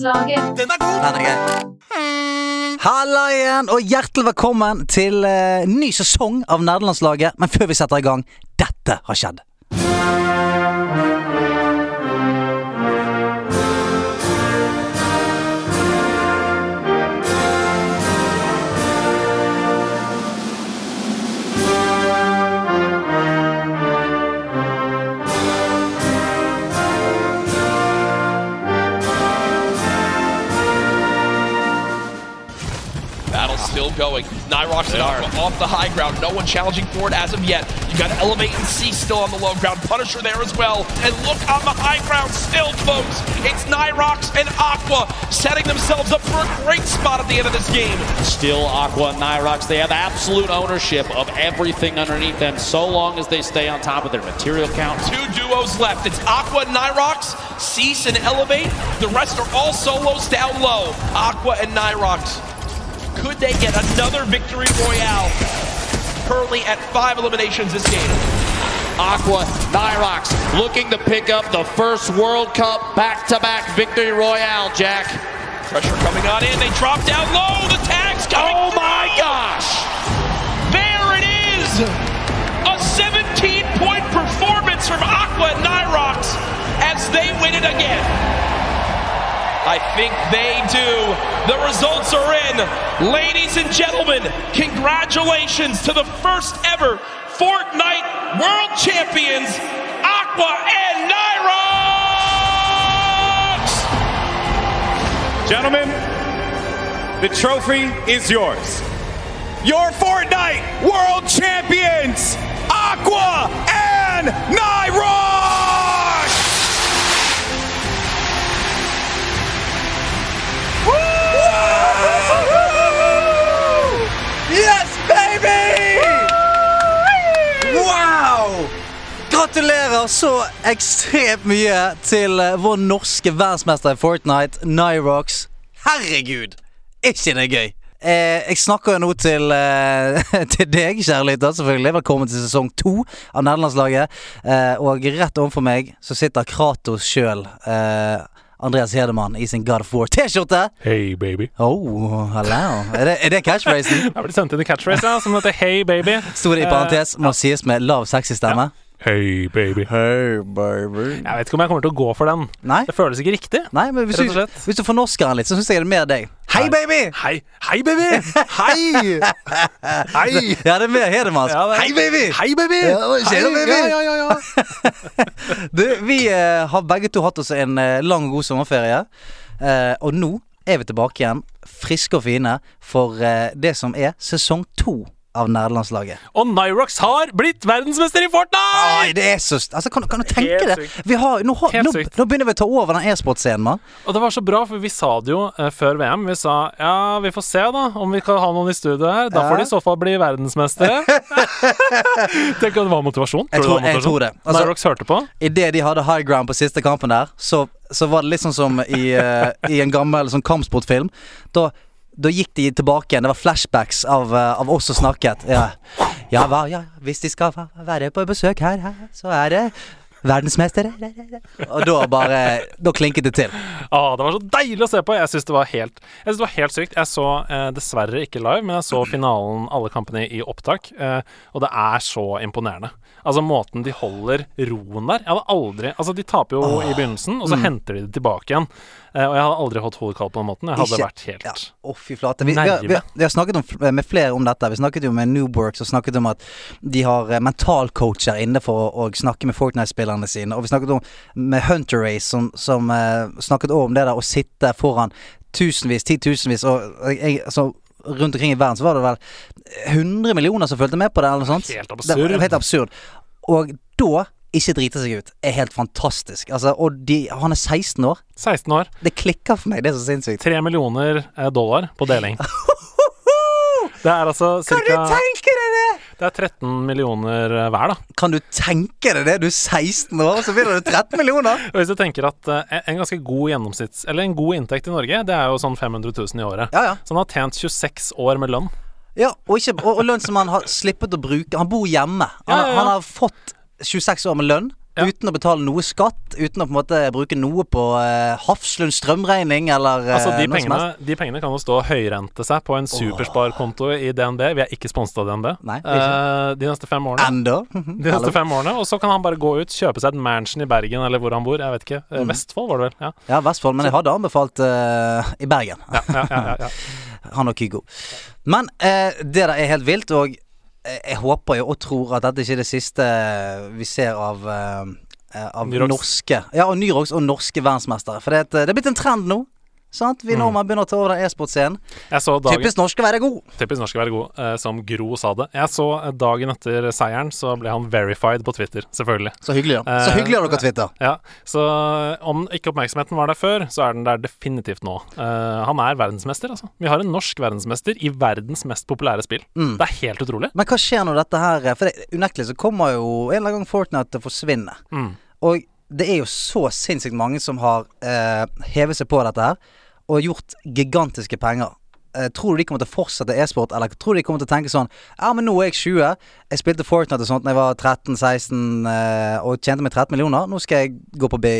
Den er god! Den er gøy. Halla igjen, og hjertelig velkommen til uh, ny sesong av Nerdelandslaget. Men før vi setter i gang, dette har skjedd. Going. Nyrox and Aqua off the high ground. No one challenging for it as of yet. You got Elevate and C still on the low ground. Punisher there as well. And look on the high ground still, folks. It's Nyrox and Aqua setting themselves up for a great spot at the end of this game. Still Aqua and Nyrox, they have absolute ownership of everything underneath them so long as they stay on top of their material count. Two duos left. It's Aqua and Nyrox, Cease and Elevate. The rest are all solos down low. Aqua and Nyrox. Could they get another victory royale? Currently at five eliminations this game. Aqua, Nyrox looking to pick up the first World Cup back-to-back victory royale, Jack. Pressure coming on in. They drop down low. The tag's coming. Oh my through. gosh! There it is. A 17-point performance from Aqua and Nyrox as they win it again. I think they do. The results are in. Ladies and gentlemen, congratulations to the first ever Fortnite World Champions, Aqua and Nyrox! Gentlemen, the trophy is yours. Your Fortnite World Champions, Aqua and Nyrox! Gratulerer så ekstremt mye til eh, vår norske verdensmester i Fortnite, Nyrox. Herregud, er ikke det gøy? Eh, jeg snakker jo nå til, eh, til deg, kjære lytter, selvfølgelig. Velkommen til sesong to av Nederlandslaget. Eh, og rett overfor meg så sitter Kratos sjøl. Eh, Andreas Hedemann i sin God of War T-skjorte. Hey, baby. Oh, hello. Er det, er det catchphrasen? Jeg ble sendt inn i catchphrase ja, som heter Hey, baby. Sto det i parentes, må sies med lav sexy stemme. Hey, baby. Hey, baby. Jeg vet ikke om jeg kommer til å gå for den. Nei, Det føles ikke riktig. nei men hvis du, hvis du fornorsker den litt, så syns jeg det er mer deg. Hei, baby! Hei, hei, baby! Hei! Hei! Ja, det er mer Hedemanns. Ja, Hei, baby! Hei, baby! Ja, Hei, baby? Ja, ja, ja, ja. Du, vi uh, har begge to hatt oss en uh, lang og god sommerferie. Uh, og nå er vi tilbake igjen, friske og fine, for det som er sesong to av Nerdelandslaget. Og Nyrox har blitt verdensmester i Ai, Fortnite! det er så Altså, kan, kan du tenke Helt det? sykt. Vi har, nå, Helt nå, sykt. nå begynner vi å ta over den e-sportscenen, mann. Og det var så bra, for vi sa det jo eh, før VM. Vi sa ja, vi får se da om vi kan ha noen i studio her. Da Ja. får de i så fall bli verdensmestere. Tenk at det var motivasjon. Jeg tror- jeg tror det. Altså- Nyrox hørte på. Idet de hadde high ground på siste kampen der, så, så var det litt sånn som i, uh, i en gammel sånn kampsportfilm. Da, da gikk de tilbake igjen. Det var flashbacks av, eh, av oss som snakket. Ja, ja, hva, ja, hvis de skal være på besøk her, her så er det verdensmestere. Og da bare Da klinket det til. Ah, det var så deilig å se på. Jeg syns det det var helt sykt. Jeg så eh, dessverre ikke live, men jeg så finalen, alle kampene i opptak, eh, og det er så imponerende. Altså måten de holder roen der. Jeg hadde aldri Altså, de taper jo i begynnelsen, og så henter de det tilbake igjen. Eh, og jeg har aldri hatt hodet kaldt på den måten. Jeg hadde Ikke- vært helt ja. Å, fy flate. Vi, vi, har- vi, har- vi har snakket om, med flere om dette. Vi snakket jo med Noobworks og snakket om at de har eh, mentalcoacher inne for å, snakke med Fortnite-spillerne sine. Og vi snakket om med Hunter Race, som, som uh, snakket også om det der å sitte foran tusenvis, titusenvis og jeg, altså, Rundt omkring i verden så var det vel 100 millioner som fulgte med på det, eller noe sånt. Helt Det absurd. var helt absurd. Og da ikke drite seg ut er helt fantastisk. Altså, og de, han er 16 år. 16 år, Det klikker for meg. Det er så sinnssykt. 3 millioner eh, dollar på deling. Det er altså cirka Kan du tenke deg det?! Det er 13 millioner eh, hver, da. Kan du tenke deg det? Du er 16 år, så vinner du 13 millioner! Og hvis du tenker at eh, en ganske god gjennomsnitts... Eller en god inntekt i Norge, det er jo sånn 500 000 i året. Ja, ja. Så han har tjent 26 år med lønn. ja og, ikke, og, og lønn som han har slippet å bruke. Han bor hjemme. Han, Ja, ja, ja. han har fått 26 år med lønn Ja. uten å betale noe skatt, uten å på en måte bruke noe på uh, Hafslund strømregning eller uh, Altså, de noe som pengene, helst. de pengene kan jo stå og høyrente seg på en supersparkonto i DNB. Vi er ikke sponset av DNB. Nei, Eh, de neste fem årene. Enda. De neste fem årene, Og så kan han bare gå ut, kjøpe seg et mansion i Bergen, eller hvor han bor. Jeg vet ikke. Mm. Eh, Vestfold, var det vel? Ja. Ja, Vestfold. Men jeg hadde anbefalt uh, i Bergen. Ja, ja, ja, ja, ja. Han og Kygo. Men eh, det der er helt vilt, og eh, jeg håper jo og tror at dette ikke er det siste vi ser av eh, eh, Av norske Ja, og Nyrox og norske verdensmestere. For det, er det er blitt en trend nå. Sant? Vi nordmenn begynner å ta over den e-sportscenen. Typisk norsk å være god. Typisk norsk å være god, eh, som Gro sa det. Jeg så eh, dagen etter seieren, så ble han verified på Twitter, selvfølgelig. Så hyggelig, da. Så Eh, hyggelig av dere, Twitter. Ja, Så om ikke oppmerksomheten var der før, så er den der definitivt nå. Eh, han er verdensmester, altså. Vi har en norsk verdensmester i verdens mest populære spill. Mm. Det er helt utrolig. Men hva skjer når dette her For det, unektelig så kommer jo en eller annen gang Fortnite til å forsvinne. Mm. Og det er jo så sinnssykt mange som har eh, hevet seg på dette her og gjort gigantiske penger. Eh, tror du de kommer til å fortsette e-sport, eller tror du de kommer til å tenke sånn Ja, men nå er jeg 20. Jeg spilte Fortnite og sånt da jeg var 13-16 eh, og tjente meg 13 millioner. Nå skal jeg gå på BI.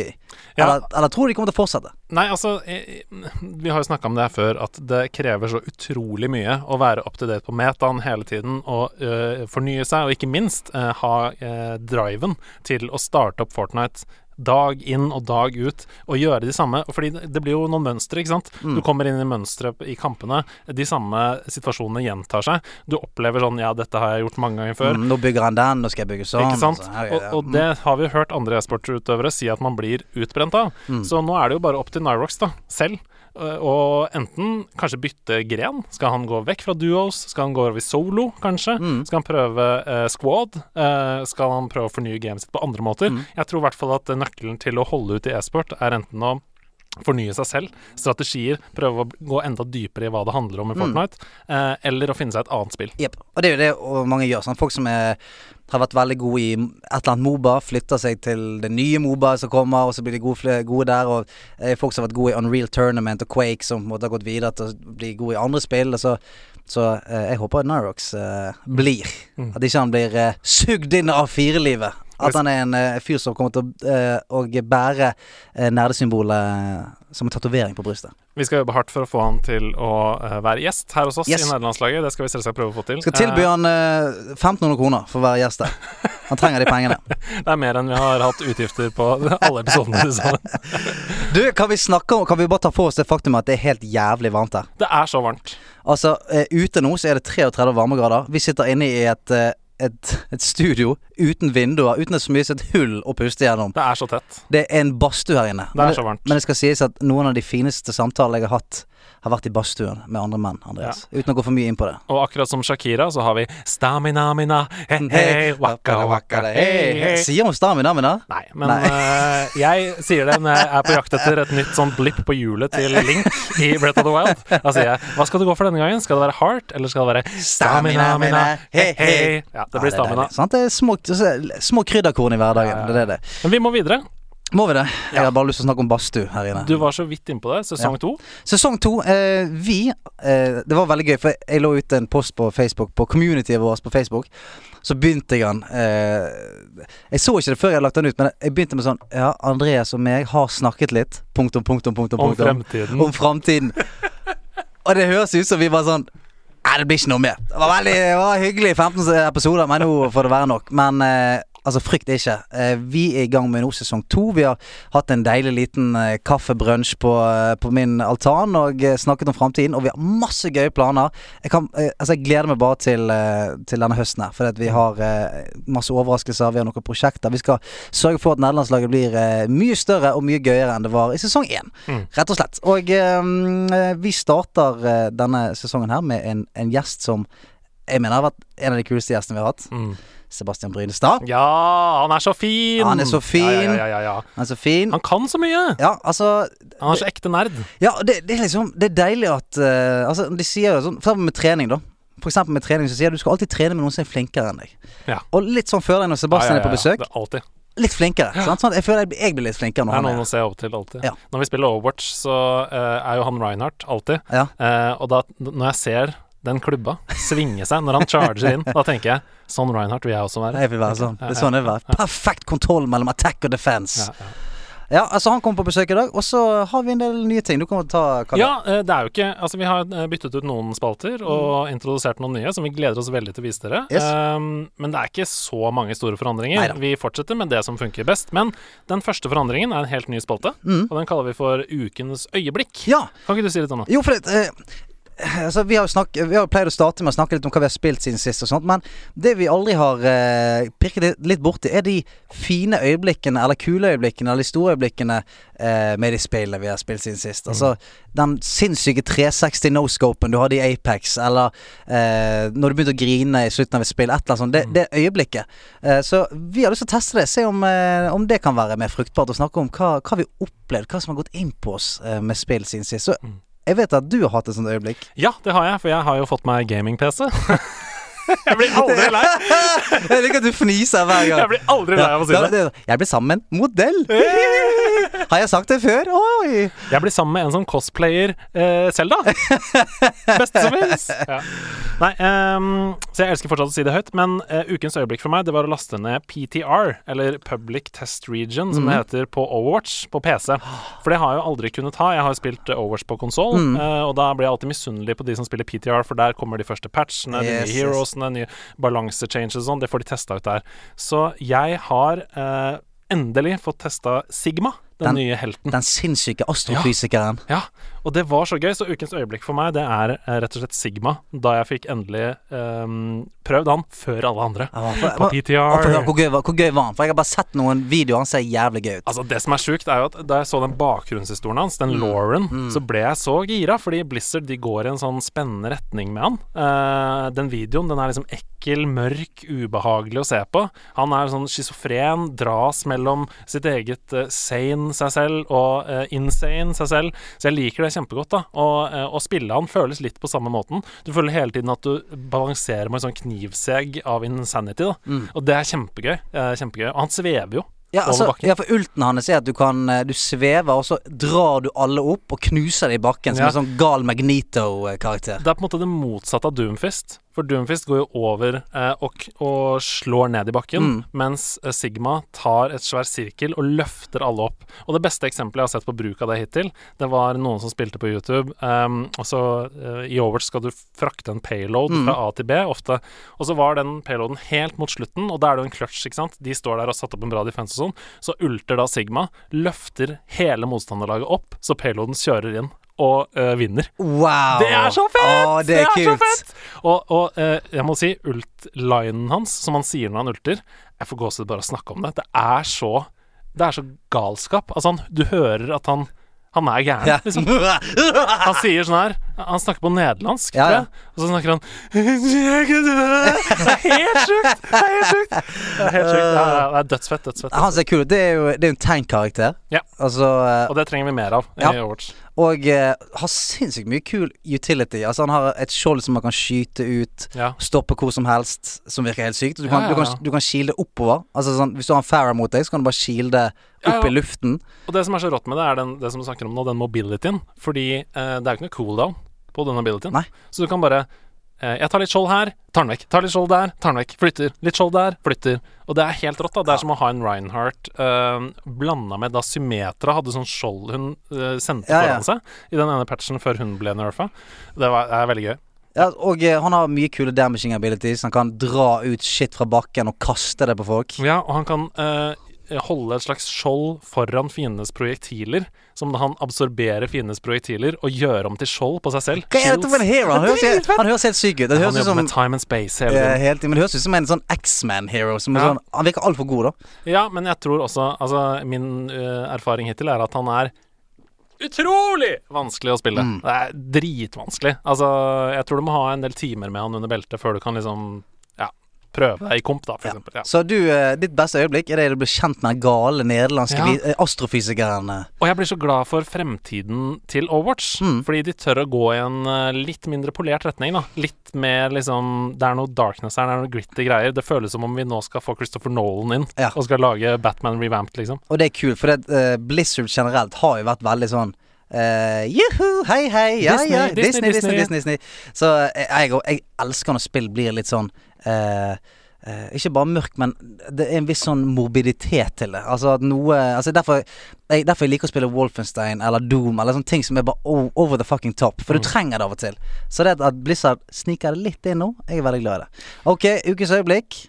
Ja. Eller, eller tror du de kommer til å fortsette? Nei, altså Vi har jo snakka om det her før, at det krever så utrolig mye å være up to date på metaen hele tiden og øh, fornye seg, og ikke minst øh, ha øh, driven til å starte opp Fortnite dag inn og dag ut og gjøre de samme. Fordi det- blir jo noen mønstre, ikke sant. Mm. Du kommer inn i mønstre i kampene. De samme situasjonene gjentar seg. Du opplever sånn Ja, dette har jeg gjort mange ganger før. Mm, nå bygger han den, nå skal jeg bygge sånn. Ikke sant? og så- ja, ja, Og, og det har vi hørt andre e-sportsutøvere si at man blir utbrent av. Mm. Så nå er det jo bare opp til Nyrox da, selv. Øh, Og enten kanskje bytte gren. Skal han gå vekk fra duos? Skal han gå over i solo, kanskje? Mm. Skal han prøve eh, squad? Eh, skal han prøve å fornye gamet sitt på andre måter? Mm. Jeg tror i hvert fall at eh, nøkkelen til å holde ut i e-sport er enten å fornye seg selv, strategier, prøve å gå enda dypere i hva det handler om i Mm. Fortnite, eh, eller å finne seg et annet spill. Yep. Og det er jo det og mange gjør. Sånn. Folk som er, har vært veldig gode i et eller annet Moba, flytter seg til det nye Moba som kommer, og så blir de gode, gode der. Og eh, folk som har vært gode i Unreal Tournament og Quake, som på en måte har gått videre til å bli gode i andre spill. Og så så eh, jeg håper Nyrox eh, blir. Mm. At ikke han blir eh, sugd inn av firelivet. At han er en uh, fyr som kommer til å uh, bære uh, nerdesymbolet som en tatovering på brystet. Vi skal jobbe hardt for å få han til å eh, være gjest her hos oss Yes. i nederlandslaget. Det skal vi selvsagt prøve å få til. Skal tilby Eh, han eh, 1500 kroner for å være gjest der. Han trenger de pengene. det er mer enn vi har hatt utgifter på alle episodene til sammen. Du, kan vi snakke om Kan vi bare ta for oss det faktum at det er helt jævlig varmt her? Det er så varmt. Altså, eh, ute nå så er det 33 varmegrader. Vi sitter inne i et, eh, et, et studio uten vinduer, uten så mye som et hull å puste gjennom. Det er så tett. Det er en badstue her inne. Det er så varmt. Men det skal sies at noen av de fineste samtaler jeg har hatt, har vært i badstuen med andre menn, Andreas. Uten å gå for mye inn på det. Og akkurat som Shakira, så har vi stamina mina, he he, waka waka hei hei. Sier hun stamina mina? Nei, men Nei. Uh, jeg sier det når jeg er på jakt etter et nytt sånn blipp på hjulet til Link i Breath of the Wild. Da sier jeg hva skal du gå for denne gangen? Skal det være heart, eller skal det være stamina mina, he he? Ja, det blir Ja, er stamina. deilig, sant? Det er små, små krydderkorn i hverdagen. Det er det. Men vi må videre. Må vi det? Jeg har bare lyst til å snakke om badstue her inne. Du var så vidt innpå det. Sesong to. Sesong to. Eh, vi eh, Det var veldig gøy, for jeg lå ute en post på Facebook, på communityet vårt på Facebook. Så begynte jeg den eh, Jeg så ikke det før jeg hadde lagt den ut, men jeg begynte med sånn Ja, Andreas og meg har snakket litt. Punktum, punktum, punktum. Om fremtiden. Om fremtiden. og det høres ut som vi var sånn Nei, det blir ikke noe mer. Det var veldig det var hyggelig 15 episoder, men nå får det være nok. Men eh, altså, frykt ikke. Eh, vi er i gang med nå sesong to. Vi har hatt en deilig liten eh, kaffebrunsj på, eh, på min altan og snakket om framtiden. Og vi har masse gøye planer. Jeg, kan, altså, jeg gleder meg bare til, til denne høsten her, for vi har masse overraskelser. Vi har noen prosjekter. Vi skal sørge for at nederlandslaget blir mye større og mye gøyere enn det var i sesong én. Mm. Rett og slett. Og eh, vi starter denne sesongen her med en, en gjest som jeg mener har vært en av de kuleste gjestene vi har hatt. Mm. Sebastian Brynestad. Ja, han er så fin! Han er så fin. Ja, ja, ja, ja, ja. Han er så fin. Han kan så mye! Ja, altså Han er så ekte nerd. Ja, det, det er liksom Det er deilig at uh, Altså, de sier jo sånn For eksempel med trening, da. For eksempel med trening så sier de du skal alltid trene med noen som er flinkere enn deg. Ja. Og litt sånn føler jeg når Sebastian Ja, ja, er på ja, besøk. Det er alltid. Litt flinkere. Sant? Sånn jeg føler jeg, jeg blir litt flinkere Det han er noen å se opp til alltid. Ja. Når vi spiller Overwatch, så uh, er jo han Reinhardt alltid. Ja. Uh, og da, når jeg ser den klubba svinge seg når han charger inn. Da tenker jeg sånn Reinhardt vil jeg også være. Jeg vil være sånn. Det er sånn det vil være. Perfekt kontroll mellom attack og defense. Ja, ja. Ja, altså Han kommer på besøk i dag, og så har vi en del nye ting. Du kommer til å ta Kalle. Ja, eh, det er jo ikke Altså, vi har eh, byttet ut noen spalter og Mm. introdusert noen nye som vi gleder oss veldig til å vise dere. Yes. Um, men det er ikke så mange store forandringer. Neida. Vi fortsetter med det som funker best. Men den første forandringen er en helt ny spalte, Mm. og den kaller vi for Ukens øyeblikk. Ja, Kan ikke du si litt om det? Jo, for det, eh, altså, vi har snakk, Vi har pleid å starte med å snakke litt om hva vi har spilt siden sist, og sånt men det vi aldri har eh, pirket litt, borti, er de fine øyeblikkene, eller kule øyeblikkene, eller de store øyeblikkene eh, med de spillene vi har spilt siden sist. Altså den sinnssyke 360 no-scopen du hadde i Apex, eller eh, når du begynte å grine i slutten av et spill, et eller annet sånt. Det, det øyeblikket. Eh, så vi har lyst til å teste det, se om, eh, om det kan være mer fruktbart å snakke om hva, hva vi har opplevd, hva som har gått inn på oss eh, med spill siden sist. Så jeg vet at du har hatt et sånt øyeblikk. Ja, det har jeg, for jeg har jo fått meg gaming-PC. jeg blir aldri lei. Jeg liker at du fniser hver gang. Jeg blir aldri lei av å si det. Jeg ble sammen med en modell. Har jeg sagt det før? Oi! Jeg blir sammen med en som cosplayer eh, Zelda. Beste som fins. Ja. Nei, um, så jeg elsker fortsatt å si det høyt, men uh, ukens øyeblikk for meg Det var å laste ned PTR, eller Public Test Region, som det heter på Overwatch, på PC. For det har jeg jo aldri kunnet ha. Jeg har jo spilt eh, Overwatch på konsoll, eh, og da blir jeg alltid misunnelig på de som spiller PTR, for der kommer de første patchene, de Yes, nye yes. Heroesene, nye balansechanges og sånn. Det får de testa ut der. Så jeg har eh, endelig fått testa Sigma, den, Den- nye helten. Den sinnssyke astrofysikeren. Ja, og det var så gøy. Så ukens øyeblikk for meg, det er eh, rett og slett Sigma. Da jeg fikk endelig um, prøvd han før alle andre. Ja, for- På Å, PTR. for- Hvor gøy, hvor gøy var han? For jeg har bare sett noen videoer. Han ser jævlig gøy ut. Altså Det som er sjukt, er jo at da jeg så den bakgrunnshistorien hans, den Lauren, så ble jeg så gira. Fordi Blizzard de går i en sånn spennende retning med han. Uh, den videoen den er liksom ekkel, mørk, ubehagelig å se på. Han er sånn schizofren, dras mellom sitt eget uh, sane seg selv og uh, insane seg selv. Så jeg liker det kjempegodt. da Og eh, å spille han føles litt på samme måten. Du føler hele tiden at du balanserer med en sånn knivsegg av insanity. da Og det er kjempegøy. Eh, kjempegøy. Og han svever jo. Ja, altså, ja, for ulten hans er at du kan eh, Du svever, og så drar du alle opp og knuser dem i bakken som Ja. en sånn gal Magnito-karakter. Det er på en måte det motsatte av Doomfist. For Doomfist går jo over eh, og, og slår ned i bakken, Mm. mens eh, Sigma tar et svær sirkel og løfter alle opp. Og det beste eksempelet jeg har sett på bruk av det hittil, det var noen som spilte på YouTube. Um, og så uh, I Overwatch skal du frakte en payload Mm. fra A til B, ofte. Og så var den payloaden helt mot slutten, og da er det jo en clutch, ikke sant. De står der og har satt opp en bra defense og sånn. Så ulter da Sigma, løfter hele motstanderlaget opp, så payloaden kjører inn. Og uh, vinner. Wow! Det er så fett! Oh, det er så kult. fett! Og, og uh, jeg må si, ult-linen hans, som han sier når han ulter Jeg får gåsehud bare av å snakke om det. Det er så Det er så galskap. Altså, han, du hører at han han er gæren. Liksom. Han sier sånn her Han snakker på nederlandsk, Ja, ja. Og så snakker han Det er helt sjukt! Det er helt sjukt! Det er, helt sjukt. Det er, det er dødsfett. dødsfett Han ser kul ut. Det er jo det er en tank-karakter. Ja. Altså eh, Og det trenger vi mer av Ja. Overwatch. Og eh, har sinnssykt mye kul utility. Altså Han har et skjold som man kan skyte ut, Ja. stoppe hvor som helst, som virker helt sykt. Du kan, Ja, ja, Du kan, du kan shielde oppover. Altså sånn Hvis du har en Farah mot deg, så kan du bare shielde det opp i luften. Og det som er så rått med det, er den, det som du snakker om nå, den mobilityen. Fordi eh, det er jo ikke noe cooldown på den mobilityen. Nei. Så du kan bare Jeg tar litt skjold her, tar den vekk. Tar litt skjold der, tar den vekk. Flytter. Litt skjold der, flytter. Og det er helt rått, da. Det er som å ha en Reinhardt uh, blanda med da Symmetra hadde sånn skjold hun uh, sendte Ja, ja. foran seg i den ene patchen før hun ble nerfa. Det, var, det er veldig gøy. Ja, og eh, han har mye kule damaging abilities. Han kan dra ut shit fra bakken og kaste det på folk. Ja, og han kan eh, holde et slags skjold foran fiendenes projektiler, som han absorberer fiendenes projektiler og gjør om til skjold på seg selv. Hva er dette for en hero? Han høres, helt- han høres helt syk ut. Det Han jobber som med time and space hele tiden. helt, Men det høres ut som en sånn X-Man-hero. Er Ja. sånn, Han virker altfor god, da. Ja, men jeg tror også Altså, min uh, erfaring hittil er at han er utrolig vanskelig å spille. Mm. Det er dritvanskelig. Altså, jeg tror du må ha en del timer med han under beltet før du kan liksom prøve i komp, da, for Ja. eksempel. Ja. Så du, eh, ditt beste øyeblikk er det du blir kjent med den gale nederlandske Ja. eh, astrofysikeren. eh. Og jeg blir så glad for fremtiden til Overwatch. Mm. Fordi de tør å gå i en litt mindre polert retning. da Litt mer liksom Det er noe darkness her, det er noe gritty greier. Det føles som om vi nå skal få Christopher Nolan inn Ja. og skal lage Batman revamped, liksom. Og det er kult, for det, uh, Blizzard generelt har jo vært veldig sånn Eh, Juhu, hei, hei. Ja, Disney, ja. Disney, Disney, Disney, Disney. Disney. Så eh, jeg, jeg elsker når spill blir litt sånn uh, uh, ikke bare mørkt, men det er en viss sånn morbiditet til det. Altså at noe altså derfor, jeg, derfor jeg liker å spille Wolfenstein eller Doom eller sånne ting som er bare over the fucking top. For du trenger det av og til. Så det at Blizzard sniker det litt inn nå, jeg er veldig glad i det. Ok, ukens øyeblikk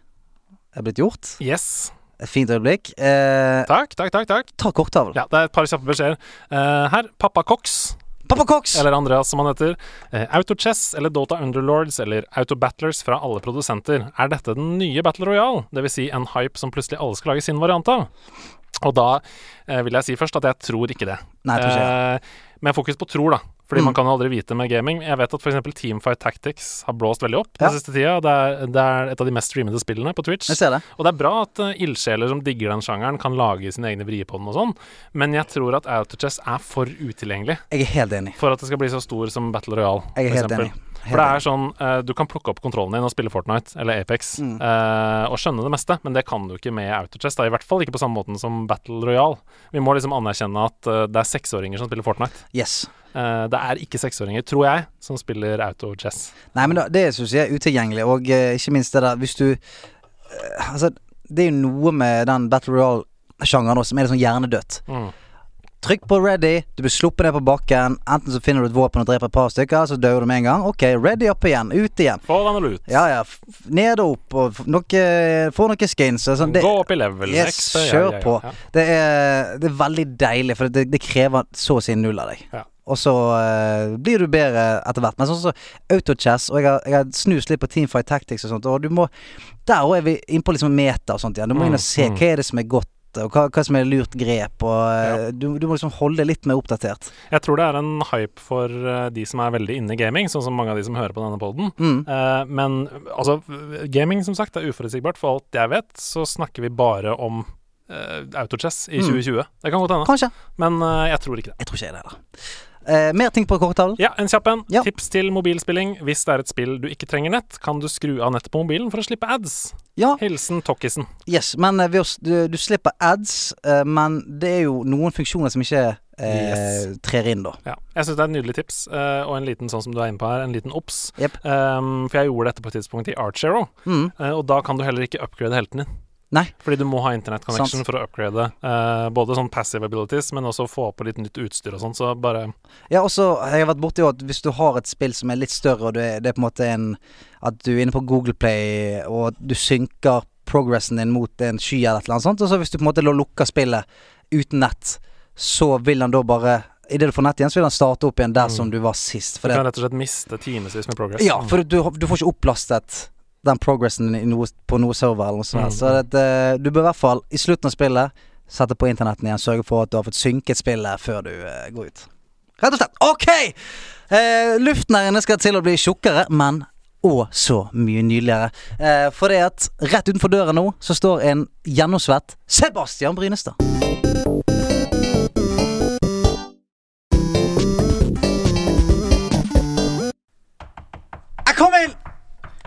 er blitt gjort. Yes. Fint øyeblikk. Eh, Takk, takk, takk. takk ta korttavlen. Ja, Det er et par kjappe beskjeder. Eh, her, Pappa Cox, Pappa Cox! eller Andreas som han heter. Eh, Autochess eller Dota Underlords eller Autobattlers fra alle produsenter. Er dette den nye Battle Royale? Dvs. Si en hype som plutselig alle skal lage sin variant av? Og da eh, vil jeg si først at jeg tror ikke det. Nei, jeg tror ikke Eh, med fokus på tror, da. Fordi Mm. man kan aldri vite med gaming. Jeg vet at f.eks. Teamfight Tactics har blåst veldig opp Ja. den siste tida. Det er, det er et av de mest streamede spillene på Twitch. Det. Og det er bra at uh, ildsjeler som digger den sjangeren, kan lage sine egne vrier på den og sånn, men jeg tror at Autochess er for utilgjengelig Jeg er helt enig. for at det skal bli så stor som Battle Royale, Jeg er helt enig. For det er sånn, uh, Du kan plukke opp kontrollen din og spille Fortnite eller Apex Mm. uh, og skjønne det meste, men det kan du ikke med Autochess. Da, I hvert fall ikke på samme måten som Battle Royale. Vi må liksom anerkjenne at uh, det er seksåringer som spiller Fortnite. Yes. Det er ikke seksåringer, tror jeg, som spiller Autochess. Nei, men da, det syns jeg er utilgjengelig, og ikke minst det der Hvis du Altså, det er jo noe med den Battle Royale-sjangeren også som er litt sånn hjernedødt. Mm. Trykk på ready, du blir sluppet ned på bakken. Enten så finner du et våpen og dreper et par stykker, så dør du med en gang. Ok, ready opp igjen, ut igjen. Foran eller ut. Ja ja, ned og opp, og noe, få noen skins. Sånn. Det, Gå opp i level. Yes, next, kjør ja, ja, på. ja. det, er, det er veldig deilig, for det, det krever så å si null av deg. Ja. Og så eh, blir du bedre etter hvert. Men sånn som Autochess, og jeg har, jeg har snust litt på Teamfight Tactics og sånt, og du må Der òg er vi inne på liksom meta og sånt igjen. Du må inn og se Mm, mm. hva er det som er godt, og hva, hva som er lurt grep, og ja. du, du må liksom holde det litt mer oppdatert. Jeg tror det er en hype for eh, de som er veldig inne i gaming, sånn som mange av de som hører på denne poden. Mm. Eh, men altså, gaming som sagt er uforutsigbart. For alt jeg vet, så snakker vi bare om uh, autochess i Mm. 2020. Det kan godt hende, men eh, jeg tror ikke det. Jeg tror ikke jeg det heller. Eh, mer ting på korttavlen? Ja, en kjapp en. Ja. Tips til mobilspilling. Hvis det er et spill du ikke trenger nett, kan du skru av nettet på mobilen for å slippe ads. Ja. Hilsen Tokkisen. Yes, men eh, du, du slipper ads, eh, men det er jo noen funksjoner som ikke eh, Yes. trer inn, da. Ja. Jeg syns det er et nydelig tips, og en liten sånn som du er inne på her, en liten obs. Yep. Um, for jeg gjorde dette på et tidspunkt i Archero, Mm. og da kan du heller ikke upgrade helten din. Nei. Fordi du må ha internettconnection for å upgrade eh, både sånn passive abilities, men også få på litt nytt utstyr og sånn. Så bare Ja, også jeg har vært borti at hvis du har et spill som er litt større, og er- det er på en måte en At du er inne på Google Play, og du synker progressen din mot en sky eller et eller annet sånt, og så hvis du på en måte lukker spillet uten nett, så vil han da bare Idet du får nett igjen, så vil han starte opp igjen der Mm. som du var sist. Du kan rett og slett miste timevis med progress. ja, for du, du får ikke opplastet den progressen noe, på noe server eller noe sånt. Mm. Så det, eh, du bør i hvert fall, i slutten av spillet, sette på internetten igjen. Sørge for at du har fått synket spillet før du uh, går ut. Rett og slett. OK! Eh, luften her inne skal til å bli tjukkere, men og så mye nydeligere. Eh, for det at rett utenfor døra nå så står en gjennomsvett Sebastian Brynestad. Jeg kom inn!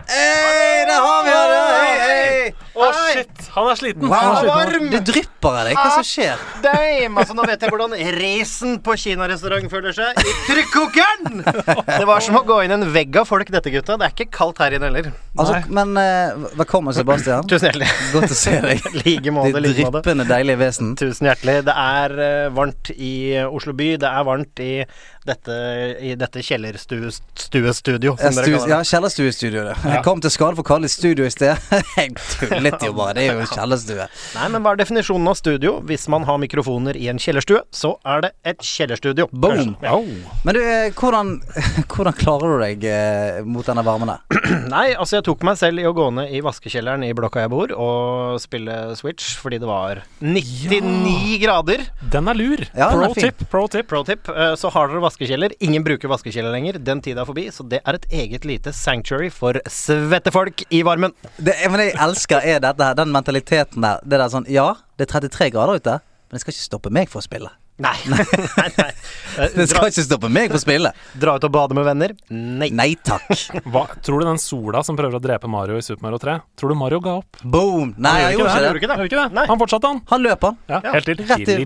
Hei, der har vi han! Hei, hei. Å, shit! Han er sliten. Wow, Han er sliten. Det drypper av deg. Hva som skjer? Damn! Altså, nå vet jeg hvordan racen på kinarestaurant føler seg i trykkokeren! Det var som å gå inn i en vegg av folk, dette, gutta. Det er ikke kaldt her inne heller. Altså, men eh, velkommen, Sebastian. Tusen hjertelig. Godt å se deg. Like måte, Ditt like måte. dryppende deilige vesen. Tusen hjertelig. Det er eh, varmt i eh, Oslo by. Det er varmt i dette, i dette kjellerstuestudio, Ja, ja, kjellerstuestudio. det. Jeg kom til skade for å kalle det studio i sted. Jeg tullet jo bare. Det er jo kjellerstue. Nei, men hva er definisjonen av studio? Hvis man har mikrofoner i en kjellerstue, så er det et kjellerstudio. Boom. Ja. Men du, eh, hvordan, hvordan klarer du deg eh, mot denne varmen der? Nei, altså jeg tok meg selv i å gå ned i vaskekjelleren i blokka jeg bor, og spille Switch fordi det var 99 grader. Den er lur. Ja, den pro er tip, pro tip. Pro tip. eh, Så har dere vaskekjeller. Ingen bruker vaskekjeller lenger. Den tida er forbi, så det er et eget lite sanctuary for svettefolk i varmen. Det, men jeg elsker, er dette her, den mentaliteten der. Det der sånn Ja, det er 33 grader ute, men det skal ikke stoppe meg for å spille. Nei. nei, nei. Den Det skal Dra, ikke stoppe meg på å spille. dra ut og bade med venner? Nei. Nei takk. Hva, tror du den sola som prøver å drepe Mario i Super Mario 3, tror du Mario ga opp? Boom. Nei, Han jeg gjorde ikke ikke det. Ikke det? Nei. Han fortsatte, han. Han løp, han. Ja, helt til.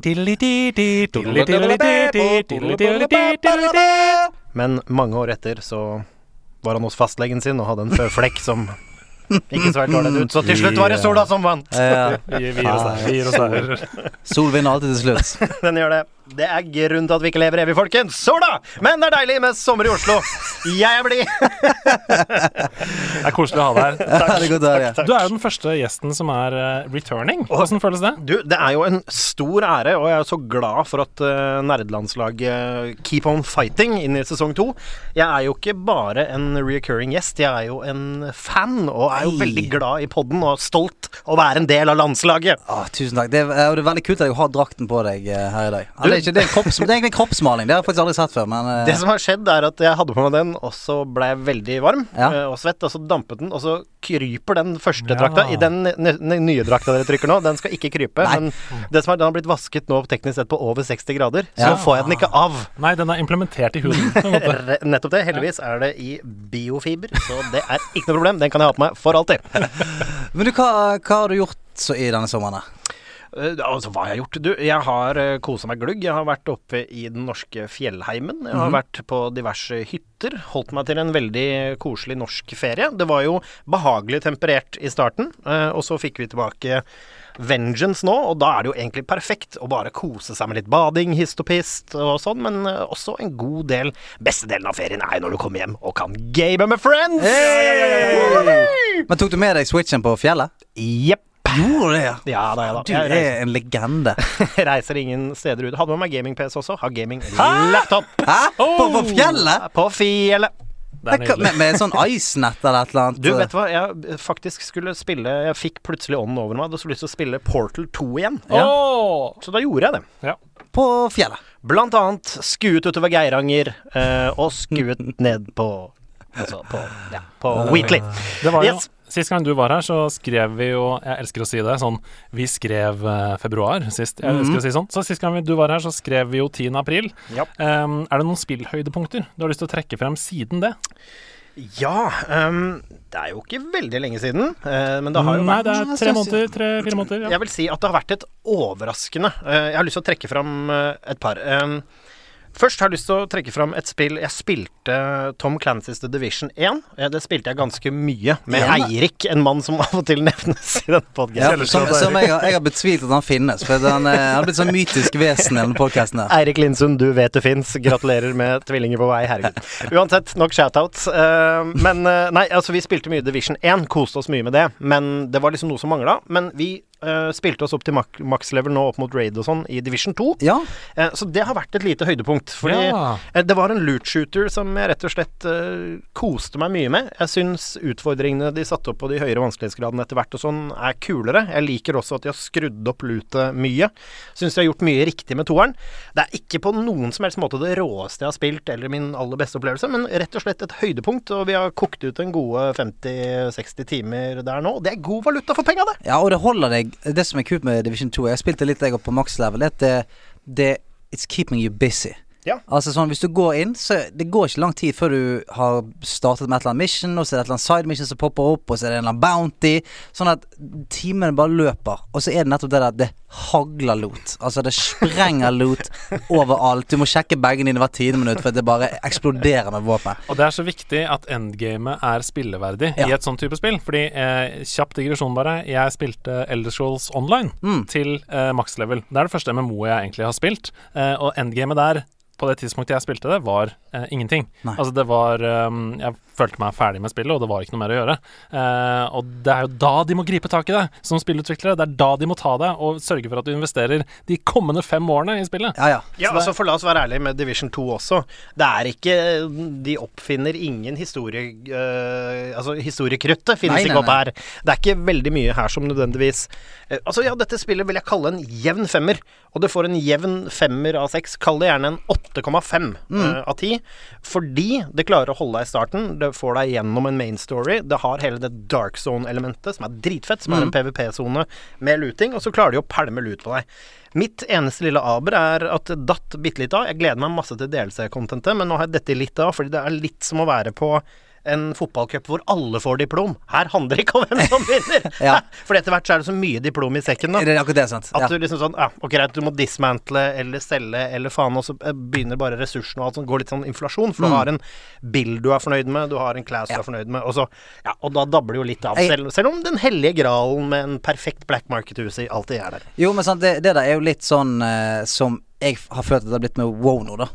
Men mange år etter så var han hos fastlegen sin og hadde en føflekk som ikke så helt ålreit ut. Så til slutt var det sola som vant. Ja. Der. Vi gir oss der. Sol vinner alltid til slutt. Den gjør det. Det er grunnen til at vi ikke lever evig, folkens. Sola! Men det er deilig med sommer i Oslo. Jeg er blid. Det er koselig å ha deg her. Takk, takk, er høre. Du er jo den første gjesten som er eh, returning. Hvordan føles det? Du, det er jo en stor ære, og jeg er så glad for at uh, nerdelandslaget keep on fighting inn i sesong to. Jeg er jo ikke bare en reoccurring gjest, jeg er jo en fan, og er jo Hei. veldig glad i podden og stolt å være en del av landslaget. Å, tusen takk. Det er, og det er veldig kult at jeg har drakten på deg eh, her i dag. Du, ikke, det, er kropps, det er egentlig kroppsmaling. Det har jeg faktisk aldri sett før. Men uh... Det som har skjedd, er at jeg hadde på meg den, og så ble jeg veldig varm Ja. eh, og svett, og så dampet den, og så kryper den første Ja. drakta. I den nye drakta dere trykker nå, den skal ikke krype, Nei. men det som er, den har blitt vasket nå teknisk sett på over 60 grader, så Ja. nå får jeg den ikke av. Nei, den er implementert i huden. Nettopp det. Heldigvis er det i biofiber, så det er ikke noe problem. Den kan jeg ha på meg for alltid. men du, hva, hva har du gjort så i denne sommeren? Eh, altså, hva har jeg gjort? Du, jeg har uh, kosa meg glugg. Jeg har vært oppe i den norske fjellheimen. Jeg har vært på diverse hytter. Holdt meg til en veldig koselig norsk ferie. Det var jo behagelig temperert i starten, eh, og så fikk vi tilbake Vengeance nå, og da er det jo egentlig perfekt å bare kose seg med litt bading, hist og pist og sånn, men eh, også en god del Beste delen av ferien er når du kommer hjem og kan game med friends! Men tok du med deg switchen på fjellet? Jepp. Gjorde det, ja? Ja da, ja da. Du Jeg er en legende. reiser ingen steder ut. Hadde med meg gaming-PC også. Har gaming-laptop. Hæ? På, på fjellet? På fjellet. Med, med, sånn ice-nett eller et eller annet? Du, vet du hva, jeg faktisk skulle spille Jeg fikk plutselig ånden over meg. Jeg hadde så lyst til å spille Portal 2 igjen. Åh! Så da gjorde jeg det. Ja. På fjellet. Blant annet skuet utover Geiranger, eh, og skuet ned på Altså på, ja, på Wheatley. Det var jo Yes. Sist gang du var her, så skrev vi jo Jeg elsker å si det sånn Vi skrev eh, februar sist. Jeg elsker å si sånn. Så sist gang vi- du var her, så skrev vi jo 10. april. Ja. Um, er det noen spillhøydepunkter du har lyst til å trekke frem siden det? Ja um, Det er jo ikke veldig lenge siden, Uh, men det har jo Nei, vært det er tre måneder. Tre-fire måneder. Ja. Jeg vil si at det har vært et overraskende uh, Jeg har lyst til å trekke fram uh, et par. Um, Først har jeg lyst til å trekke fram et spill Jeg spilte Tom Clancys The Division 1. Eh, Det spilte jeg ganske mye med Ja. Eirik, en mann som av og til nevnes i denne Ja, podkasten. som, som jeg, har, jeg har betvilt at han finnes. For han, er- har blitt sånn mytisk vesen i denne podkasten. Eirik Lindsund, du vet du fins. Gratulerer med tvillinger på vei. Herregud. Uansett, nok shoutouts. Uh, men eh, nei, altså vi spilte mye Division 1, koste oss mye med det. Men det var liksom noe som mangla. Men vi eh, spilte oss opp til max-level nå, opp mot Raid og sånn, i Division 2. Ja. Uh, så det har vært et lite høydepunkt. Fordi Ja. uh, det var en loot shooter som jeg rett og slett koste meg mye med. Jeg syns utfordringene de satte opp på de høyere vanskelighetsgradene etter hvert og sånn, er kulere. Jeg liker også at de har skrudd opp lootet mye. Syns de har gjort mye riktig med toeren. Det er ikke på noen som helst måte det råeste jeg har spilt, eller min aller beste opplevelse, men rett og slett et høydepunkt. Og vi har kokt ut en gode 50-60 timer der nå. Det er god valuta for penga, det! ja, og det holder deg Det som er kult med Division 2 Jeg spilte litt jeg på max level. Det, det It's keeping you busy. Ja. Altså sånn, Hvis du går inn, så det går ikke lang tid før du har startet med et eller annet mission, og så er det et eller annet side mission som popper opp, og så er det en eller annen bounty. Sånn at timene bare løper. Og så er det nettopp det der det hagler lot. Altså det sprenger lot overalt. Du må sjekke bagene dine hvert tiende minutt, for det bare eksploderer med våpen. Og det er så viktig at endgamet er spilleverdig i et sånt type spill. Fordi, eh, kjapp digresjon bare, jeg spilte Elder Scrolls Online Mm. til eh, max level. Det er det første MMO jeg egentlig har spilt. Eh, og endgamet der, på det tidspunktet jeg spilte det, var eh, ingenting. Nei. Altså det var um, Jeg følte meg ferdig med spillet, og det var ikke noe mer å gjøre. Eh, og det er jo da de må gripe tak i det, som spillutviklere. Det er da de må ta det og sørge for at du investerer de kommende fem årene i spillet. Ja, ja. Ja, altså for La oss være ærlige med Division 2 også. Det er ikke De oppfinner ingen historie... øh, altså historiekruttet finnes Nei, nei, ikke opp her. Det er ikke veldig mye her som nødvendigvis eh, Altså, ja, dette spillet vil jeg kalle en jevn femmer. Og det får en jevn femmer av seks. Kall det gjerne en åtte 8,5 eh, av 10. Fordi det klarer å holde deg i starten. Det får deg gjennom en main story. Det har hele det dark zone-elementet, som er dritfett, som er en PVP-sone med looting, og så klarer de å pælme lut på deg. Mitt eneste lille aber er at det datt bitte litt av. Jeg gleder meg masse til DLC-contentet, men nå har jeg dette litt av, fordi det er litt som å være på en fotballcup hvor alle får diplom. Her handler det ikke om hvem som vinner! Ja. For etter hvert så er det så mye diplom i sekken, da. Det det, sant? At du liksom sånn Ja, ok, greit, du må dismantle eller selge eller faen, og så eh, begynner bare ressursene og alt sånt går litt sånn inflasjon. For du har en bill du er fornøyd med, du har en class Mm. Ja. du er fornøyd med, og så Ja, og da dabler det jo litt av. Selv, selv om den hellige gralen med en perfekt black market-hus alltid er der. Jo, men sant, det, det der er jo litt sånn uh, som jeg har følt at det har blitt med WoW nå, da.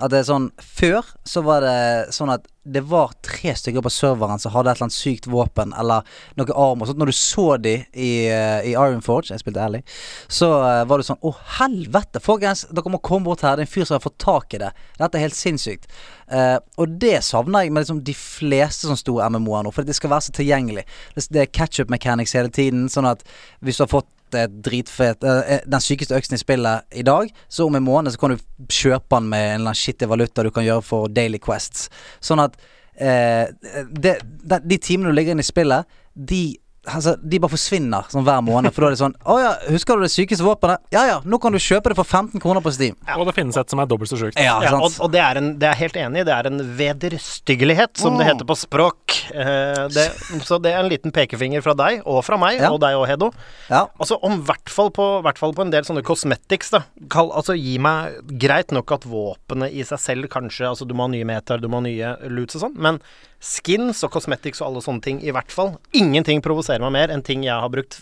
At det er sånn Før så var det sånn at det var tre stykker på serveren som hadde et eller annet sykt våpen eller noe arm og sånt. Når du så de i, i Iron Forge, jeg spilte ærlig, så eh, var det sånn Å, helvete, folkens! Dere må komme bort her. Det er en fyr som har fått tak i det. Dette er helt sinnssykt. Eh, og det savner jeg med liksom de fleste sånne store MMO-er nå, for det skal være så tilgjengelig. Det er catch-up mechanics hele tiden, sånn at hvis du har fått et dritfet eh, eh, Den sykeste øksen i spillet i dag, så om en måned så kan du kjøpe den med en eller annen shitty valuta du kan gjøre for Daily Quests. Sånn at eh, de, de timene du ligger inne i spillet, de Altså, De bare forsvinner sånn hver måned. For da er det sånn Å ja, husker du det sykeste våpenet? Ja ja, nå kan du kjøpe det for 15 kroner på Steam. Og det finnes et som er dobbelt så sjukt. Ja, Ja, og, og det er en Det er helt enig. Det er en vederstyggelighet, som det Mm. heter på språk. Eh, det, så det er en liten pekefinger fra deg, og fra meg, Ja. og deg og Hedo. ja. Altså om hvert fall på, hvert fall på en del sånne cosmetics, da. Kall, altså gi meg greit nok at våpenet i seg selv kanskje Altså du må ha nye meter, du må ha nye loots og sånn, men skins og cosmetics og alle sånne ting i hvert fall. Ingenting provoserer meg mer enn ting jeg har brukt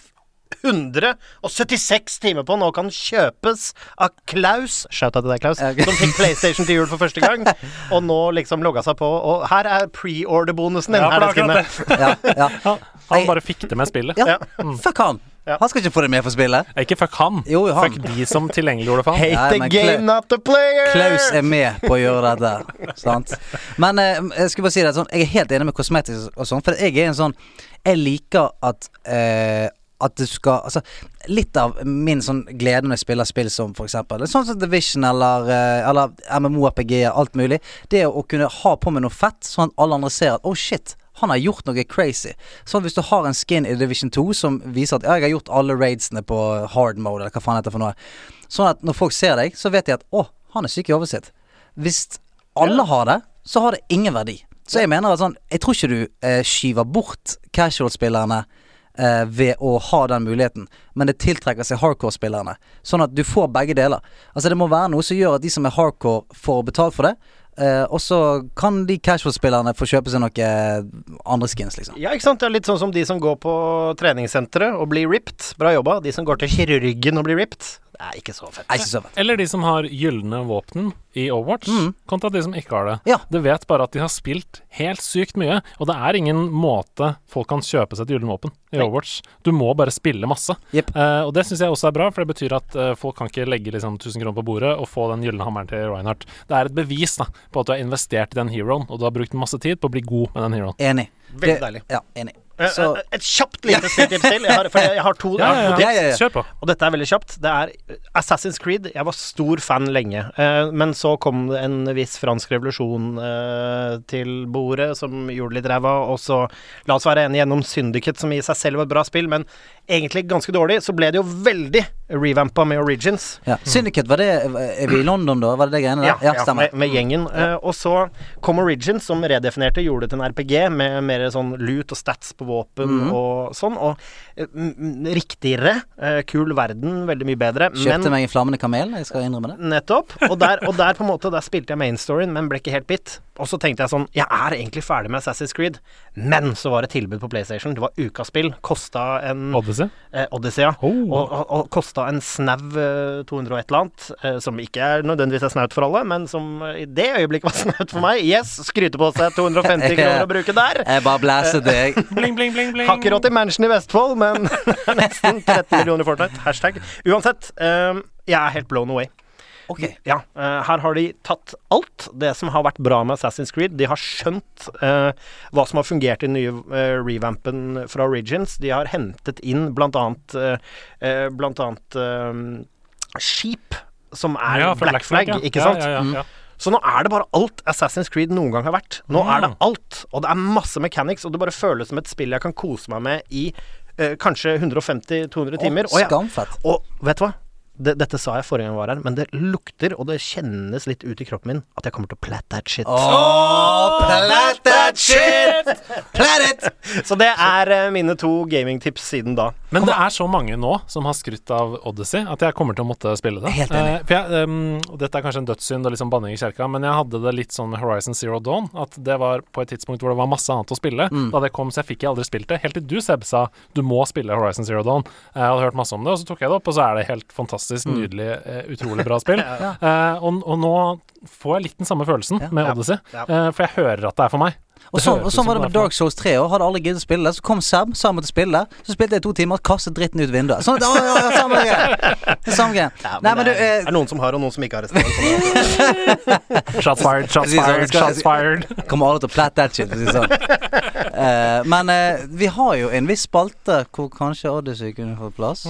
176 timer på nå kan kjøpes av Klaus Shout-out til deg, Klaus. Okay. Som fikk PlayStation til jul for første gang. Og nå liksom logga seg på. Og her er pre-order-bonusen din. Ja, her er skinnet. ja, ja. Han, han bare fikk det med spillet. ja. Mm. Fuck han! Ja. Han skal ikke få det med for spillet. Ikke fuck han. Jo, han. Fuck de som tilgjengeliggjorde det for han. Hate the game, not the player! Klaus er med på å gjøre dette. Sant? Men eh, jeg skulle bare si det sånn Jeg er helt enig med kosmetisk og sånn, for jeg er en sånn Jeg liker at eh, at du skal Altså, litt av min sånn glede når jeg spiller spill som for eksempel Sånn som Division eller, eh, eller MMO-RPG, alt mulig, det å kunne ha på meg noe fett, sånn at alle andre ser at oh shit, han har gjort noe crazy. Sånn hvis du har en skin i Division 2 som viser at ja, jeg har gjort alle raidsene på hard mode, eller hva faen heter det for noe, sånn at når folk ser deg, så vet de at å, han er syk i hodet sitt. Hvis alle har det, så har det ingen verdi. Så jeg mener at sånn Jeg tror ikke du eh, skyver bort casual-spillerne eh, ved å ha den muligheten, men det tiltrekker seg hardcore-spillerne. Sånn at du får begge deler. Altså Det må være noe som gjør at de som er hardcore, får betalt for det. Eh, og så kan de casual-spillerne få kjøpe seg noe eh, andre skins, liksom. Ja, ikke sant. Det er litt sånn som de som går på treningssenteret og blir ripped. Bra jobba. De som går til kirurgen og blir ripped. Er ikke så fett. Er ikke så fett. Eller de som har gylne våpen i Overwatch, kontra de som ikke har det. Ja. Du vet bare at de har spilt helt sykt mye, og det er ingen måte folk kan kjøpe seg et gyllent våpen i Overwatch. Du må bare spille masse. Yep. Uh, og det syns jeg også er bra, for det betyr at uh, folk kan ikke legge liksom 1000 kroner på bordet og få den gylne hammeren til Reinhardt. Det er et bevis da på at du har investert i den heroen, og du har brukt masse tid på å bli god med den heroen. Enig. Veldig deilig. Ja, enig. Eh, Så eh, Et kjapt lite tips til. Jeg har, for jeg, jeg har to. tips. ja, ja, ja. Kjør på. Og dette er veldig kjapt. Det er Assassin's Creed. Jeg var stor fan lenge. Eh, men så kom det en viss fransk revolusjon eh, til bordet som gjorde litt ræva. Og så, la oss være enige gjennom Syndiket, som i seg selv var et bra spill, men egentlig ganske dårlig, så ble det jo veldig revampa med Origins. Ja. Syndicate, var det Er vi i London da? Var det det greiene der? Ja, stemmer. med, med gjengen. Eh, og så kom Origins, som redefinerte, gjorde det til en RPG med mer sånn loot og stats på våpen Mhm. og sånn. Og m- riktigere. Uh, kul verden, veldig mye bedre. Kjøpte men meg en flammende kamel, jeg skal innrømme det. Nettopp. Og der, og der på en måte Der spilte jeg main storyen, men ble ikke helt bitt. Og så tenkte jeg sånn Jeg er egentlig ferdig med Assassin's Creed, men så var det tilbud på PlayStation. Det var ukaspill. Kosta en Odyssey. Eh, Odyssey, ja. Oh. Og, og, og kosta en snau eh, 200 og et eller annet, eh, som ikke er nødvendigvis er snaut for alle, men som eh, i det øyeblikket var snaut for meg. Yes, skryte på seg 250 kroner å bruke der. Jeg bare blæser deg. Bling, bling, bling, bling. Har ikke råd til mansion i Vestfold, men nesten 13 millioner Fortnite. Hashtag. Uansett, eh, jeg er helt blown away. Ok. Ja, eh, her har de tatt alt det som har vært bra med Assassin's Creed. De har skjønt eh, hva som har fungert i den nye eh, revampen fra Origins. De har hentet inn blant annet eh, eh, Blant annet eh, skip som er Ja, Black, Black Flag, ja. ikke Ja, sant? Ja, ja, ja. Så nå er det bare alt Assassin's Creed noen gang har vært. Nå er det alt. Og det er masse mechanics, og det bare føles som et spill jeg kan kose meg med i kanskje 150-200 timer. Og, jeg, og vet du hva? Det, dette sa jeg forrige gang jeg var her, men det lukter og det kjennes litt ut i kroppen min at jeg kommer til å plat that shit. Oh, plat that shit! Plat it! Så det er eh, mine to gamingtips siden da. Men det er så mange nå som har skrytt av Odyssey, at jeg kommer til å måtte spille det. Helt enig. Eh, for jeg, ehm, og dette er kanskje en dødssynd og liksom banning i kjerka, men jeg hadde det litt sånn med Horizon Zero Dawn. At det var på et tidspunkt hvor det var masse annet å spille. Mm. Da det kom, så jeg fikk jeg aldri spilt det. Helt til du, Seb, sa du må spille Horizon Zero Dawn. Jeg hadde hørt masse om det, og så tok jeg det opp, og så er det helt fantastisk, Mm. nydelig, eh, utrolig bra spill. Eh, og, og nå får jeg litt den samme følelsen med Odyssey, Ja. Ja. for jeg hører at det er for meg. Og sånn, så sånn som var det med Dark Souls 3 òg. Hadde alle giddet å spille det. Så kom Sam, sa til måtte spille. Så spilte jeg to timer, kastet dritten ut vinduet. Sånn, ja, ja, ja, samme greie. Samme greie. Ja, Nei, men du det er, eh, er noen som har, og noen som ikke har et sted. Shots fired, shots fired, shots fired. kommer alle til å plat that shit, for å si det sånn. Uh, men uh, vi har jo en viss spalte hvor kanskje Odyssey kunne fått plass.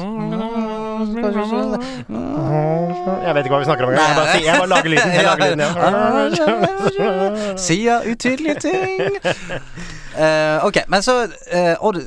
Jeg vet ikke hva vi snakker om engang. Jeg bare, sier- jeg bare lager lyden. Jeg Sier utydelige ting. Uh, ok, men så uh, Od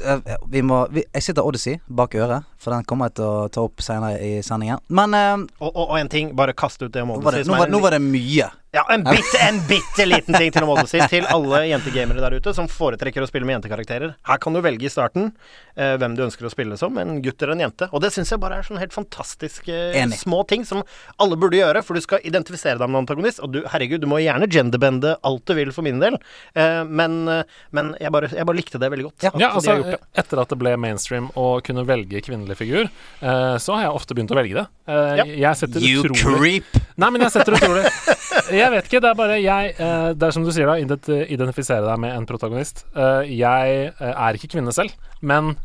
Vi må vi, Jeg sitter Odyssey bak øret, for den kommer jeg til å ta opp senere i sendingen. Men uh, Og, og, og en ting, bare kast ut det om nå, var det, Odyssey. nå, var, nå var det mye. Ja, en bitte, en bitte liten ting til om si Til alle jentegamere der ute som foretrekker å spille med jentekarakterer. Her kan du velge i starten eh, hvem du ønsker å spille som, en gutt eller en jente. Og det syns jeg bare er sånn helt fantastiske Enig. små ting som alle burde gjøre, for du skal identifisere deg med en antagonist. Og du, herregud, du må gjerne genderbende alt du vil for min del, eh, men, eh, men jeg, bare, jeg bare likte det veldig godt. Ja. at Ja, de altså har gjort det. Etter at det ble mainstream å kunne velge kvinnelig figur, eh, så har jeg ofte begynt å velge det. Eh, Ja. Jeg setter You utrolig creep. Nei, men jeg setter utrolig Jeg vet ikke, det er bare jeg eh, Det er som du sier, da. Identifisere deg med en protagonist. Eh, Jeg eh, er ikke kvinne selv, men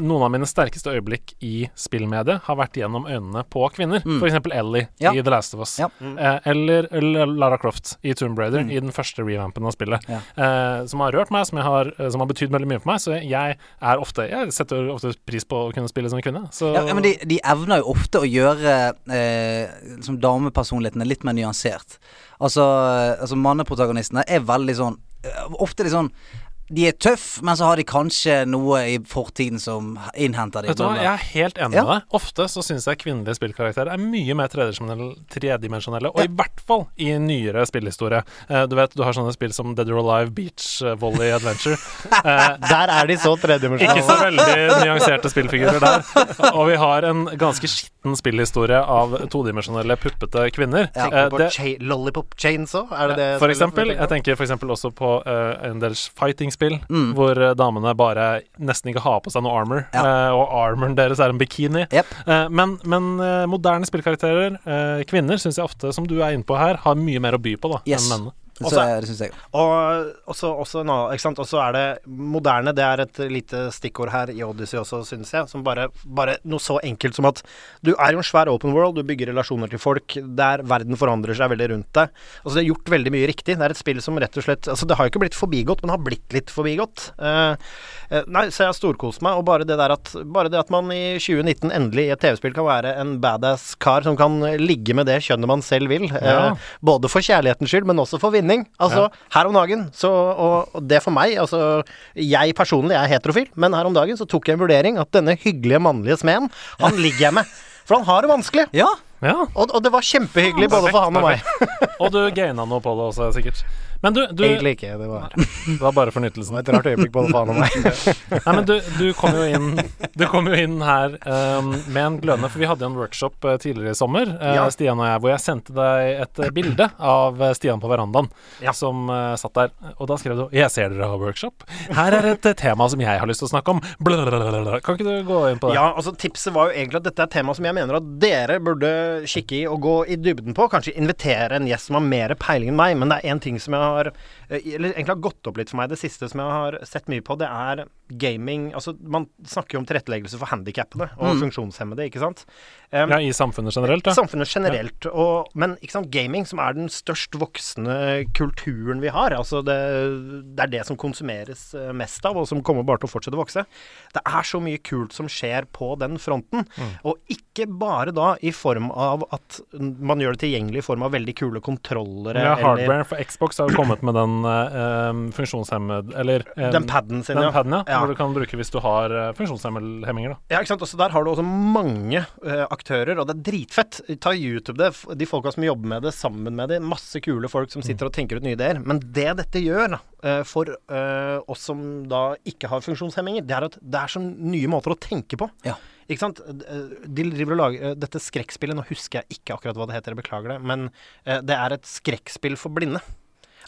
noen av mine sterkeste øyeblikk i spillmediet har vært gjennom øynene på kvinner. For eksempel Ellie Mm. Ja. i The Last of Us. Ja. Eh, eller, eller Lara Croft i Tomb Raider, i den første revampen av spillet. Mm. Ja. Eh, som har rørt meg, som, har, eh, som har betydd veldig mye for meg. Så jeg er ofte Jeg setter ofte pris på å kunne spille som en kvinne. Så Ja, men de, de evner jo ofte å gjøre eh, som damepersonlighetene litt mer nyansert. Altså, altså manneprotagonistene er veldig sånn eh, Ofte litt sånn De er tøff, men så har de kanskje noe i fortiden som innhenter dem. Vet du hva, Jeg er helt enig Ja. med deg. Ofte så syns jeg kvinnelige spillkarakterer er mye mer tredimensjonelle, og og i hvert fall i nyere spillhistorie. Eh, du vet, du har sånne spill som Dead or Alive, Beach, eh, Volley Adventure. Eh, Der er de så ikke så veldig nyanserte spillfigurer der. Og vi har en ganske skitten spillhistorie av todimensjonelle, puppete kvinner. Tenker Eh, det- cha Lollipop Chainsaw? Er det det for eksempel, jeg tenker eksempel også på uh, en del fighting-spill, hvor eh, damene bare nesten ikke har på seg noe armor, Ja. uh, og armoren deres er en bikini. Yep. Uh, men men moderne spillkarakterer, kvinner, syns jeg ofte, som du er inne på her, har mye mer å by på da, Yes. enn mennene. Så, jeg. Og også, også, ikke er det moderne, det er et lite stikkord her i Odyssey også, synes jeg. Som bare, bare noe så enkelt som at du er jo en svær open world, du bygger relasjoner til folk der verden forandrer seg veldig rundt deg. Altså Det er gjort veldig mye riktig. Det er et spill som rett og slett Altså Det har jo ikke blitt forbigått, men har blitt litt forbigått. Uh, nei, så jeg har storkost meg. Og bare det der at Bare det at man i 2019 endelig i et TV-spill kan være en badass kar som kan ligge med det kjønnet man selv vil. Ja. Eh, både for kjærlighetens skyld, men også for vinning. Altså, her om dagen, så Og, og det for meg, altså Jeg personlig er heterofil, men her om dagen så tok jeg en vurdering at denne hyggelige mannlige smeden, han ligger jeg med. For han har det vanskelig. Ja. Ja, Og, og det var kjempehyggelig både for han og meg. Og du gaina noe på det også, sikkert. Men du, du Egentlig ikke. Det var, Det var bare fornyttelsen. et rart øyeblikk både faen og meg. Nei, men du, du kom jo inn Du kom jo inn her um, med en glødende For vi hadde jo en workshop eh, tidligere i sommer, eh, Ja. Stian og jeg, hvor jeg sendte deg et eh, bilde av Stian på verandaen Ja. som uh, satt der. Og da skrev du 'Jeg ser dere har workshop'. Her er et tema som jeg har lyst til å snakke om. Blablabla. Kan ikke du gå inn på det? Ja, altså Tipset var jo egentlig at dette er et tema som jeg mener at dere burde kikke i og gå i dybden på. Kanskje invitere en gjest som har mer peiling enn meg. Men det er én ting som jeg har eh, Eller egentlig har gått opp litt for meg. Det siste som jeg har sett mye på, det er gaming Altså, man snakker jo om tilretteleggelse for handikappede og funksjonshemmede, ikke sant? Um, Ja, I samfunnet generelt, ja. Samfunnet generelt. Og, men ikke sant, gaming, som er den størst voksende kulturen vi har, altså det, det er det som konsumeres eh, mest av, og som kommer bare til å fortsette å vokse. Det er så mye kult som skjer på den fronten. Og ikke bare da i form av at man gjør det tilgjengelig i form av veldig kule kontrollere Ja, eller hardware for Xbox har jo kommet med den eh, uh, funksjonshemmede Eller uh, den paden sin, den ja. padden, ja, Ja. Hvor du kan bruke hvis du har uh, funksjonshemminger. da. Ja, ikke sant. Også der har du også mange eh, aktører, og det er dritfett. Ta YouTube det. De folka som jobber med det, sammen med det. Masse kule folk som sitter og tenker ut nye ideer. Men det dette gjør eh, for eh, oss som da ikke har funksjonshemminger, det er at det er så nye måter å tenke på. Ja. Ikke sant? Eh, De driver og lager eh, dette skrekkspillet, nå husker jeg ikke akkurat hva det heter, jeg beklager det, men eh, det er et skrekkspill for blinde.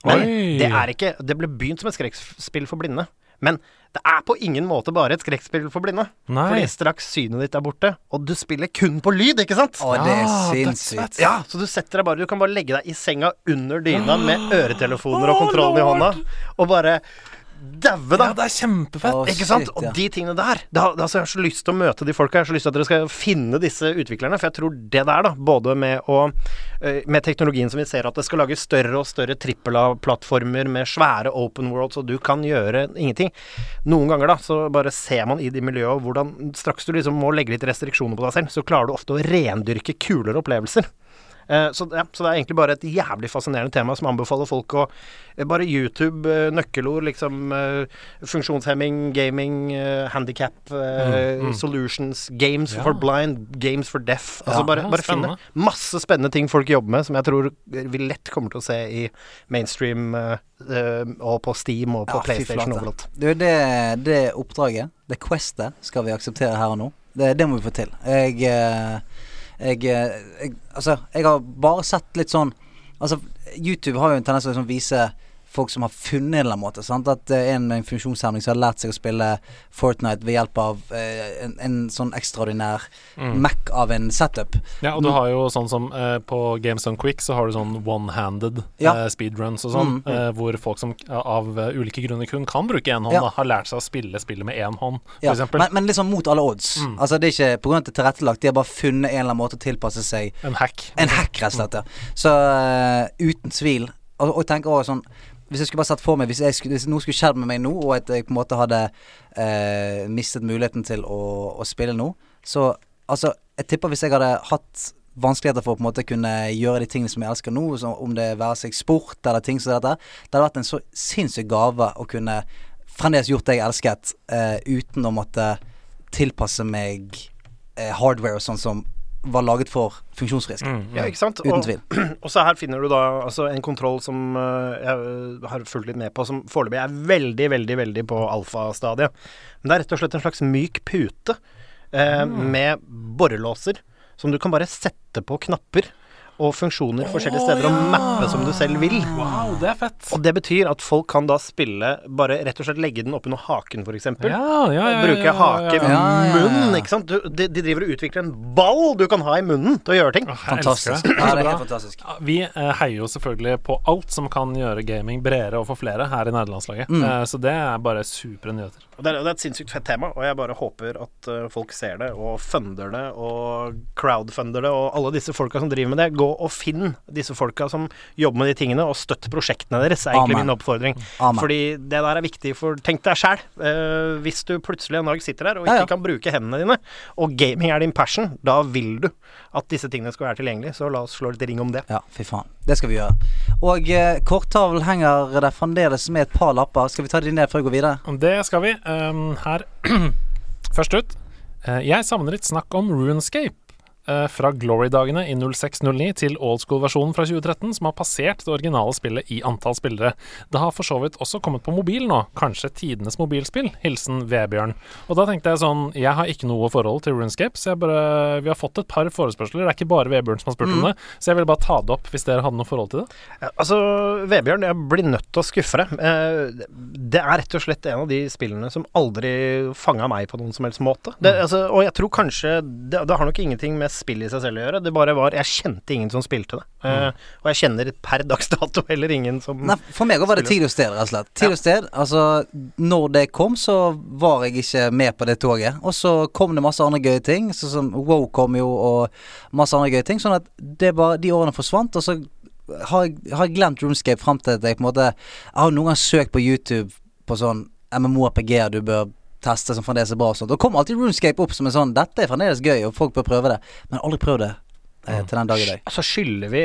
Men Oi. det er ikke Det ble begynt som et skrekkspill for blinde. Men det er på ingen måte bare et skrekkspill for blinde. Nei. Fordi straks synet ditt er borte, og du spiller kun på lyd, ikke sant? Å, det er sinnssykt. Ja, så du setter deg bare Du kan bare legge deg i senga under dyna med øretelefoner og kontrollen i hånda, og bare daue, da. Ja, det er kjempefett! Å, Ikke sant? shit, Og ja. de tingene der det har, det, altså, Jeg har så lyst til å møte de folka. Jeg har så lyst til at dere skal finne disse utviklerne. For jeg tror det der, da, både med å eh, Med teknologien som vi ser at det skal lages større og større trippel A-plattformer med svære open worlds, og du kan gjøre ingenting. Noen ganger, da, så bare ser man i de miljøene hvordan Straks du liksom må legge litt restriksjoner på deg selv, så klarer du ofte å rendyrke kulere opplevelser. Eh, Så, ja, så det er egentlig bare et jævlig fascinerende tema som anbefaler folk å eh, bare YouTube, eh, nøkkelord, liksom funksjonshemming, gaming, handikap, mm, mm. solutions, games for blind, games for deaf. Altså Ja, bare, ja, bare finne masse spennende ting folk jobber med, som jeg tror vi lett kommer til å se i mainstream og på Steam og på Ja, PlayStation overalt. Du, det, det oppdraget, det questet, skal vi akseptere her og nå. Det, det må vi få til. Jeg, eh, jeg, eh, jeg Altså, jeg har bare sett litt sånn Altså, YouTube har jo en tendens til å liksom vise folk som har funnet en eller annen måte. Sant? At er en med en funksjonshemning som har lært seg å spille Fortnite ved hjelp av eh, en, en sånn ekstraordinær Mac av en setup. Ja, og du har jo sånn som eh, på Games on Quick så har du sånn one-handed Ja. eh, speedruns og sånn, Mm. eh, hvor folk som eh, av eh, ulike grunner kun kan bruke én hånd, Ja. da, har lært seg å spille spillet med én hånd, Ja, men, men liksom mot alle odds. Altså Det er ikke pga. at det er tilrettelagt, de har bare funnet en eller annen måte å tilpasse seg en hack. En hack, rett og slett. Så eh, uten tvil. Og, og tenker også sånn Hvis jeg skulle bare sett for meg Hvis, jeg skulle, hvis noe skulle skjedd med meg nå, og at jeg på en måte hadde eh, mistet muligheten til å, å spille nå, så altså Jeg tipper hvis jeg hadde hatt vanskeligheter for å på en måte kunne gjøre de tingene som jeg elsker nå, om det være seg sport eller ting som dette, det hadde vært en så sinnssyk gave å kunne fremdeles gjort det jeg elsket, eh, uten å måtte tilpasse meg eh, hardware og sånn som var laget for funksjonsfriske. Ja, ikke sant? Uten tvil. Og så her finner du da altså en kontroll som eh, jeg har fulgt litt med på, som foreløpig er veldig, veldig, veldig på alfastadiet. Men det er rett og slett en slags myk pute eh, med borrelåser som du kan bare sette på knapper og funksjoner forskjellige steder og mappe som du selv vil. Wow, det er fett! Og det betyr at folk kan da spille Bare rett og slett legge den oppunder haken, f.eks. Ja, ja, ja, ja, Bruke ja, hake, ja. Ja, ja, ja. munn, ikke sant. Du, de, de driver og utvikler en ball du kan ha i munnen til å gjøre ting. Fantastisk. det. Ja, det er helt fantastisk. Vi eh, heier jo selvfølgelig på alt som kan gjøre gaming bredere og for flere her i nederlandslaget. Mm. Eh, så det er bare supre nyheter. Og det, er, det er et sinnssykt fett tema, og jeg bare håper at eh, folk ser det og funder det og crowdfunder det, og alle disse folka som driver med det. Gå og finn disse folka som jobber med de tingene, og støtt prosjektene deres, er egentlig Amen. min oppfordring. Amen. Fordi det der er viktig for Tenk deg sjæl. hvis du plutselig en dag sitter der og ikke Ja, ja. kan bruke hendene dine, og gaming er din passion, da vil du at disse tingene skal være tilgjengelige. Så la oss slå litt ring om det. Ja, fy faen. Det skal vi gjøre. Og eh, korttavlen henger der fremdeles med et par lapper. Skal vi ta de ned før vi går videre? Det skal vi. Um, her Først ut. Eh, jeg savner litt snakk om Runescape. Eh, Fra Glory-dagene i 0609 til old school-versjonen fra 2013, som har passert det originale spillet i antall spillere. Det har for så vidt også kommet på mobil nå, kanskje tidenes mobilspill. Hilsen Vebjørn. Og da tenkte jeg sånn, jeg har ikke noe forhold til Runescape, så jeg bare Vi har fått et par forespørsler, det er ikke bare Vebjørn som har spurt om det, så jeg vil bare ta det opp hvis dere hadde noe forhold til det. Altså, Vebjørn, jeg blir nødt til å skuffe deg. Eh, det er rett og slett en av de spillene som aldri fanga meg på noen som helst måte. Det, altså, og jeg tror kanskje det, det har nok ingenting med spill i seg selv å gjøre. Det bare var Jeg kjente ingen som spilte det. Eh, og jeg kjenner per dags dato heller ingen som Nei, for meg var det tid og sted, rett og slett. Tid og sted, altså Når det kom, så var jeg ikke med på det toget. Og så kom det masse andre gøye ting, sånn som Wow kom jo, og masse andre gøye ting. Sånn at det bare De årene forsvant, og så har jeg, har jeg glemt Runescape fram til at jeg på en måte Jeg har noen ganger søkt på YouTube på sånn MMO-RPG-er du bør teste som fremdeles er bra og sånt. Da kommer alltid Runescape opp som en sånn Dette er fremdeles gøy, og folk bør prøve det. Men aldri prøv det eh, til den dag i dag. Altså skylder vi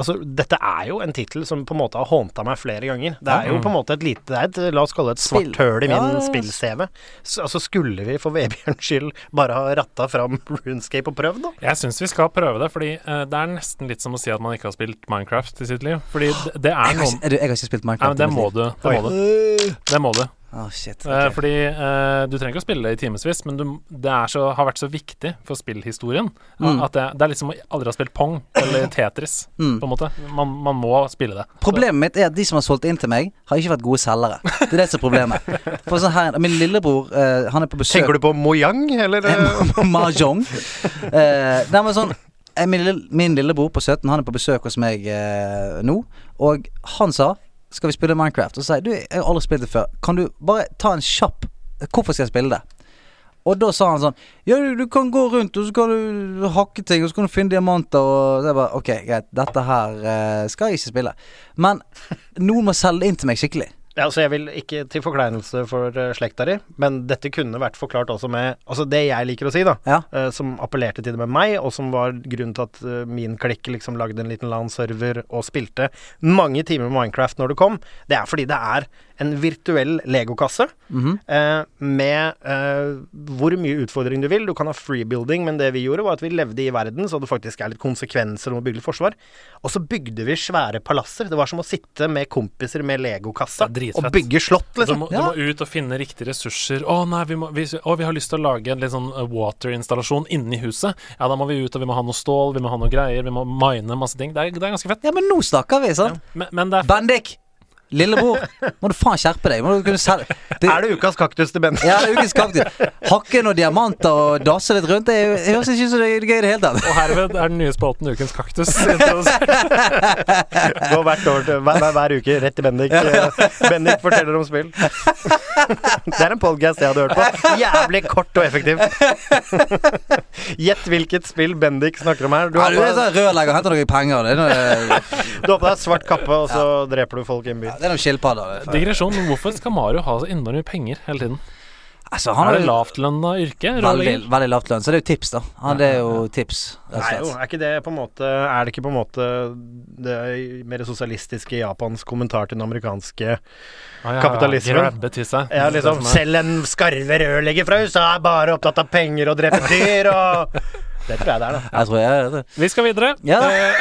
Altså, dette er jo en tittel som på en måte har hånta meg flere ganger. Det er jo på en måte et lite Det er et, la oss kalle det et svart høl i min Ja, spill-CV. Så, altså, skulle vi for Vebjørns skyld bare ha ratta fram Runescape og prøvd, da? Jeg syns vi skal prøve det, fordi uh, det er nesten litt som å si at man ikke har spilt Minecraft i sitt liv. Fordi det, det er Jeg har, noen ikke- jeg har ikke spilt Nei, Minecraft. men det må du. Det må du. Det må du. Å, shit. Eh. Fordi eh, du trenger ikke å spille det i timevis, men du, det er så, har vært så viktig for spillhistorien Mm. at det, det er liksom å aldri ha spilt Pong eller Tetris, Mm. på en måte. Man, man må spille det. Problemet mitt er at de som har solgt inn til meg, har ikke vært gode selgere. Det er det som er problemet. For sånn her, Min lillebror, eh, han er på besøk Tenker du på Mojang, eller? eh? Mahjong. Eh, nei, men sånn eh, min, lille, min lillebror på 17 Han er på besøk hos meg eh, nå, og han sa Skal vi spille Minecraft? Og så sier du, jeg har aldri spilt det før. Kan du bare ta en kjapp Hvorfor skal jeg spille det? Og da sa han sånn Ja, du, du kan gå rundt, og så kan du hakke ting, og så kan du finne diamanter, og så jeg bare Ok, greit, dette her uh, skal jeg ikke spille. Men noen må selge det inn til meg skikkelig. Ja, altså Jeg vil ikke til forkleinelse for uh, slekta di, men dette kunne vært forklart også med Altså det jeg liker å si, da, Ja. uh, som appellerte til det med meg, og som var grunnen til at uh, min klikk liksom lagde en liten LAN-server og spilte mange timer med Minecraft når det kom, det er fordi det er en virtuell legokasse Mhm. eh, med eh, hvor mye utfordring du vil. Du kan ha freebuilding, men det vi gjorde, var at vi levde i verden, så det faktisk er litt konsekvenser om å bygge litt forsvar. Og så bygde vi svære palasser. Det var som å sitte med kompiser med er og bygge slott, Du liksom. må, du må ut og finne riktige ressurser. Å nei, vi, må, vi, å, vi har lyst til å lage en litt sånn waterinstallasjon water-installasjon inni huset. Ja, da må vi ut, og vi må ha noe stål, vi må ha noe greier, vi må mine masse ting. Det er, det er ganske fett. Ja, men nå snakker vi, sant? Men, men det er Bendik! Lillebror, må du faen skjerpe deg. Må du kunne selge det, Er det ukas kaktus til Bent? Ja, ukens kaktus. Hakke noen diamanter og dasse litt rundt. Det høres ikke ut som det er gøy i det hele tatt. Og herved er den nye spalten Ukens kaktus. Gå hvert år til, hver, hver, hver uke rett til Bendik. Eh, Bendik forteller om spill. Det er en podcast jeg hadde hørt på. Jævlig kort og effektivt. Gjett hvilket spill Bendik snakker om her. Du Ja, du er sånn rørlegger, henter noen penger. Det er noe, du har på deg svart kappe, og så dreper du folk i en by. Det er noen skilpadder. Digresjon, hvorfor skal Mario ha så enormt mye penger hele tiden? Altså, han Er det lavtlønna yrke? veldig, veldig lavt lønn, så det er jo tips, da. Han, det er jo tips, Nei, jo, er ikke det på en måte Er det ikke på en måte det mer sosialistiske Japans kommentar til den amerikanske Ah, ja, kapitalismen. Ja, liksom Selv en skarve rørlegger fra USA er bare opptatt av penger og drepe dyr og Det tror jeg det er, da. Jeg tror jeg det. Vi skal videre. Ja,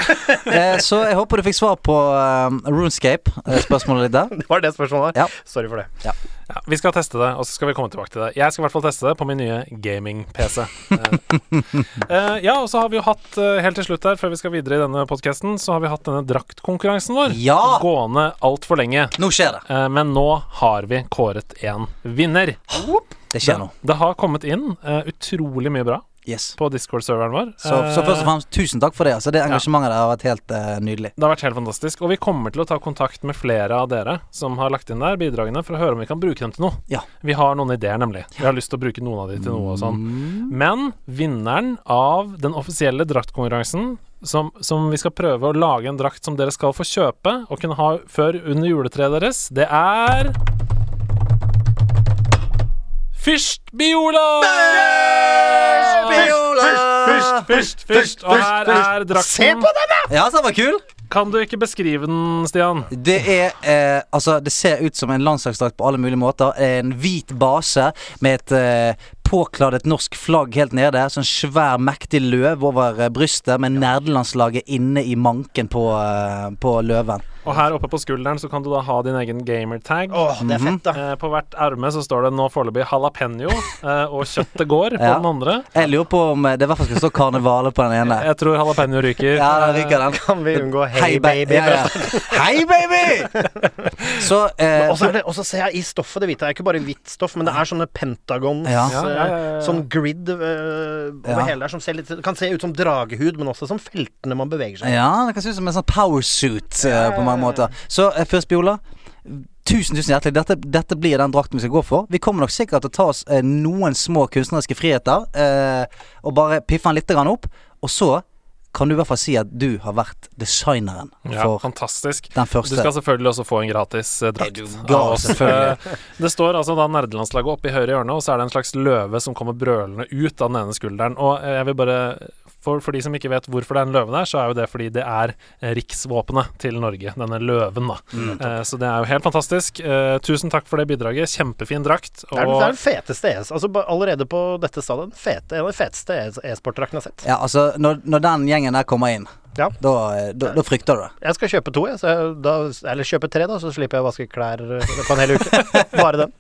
eh, så jeg håper du fikk svar på um, eh, spørsmålet ditt der. Det var det spørsmålet. Ja. Sorry for det. Ja, vi skal teste det, og så skal vi komme tilbake til det. Jeg skal i hvert fall teste det på min nye gaming-PC. Eh, eh, ja, og så har vi jo hatt, eh, helt til slutt her, før vi skal videre i denne podkasten, så har vi hatt denne draktkonkurransen vår Ja! gående altfor lenge. Nå skjer det. Eh, men nå har vi kåret en vinner. Det skjer nå. Det har kommet inn uh, utrolig mye bra Yes. på Discord-serveren vår. Så, så Eh, først og fremst, tusen takk for det. Altså, det engasjementet der har vært helt uh, nydelig. Det har vært helt fantastisk. Og vi kommer til å ta kontakt med flere av dere som har lagt inn der bidragene, for å høre om vi kan bruke dem til noe. Ja. Vi har noen ideer, nemlig. Vi har lyst til å bruke noen av de til noe og sånn. Men vinneren av den offisielle draktkonkurransen som, som vi skal prøve å lage en drakt som dere skal få kjøpe og kunne ha før under juletreet deres, det er Fyrst Biola! Fyrst, fyrst, fyrst. Og her er drakten. Se på den, da! Ja, så den var kul. Kan du ikke beskrive den, Stian? Det er eh, Altså, det ser ut som en landslagsdrakt på alle mulige måter. En hvit base med et eh, påkladdet norsk flagg helt nede. Sånn svær, mektig løv over eh, brystet med nerdelandslaget inne i manken på, eh, på løven. Og her oppe på skulderen så kan du da ha din egen gamertag. Åh, det er Mhm. fett, da. Eh, på hvert erme så står det nå foreløpig jalapeño, eh, og kjøttet går på Ja. den andre. Jeg lurer på om eh, det i hvert fall skal stå karnevalet på den ene. Jeg tror jalapeño ryker. Ja, den ryker den. Kan vi unngå Hey, ba- baby? Ja, ja. Hei, baby! Så eh, Og så er det- ser jeg i stoffet, det hvite er ikke bare hvitt stoff, men det er sånne pentagons, Ja. Ja, ja, ja, ja. sånn grid øh, over Ja. hele der, som ser litt, kan se ut som dragehud, men også som feltene man beveger seg i. Ja, det kan se ut som en sånn powersuit ja. på mange måter. Så uh, først, Biola. Tusen, tusen hjertelig. Dette, dette blir den drakten vi skal gå for. Vi kommer nok sikkert til å ta oss eh, noen små kunstneriske friheter. eh, og bare piffe den litt grann opp. Og så kan du i hvert fall si at du har vært designeren Ja, for fantastisk. den Du skal selvfølgelig også få en gratis eh, drakt. Ja, av oss. Eh, Det står altså da nerdelandslaget oppe i høyre hjørne, og så er det en slags løve som kommer brølende ut av den ene skulderen. Og eh, jeg vil bare for, for de som ikke vet hvorfor det er en løve der, så er jo det fordi det er eh, riksvåpenet til Norge. Denne løven, da. Mm. Eh, så det er jo helt fantastisk. Eh, tusen takk for det bidraget. Kjempefin drakt. Det er, den- det er den feteste ES Altså allerede på dette stadiet, den fete, en av de feteste ES e-sportdraktene jeg har sett. Ja, altså, når, når den gjengen der kommer inn, Ja. da, eh, da, da frykter du det. Jeg skal kjøpe to, jeg. Så jeg da, eller kjøpe tre, da, så slipper jeg å vaske klær øh, på en hel uke. Bare den.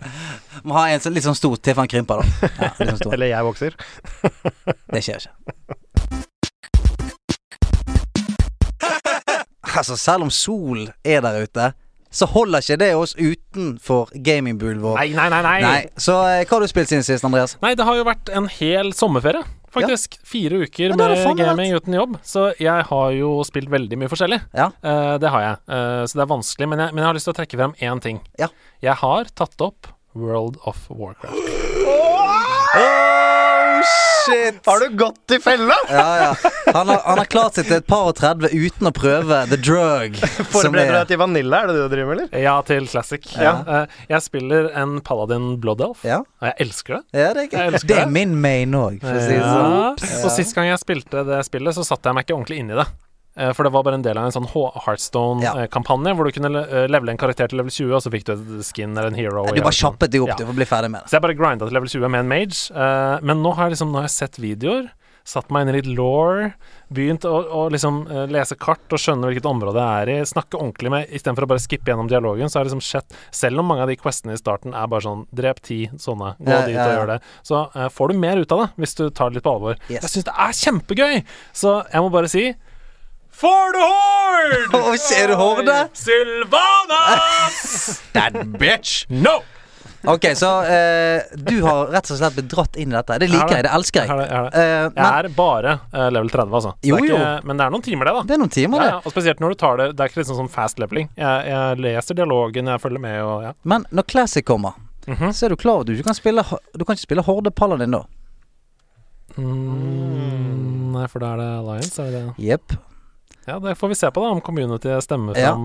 Må ha en sånn- litt sånn stor til for han krymper, da. Ja, sånn. Eller jeg vokser. Det skjer ikke. Altså, selv om sol er der ute, så holder ikke det oss utenfor gamingboolen vår. Nei, nei, nei, nei. Nei. Så eh, hva har du spilt siden sist, Andreas? Nei, det har jo vært en hel sommerferie, faktisk. Fire uker Ja, med gaming uten jobb. Så jeg har jo spilt veldig mye forskjellig. Ja. Uh, det har jeg. Uh, så det er vanskelig. Men jeg, men jeg har lyst til å trekke frem én ting. Ja. Jeg har tatt opp World of Warcraft. Oh, shit! Har du gått i fella? Ja, ja. Han har, han har klart seg til et par og 30 uten å prøve the drug. Forbereder du deg til Vanilla, er det det du driver med, eller? Ja, til Classic. Ja. Eh, jeg spiller en Paladin Blood Elf, Ja, og jeg elsker det. ja det, er Jeg elsker det er min main òg, for å si det sånn. Ja. Og sist gang jeg spilte det spillet, så satte jeg meg ikke ordentlig inn i det. Eh, For det var bare en del av en sånn Heartstone-kampanje, hvor du kunne eh, levele en karakter til level 20, og så fikk du et skin eller en hero. Du bare Hearthstone. kjappet deg opp, Ja. for å bli ferdig med det. Så jeg bare grinda til level 20 med en mage. eh, men nå har jeg liksom Nå har jeg sett videoer, satt meg inn i litt law, begynt å, å liksom eh, lese kart og skjønne hvilket område jeg er i, snakke ordentlig med istedenfor å bare skippe gjennom dialogen, så har det liksom sett Selv om mange av de questene i starten er bare sånn Drep ti sånne, gå Ja, dit ja, og gjør det, så eh, får du mer ut av det hvis du tar det litt på alvor. Yes. Jeg syns det er kjempegøy! Så jeg må bare si For the Horde! Og er du horde? Sylvanas! That bitch! No! Ok, så eh, du har rett og slett blitt dratt inn i dette. Det liker jeg, det elsker Jeg jeg. er, det, jeg har det. Eh, Jeg er bare eh, level 30, altså. Så Jo, det er jo. ikke, men det er noen timer, det, da. det er noen timer, det. ja, og spesielt når du tar det Det er ikke liksom sånn fast leveling. Jeg, jeg leser dialogen, jeg følger med og ja. Men når Classic kommer, Mhm. så er du klar over at du ikke kan spille Du kan ikke spille Horde Paladin da. Mm, nei, for da er det Alliance, er det det? Jepp. Ja, det får vi se på, da, om community stemmer Ja.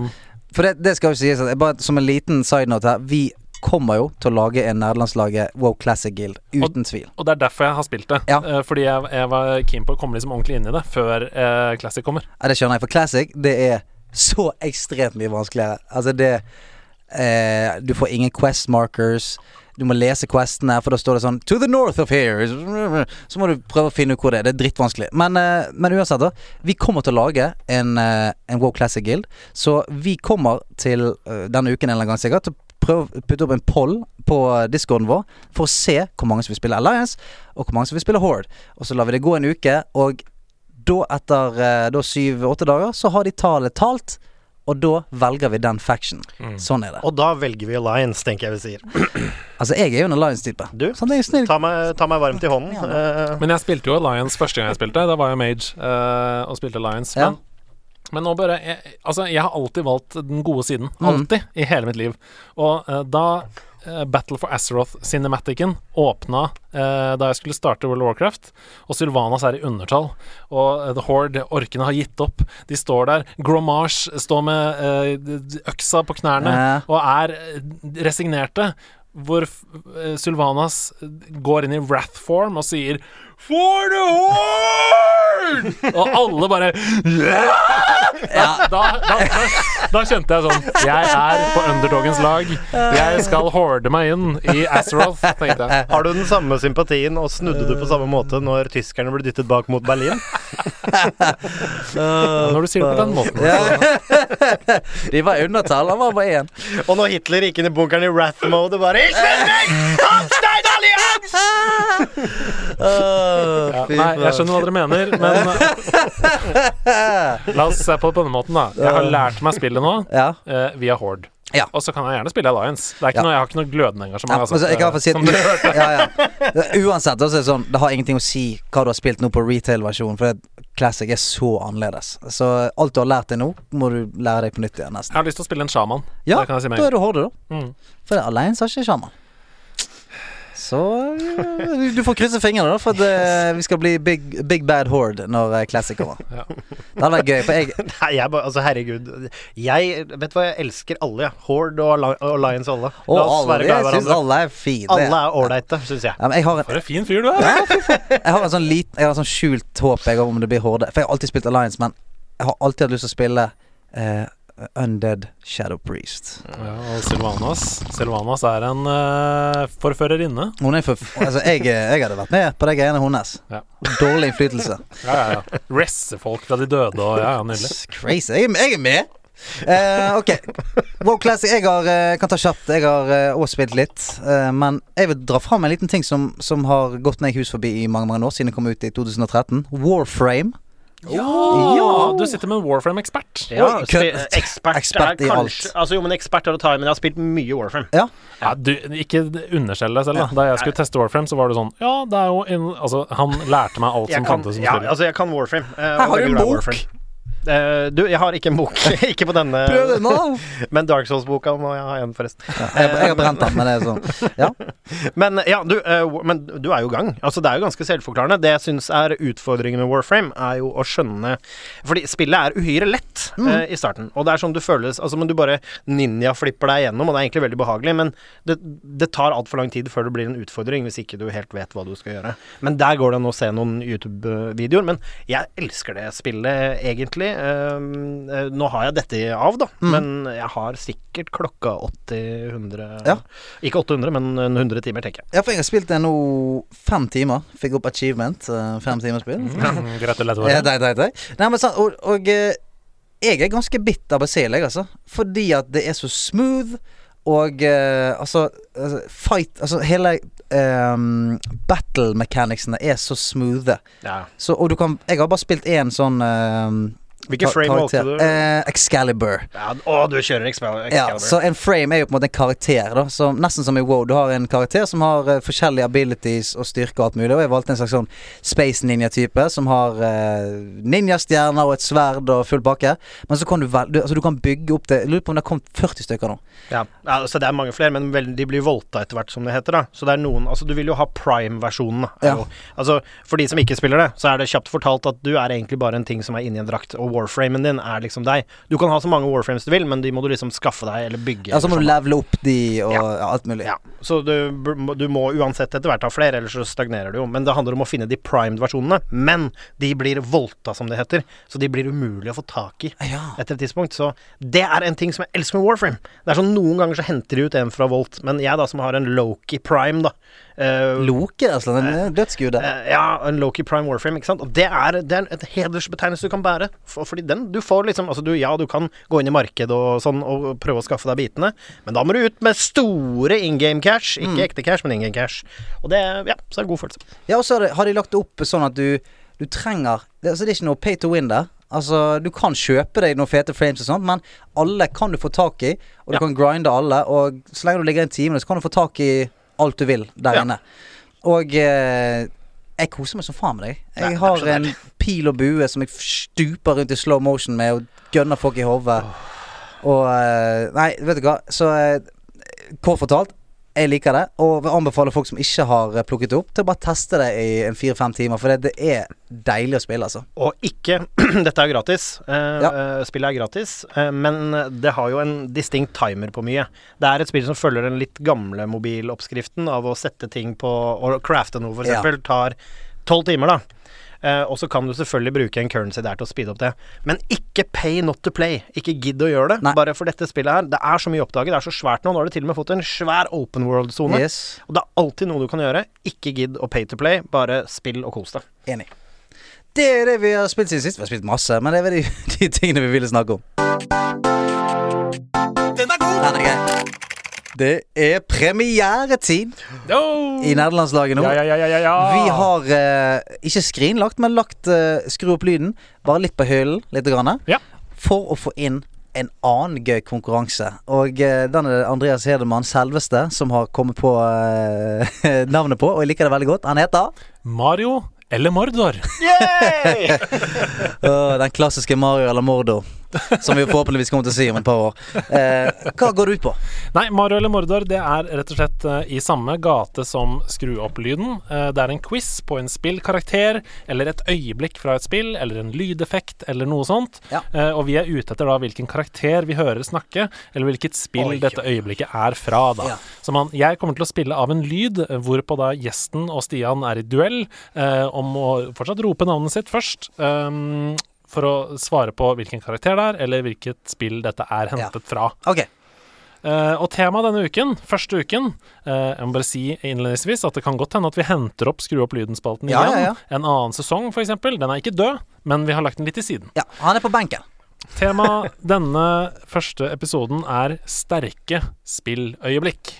For det, det skal jo sies bare Som en liten side note her Vi kommer jo til å lage en nederlandslaget Wow Classic Guild, uten tvil. Og det er derfor jeg har spilt det. Ja. Eh, fordi jeg, jeg var keen på å komme liksom ordentlig inn i det før eh, Classic kommer. Ja, det skjønner jeg, for Classic det er så ekstremt mye vanskeligere. Altså det eh, Du får ingen quest markers. Du må lese questene, for da står det sånn 'To the north of here'. Så må du prøve å finne ut hvor det er. Det er drittvanskelig. Men, eh, men uansett, da. Vi kommer til å lage en, eh, en Wow Classic Guild. Så vi kommer til eh, denne uken en eller annen gang sikkert til å putte opp en poll på discorden vår for å se hvor mange som vil spille Alliance, og hvor mange som vil spille Horde. Og så lar vi det gå en uke, og da etter da syv-åtte dager så har de tallet talt, og da velger vi den faction. Sånn er det. Og da velger vi Alliance, tenker jeg vi sier. Altså, jeg er jo en Alliance-type. Du, Sånn, er snill. Ta meg, ta meg varmt i hånden. Eh, Men jeg spilte jo Alliance første gang jeg spilte. Da var jeg mage uh, og spilte Alliance. Ja. Men, men nå bare jeg, Altså, jeg har alltid valgt den gode siden. Mm. I hele mitt liv. Og uh, da Battle for Azeroth-cinematicen åpna eh, da jeg skulle starte World of Warcraft, og Sylvanas er i undertall, og eh, The Horde, orkene, har gitt opp. De står der. Gromage står med eh, øksa på knærne og er eh, resignerte. Hvor eh, Sylvanas går inn i wrath-form og sier For the horn! Og alle bare da, da, da, da kjente jeg sånn Jeg er på underdogens lag. Jeg skal horde meg inn i Azeroth, tenkte jeg. Har du den samme sympatien, og snudde du på samme måte når tyskerne ble dyttet bak mot Berlin? Når du sier det på den måten. Ja. De var undertall, han var bare én. Og når Hitler gikk inn i bunkeren i wrath-mode, bare Ich will nicht! Holstein Allianz! ja, nei, jeg skjønner hva dere mener, men La oss se på det på denne måten, da. Jeg har lært meg spillet nå Ja. uh, via Horde. Ja. Og så kan jeg gjerne spille Alliance. Det er ikke Ja. noe, jeg har ikke noe glødende engasjement. men så jeg kan si at ja, ja. Uansett, så er det sånn Det har ingenting å si hva du har spilt nå på retail-versjonen, for det, Classic er så annerledes. Så alt du har lært deg nå, må du lære deg på nytt igjen, Jeg har lyst til å spille en sjaman. Ja, si da er du horde, da. Mm. For Alliance har ikke sjaman. Så du- får krysse fingrene, da, for at eh, vi skal bli big, big bad horde når eh, Classic kommer. Ja. Det hadde vært gøy, for jeg Nei, jeg bare Altså, herregud. Jeg Vet du hva, jeg elsker alle, jeg. Horde og og Lions alle. La oss alle, være glad i jeg syns alle er fine. Alle er ålreite, syns jeg. Ja, men jeg har en For en fin fyr du er. Jeg har en sånn liten Jeg har en sånn skjult håp jeg om det blir Horde. For jeg har alltid spilt Alliance, men jeg har alltid hatt lyst til å spille eh, Undead Shadow Priest. Ja, og Sylvanas Sylvanas er en uh, forførerinne. Hun er for Altså, jeg, jeg hadde vært med på de greiene hennes. Ja. Dårlig innflytelse. Ja, ja, ja. Resse folk fra de døde og ja, ja, nydelig. Crazy. Jeg, jeg er med! Uh, ok. Wow Classic. Jeg har, uh, kan ta kjapt. Jeg har òg også spilt litt. Men jeg vil dra fram en liten ting som, som har gått meg hus forbi i mange mange år, siden det kom ut i 2013. Warframe. Ja, du sitter med en Warframe-ekspert. Ja, ekspert, Ekspert er i kanskje alt. Altså, jo, men ekspert er å ta i, men jeg har spilt mye Warframe. Ja. Ja, du, ikke underskjell deg selv, da. Da jeg skulle teste Warframe, så var det sånn Ja, det er jo en Altså, han lærte meg alt Jeg som fantes som ja, altså, jeg kan Warframe. Uh, Her har du en bok. Warframe. Eh, du, jeg har ikke en bok. ikke på denne. Prøv den nå! Men Dark Souls-boka må jeg ha igjen, forresten. Jeg, jeg har brent den, men det er sånn. Ja. Men ja, du, uh, men du er jo i gang. Altså, det er jo ganske selvforklarende. Det jeg syns er utfordringen med Warframe, er jo å skjønne Fordi spillet er uhyre lett eh, i starten. Og det er sånn du føles Altså, men du bare ninja-flipper deg gjennom, og det er egentlig veldig behagelig, men det, det tar altfor lang tid før det blir en utfordring, hvis ikke du helt vet hva du skal gjøre. Men der går det an å se noen YouTube-videoer. Men jeg elsker det spillet, egentlig. Um, Uh, nå har jeg dette av, da, men jeg har sikkert klokka 80-100 Ja. Ikke 800, men 100 timer, tenker jeg. ja, for jeg har spilt det nå fem timer. Fikk opp achievement. eh, Fem timers spill. Mm, Gratulerer. Ja, nei, nei, nei. nei men sant, og, og eh, jeg er ganske bitt av Basil, jeg, altså. Fordi at det er så smooth. Og eh, altså, altså Fight Altså hele um, battle mechanicsene er så smoothe. Ja. Så, og du kan Jeg har bare spilt én sånn um, Hvilken frame valgte du? Eh, Excalibur. Ja, å, du kjører Excalibur. Ja, så en frame er jo på en måte en karakter, da. Så nesten som i WoW. Du har en karakter som har uh, forskjellige abilities og styrke og alt mulig. Og jeg valgte en slags sånn Space Ninja-type som har uh, ninjastjerner og et sverd og full pakke. Men så kan du vel du, Altså, du kan bygge opp det Jeg lurer på om det har kommet 40 stykker nå. Ja, ja, så det er mange flere, men vel, de blir volta etter hvert, som det heter. da Så det er noen Altså, du vil jo ha prime-versjonen. er Ja. Altså, for de som ikke spiller det, så er det kjapt fortalt at du er egentlig bare en ting som er inni en drakt, og warframen din er liksom deg. Du kan ha så mange warframes du vil, men de må du liksom skaffe deg, eller bygge. Ja, så må eller du levele opp de og Ja. alt mulig. Ja, så du, du må uansett etter hvert ha flere, ellers så stagnerer du jo. Men det handler om å finne de primed-versjonene. Men de blir volta, som det heter. Så de blir umulig å få tak i Ja. etter et tidspunkt. Så det er en ting som jeg elsker med Warframe. Det er sånn Noen ganger så henter de ut en fra Volt, men jeg da som har en Loki Prime, da eh, Loki, altså. Den dødsgudet. Uh, eh, ja, en Loki Prime Warframe, ikke sant. Og det er, det er et hedersbetegnelse du kan bære. For, fordi den Du får liksom Altså, du, ja, du kan gå inn i markedet og sånn og prøve å skaffe deg bitene, men da må du ut med store in game cash. Ikke ekte cash, men in game cash. Og det Ja, så er det god følelse. Ja, og så har de- lagt det opp sånn at du, du trenger det, altså det er ikke noe pay to win der. Altså, du kan kjøpe deg noen fete frames og sånt, men alle kan du få tak i, og du Ja. kan grinde alle, og så lenge du ligger en time, så kan du få tak i alt du vil der Ja. inne. Og eh, jeg koser meg som faen med deg. Jeg er har en pil og bue som jeg stuper rundt i slow motion med, og gønner folk i hodet. Og eh, Nei, vet du hva, så eh, Kort fortalt, jeg liker det, og vil anbefale folk som ikke har eh, plukket det opp, til å bare teste det i en fire-fem timer, for det, det er deilig å spille, altså. Og ikke Dette er gratis. Eh, Ja. eh, spillet er gratis, eh, men det har jo en distinkt timer på mye. Det er et spill som følger den litt gamle mobiloppskriften av å sette ting på Å crafte noe, for Ja. tar tolv timer, da. Eh, og så kan du selvfølgelig bruke en currency der til å speede opp det. Men ikke pay not to play. Ikke gidd å gjøre det. Nei. Bare for dette spillet her. Det er så mye oppdaget, det er så svært nå. Nå har du til og med fått en svær open world-sone. Yes. Og det er alltid noe du kan gjøre. Ikke gidd å pay to play, bare spill og kos deg. Enig. Det er det vi har spilt siden sist. Vi har spilt masse, men det er de, de tingene vi ville snakke om. Den er god! Den er grei. Det er premieretid Oh! i nederlandslaget nå. Ja, ja, ja, ja, ja, ja. Vi har eh, ikke skrinlagt, men lagt eh, skru opp lyden. Bare litt på hyllen, litt grann, Ja. for å få inn en annen gøy konkurranse. Og eh, den er Andreas Hedemann selveste som har kommet på eh, navnet på, og jeg liker det veldig godt. Han heter Mario eller Mordor? oh, Den klassiske Mario eller Mordo. Som vi forhåpentligvis kommer til å si om et par år. Eh, hva går det ut på? Nei, Mario eller Mordor det er rett og slett eh, i samme gate som Skru opp-lyden. Eh, det er en quiz på en spillkarakter, eller et øyeblikk fra et spill, eller en lydeffekt, eller noe sånt. Ja. Eh, og vi er ute etter da hvilken karakter vi hører snakke, eller hvilket spill Oi, dette øyeblikket er fra, da. Ja. Så man, jeg kommer til å spille av en lyd, hvorpå da gjesten og Stian er i duell eh, om å fortsatt rope navnet sitt først. ehm, for å svare på hvilken karakter det er, eller hvilket spill dette er hentet fra. Ok. Uh, og temaet denne uken, første uken uh, Jeg må bare si innledningsvis at det kan godt hende at vi henter opp Skru opp lyden-spalten Ja, igjen. ja, ja. En annen sesong, f.eks. Den er ikke død, men vi har lagt den litt til siden. Ja, han er på benken. Temaet denne første episoden er sterke spilløyeblikk.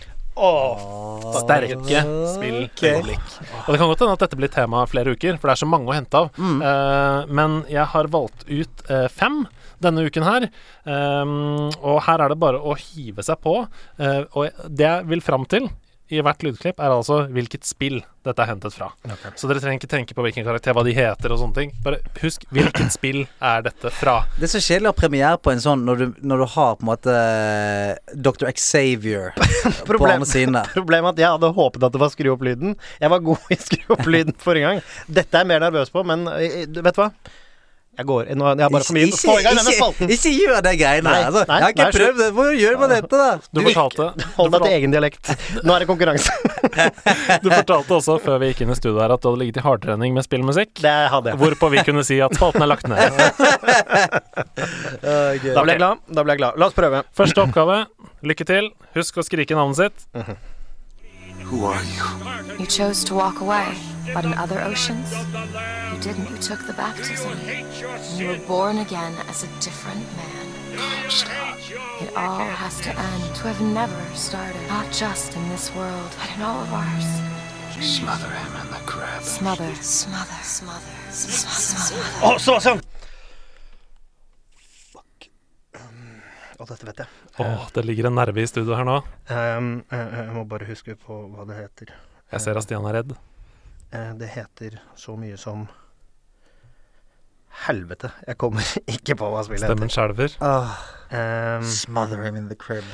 Sterke spilløyeblikk. Og det kan godt hende at dette blir tema flere uker, for det er så mange å hente av. Eh, men jeg har valgt ut uh, fem denne uken her. Um, og her er det bare å hive seg på. Uh, og det jeg vil fram til i hvert lydklipp, er altså hvilket spill dette er hentet fra. Så dere trenger ikke tenke på hvilken karakter, hva de heter og sånne ting. Bare husk hvilket spill er dette fra. Det er så kjedelig å ha premiere på en sånn når du, når du har på en måte eh, Dr. Xavier på andre siden der. Problemet er at jeg hadde håpet at det var skru opp lyden. Jeg var god i skru opp lyden forrige gang. Dette er jeg mer nervøs på, men eh, vet du hva? Jeg går nå, Jeg bare for mye Få i gang denne ikke, spalten. ikke gjør de greiene der. Altså. jeg har ikke nei, prøvd det. Hvor gjør man dette, da? Du fortalte, Hold deg til egen dialekt. Nå er det konkurranse. du fortalte også før vi gikk inn i studio her at du hadde ligget i hardtrening med spillmusikk. Det hadde jeg. Hvorpå vi kunne si at spalten er lagt ned. Da ble jeg glad. Da ble jeg glad. La oss prøve. Første oppgave. Lykke til. Husk å skrike navnet sitt. Who are you You chose to walk away, but in other oceans, you didn't. You took the baptism. And you were born again as a different man. It all has to end to have never started, not just in this world, but in all of ours. Smother him in the crab. Smother, smother, smother, smother, smother. Å, så sånn! Fuck. Um, Å, dette vet jeg. Åh, det ligger en nerve i studio her nå. Um, jeg, jeg må bare huske på hva det heter. Jeg ser at Stian er redd. Eh, det heter så mye som Helvete. Jeg kommer ikke på hva spillet Stemmen skjelver. Um, Smother him in the crib.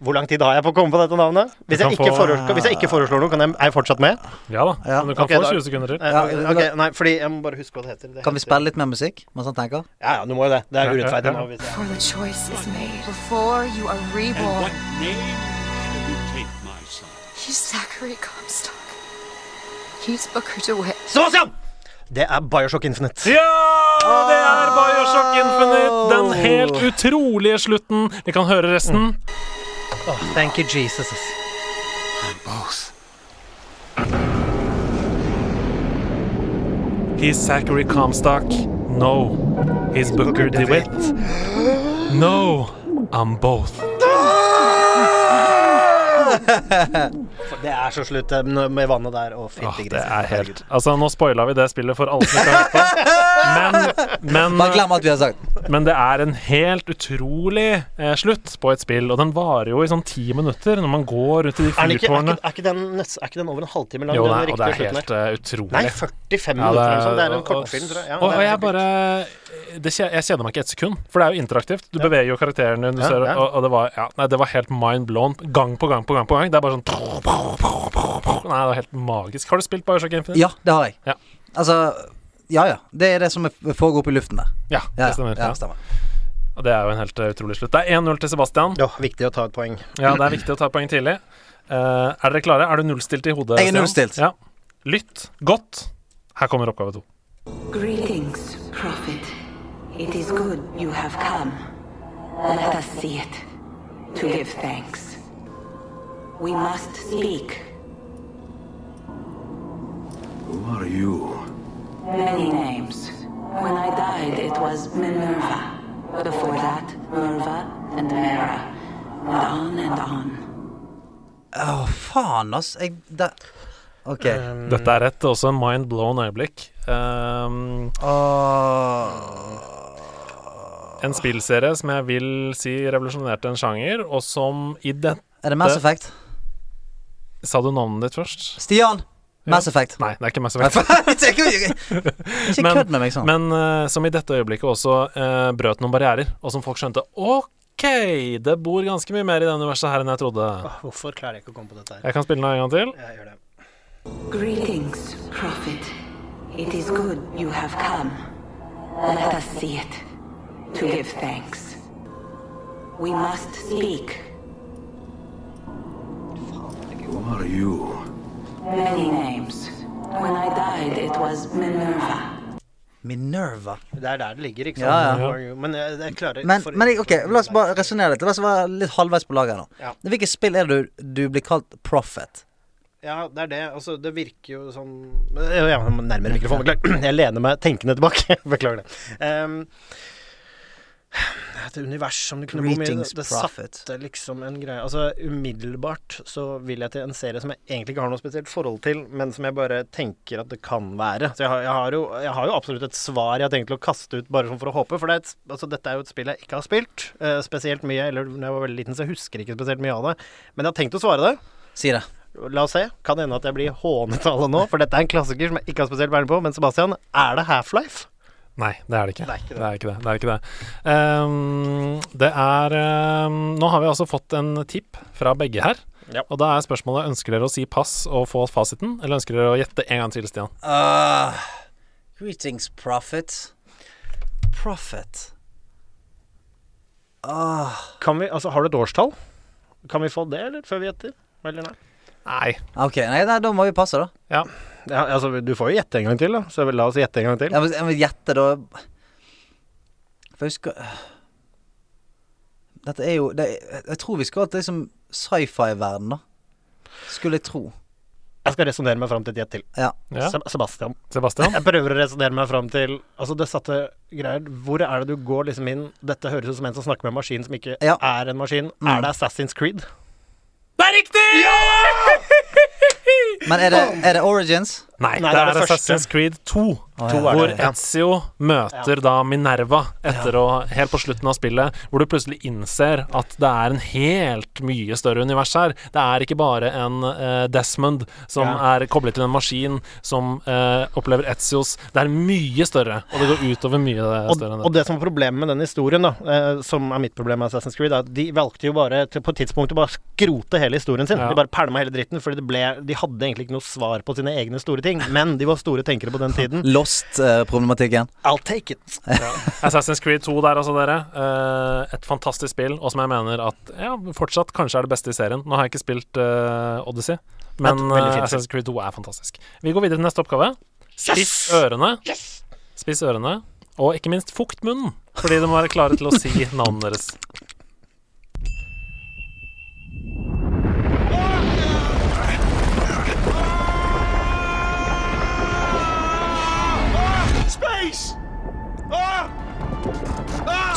Hvor lang tid har jeg på å komme på dette navnet? Hvis, jeg ikke, få- foreslår, hvis jeg ikke foreslår noe, kan jeg, er jeg fortsatt med? Ja da. Ja. Men du kan okay, få 20 sekunder til. Ja, okay, ok, nei, fordi jeg må bare huske hva det heter. Det Kan vi spille litt mer musikk mens han tenker? Ja, ja, du må jo det. Det er Ja, ja, urettferdig ja. nå. Hvis jeg... Before the choice is made, before you are reborn, name shall you take, my son? he's Zachary Comstock. He's Booker DeWitt. Sebastian! Det er Bioshock Infinite. Ja! Det er Bioshock Infinite! Den helt utrolige slutten. Vi kan høre resten. Åh, thank you, Jesus. And both. He's Zachary Comstock. No. He's Booker DeWitt. No. I'm both. Ah! Det er så slutt eh, med vannet der. Å, Åh, det er helt Altså, nå spoila vi det spillet for alle som ikke har hørt på. Men, Bare men, glem alt vi har sagt. men det er en helt utrolig eh, slutt på et spill, og den varer jo i sånn ti minutter når man går rundt i de Er, er, er, den, er ikke den over en halvtime lang? Jo, den nei, og det er helt eh, utrolig. Nei, 45 Ja, minutter. eller sånn. Det er en og- kortfilm, tror jeg. Ja, og, det og er jeg bare det, Jeg kjeder meg ikke et sekund, for det er jo interaktivt. Du beveger jo karakteren din, du Ja, ser, ja. Og, og det var ja, Nei, det var helt mind blown. Gang på gang på gang på gang. Det er bare sånn Nei, det var helt magisk. Har du spilt Bioshock Infinite? Ja, det har jeg. Ja. Altså Ja ja. Det er det som er- foregår oppe i luften der. Ja, Ja, det stemmer. ja, Ja. stemmer. Og det er jo en helt eh, utrolig slutt. Det er 1-0 til Sebastian. Ja, viktig å ta et poeng. Ja, det er viktig å ta et poeng tidlig. Uh, er dere klare? Er du nullstilt i hodet? Jeg er nullstilt. Ja. Lytt godt. Her kommer oppgave to. Greetings, Prophet. It is good you have come. Let us see it, to give thanks. We must speak. Who are you? Many names. When I died, it was Minerva. Before that, Merva and Mera. And on and on. Å, faen, ass. Jeg det, OK. Dette er et også en mind blown øyeblikk. Um, uh, en spillserie som jeg vil si revolusjonerte en sjanger, og som i dette Er det Mass Effect? Sa du navnet ditt først? Stian! Mass Effect. Nei, det er ikke Mass Effect. ikke ikke kødd med meg sånn. Men uh, som i dette øyeblikket også uh, brøt noen barrierer, og som folk skjønte OK, det bor ganske mye mer i det universet her enn jeg trodde. Åh, Hvorfor klarer jeg ikke å komme på dette her? Jeg kan spille den en gang til. Jeg gjør det. Greetings, Prophet. It is good you have come. Let us see it, to give thanks. We must speak. Who are you? Many names. When I died, it was Minerva. Minerva. Det er der det ligger, ikke sant? ja. Men jeg, jeg klarer Men, for- men ok, la oss bare resonnere litt. La oss være litt halvveis på laget her nå. Ja. Hvilket spill er det du, du blir kalt prophet? Ja, det er det. Altså, det virker jo sånn Ja, jeg må nærmere mikrofonen, beklager. Jeg lener meg tenkende tilbake. Beklager det. Um, et univers som du kunne bo med Det prophet. satte liksom en greie Altså, umiddelbart så vil jeg til en serie som jeg egentlig ikke har noe spesielt forhold til, men som jeg bare tenker at det kan være. Så jeg har, jeg har, jo, jeg har jo absolutt et svar jeg har tenkt til å kaste ut, bare for å håpe. For det er et, altså, dette er jo et spill jeg ikke har spilt eh, spesielt mye, eller når jeg var veldig liten, så jeg husker ikke spesielt mye av det. Men jeg har tenkt å svare det. Si det. La oss se. Kan hende at jeg blir hånet av det nå, for dette er en klassiker som jeg ikke har spesielt vært på. Men Sebastian, er det Half-Life? Nei, det er det ikke. Det er ikke det. Det er ikke det. det, er ikke det. Um, det er um, Nå har vi altså fått en tipp fra begge her. Ja. Og da er spørsmålet ønsker dere å si pass og få fasiten, eller ønsker dere å gjette en gang til, Stian? Uh, greetings, prophet. Prophet. Uh. Kan vi, altså, har du et årstall? Kan vi få det, eller? Før vi gjetter? Eller nei? Nei. ok, nei, nei, da må vi passe, da. Ja. Ja, altså, du får jo gjette en gang til, da. Så la oss gjette en gang til. Må, jeg må gjette, da. For jeg husker Dette er jo det, Jeg tror vi skal til liksom sci-fi-verden, da. Skulle jeg tro. Jeg skal resonnere meg fram til et gjett til. Ja. Ja. Sebastian. Sebastian? Jeg prøver å resonnere meg fram til Altså, det satte greier Hvor er det du går liksom inn Dette høres ut som en som snakker med en maskin som ikke Ja. er en maskin. Mm. Er det Assassin's Creed? Det er riktig! Men er det, er det Origins? Nei, Nei, det, det er det Assassin's første. Creed 2. Oh, ja. er Hvor det, ja. Ezio møter da Minerva etter å Helt på slutten av spillet, hvor du plutselig innser at det er en helt mye større univers her. Det er ikke bare en uh, Desmond som Ja. er koblet til en maskin som uh, opplever Ezios. Det er mye større, og det går utover mye Og, større enn og det. det som var problemet med den historien, da, uh, som er mitt problem med Assassin's Creed, er at de valgte jo bare til, på et tidspunkt å bare skrote hele historien sin. Ja. De bare pælma hele dritten, fordi det ble De hadde egentlig ikke noe svar på sine egne store ting, men de var store tenkere på den tiden. Lost-problematikken. I'll take it. Assassin's Creed 2 der, altså, dere. Uh, et fantastisk spill, og som jeg mener at ja, fortsatt kanskje er det beste i serien. Nå har jeg ikke spilt uh, Odyssey, men eh, Assassin's Creed 2 er fantastisk. Vi går videre til neste oppgave. Spiss ørene. Spiss ørene. Og ikke minst fukt munnen, fordi de må være klare til å si navnet deres.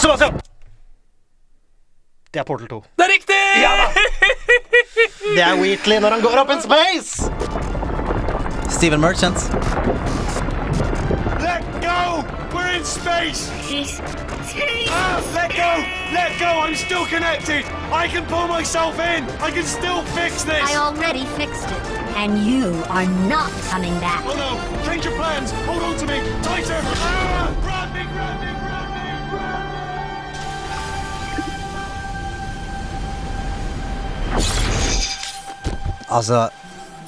Sebastian! Det er Portal 2. Det er riktig! Det er Wheatley når han går opp in space! Steven Merchant. Let go! We're in space! Space. Ah, let go! Let go! I'm still connected! I can pull myself in! I can still fix this! I already fixed it. And you are not coming back. Oh no! Change your plans! Hold on to me! Tighter! Ah! Grab me, grab me, Altså,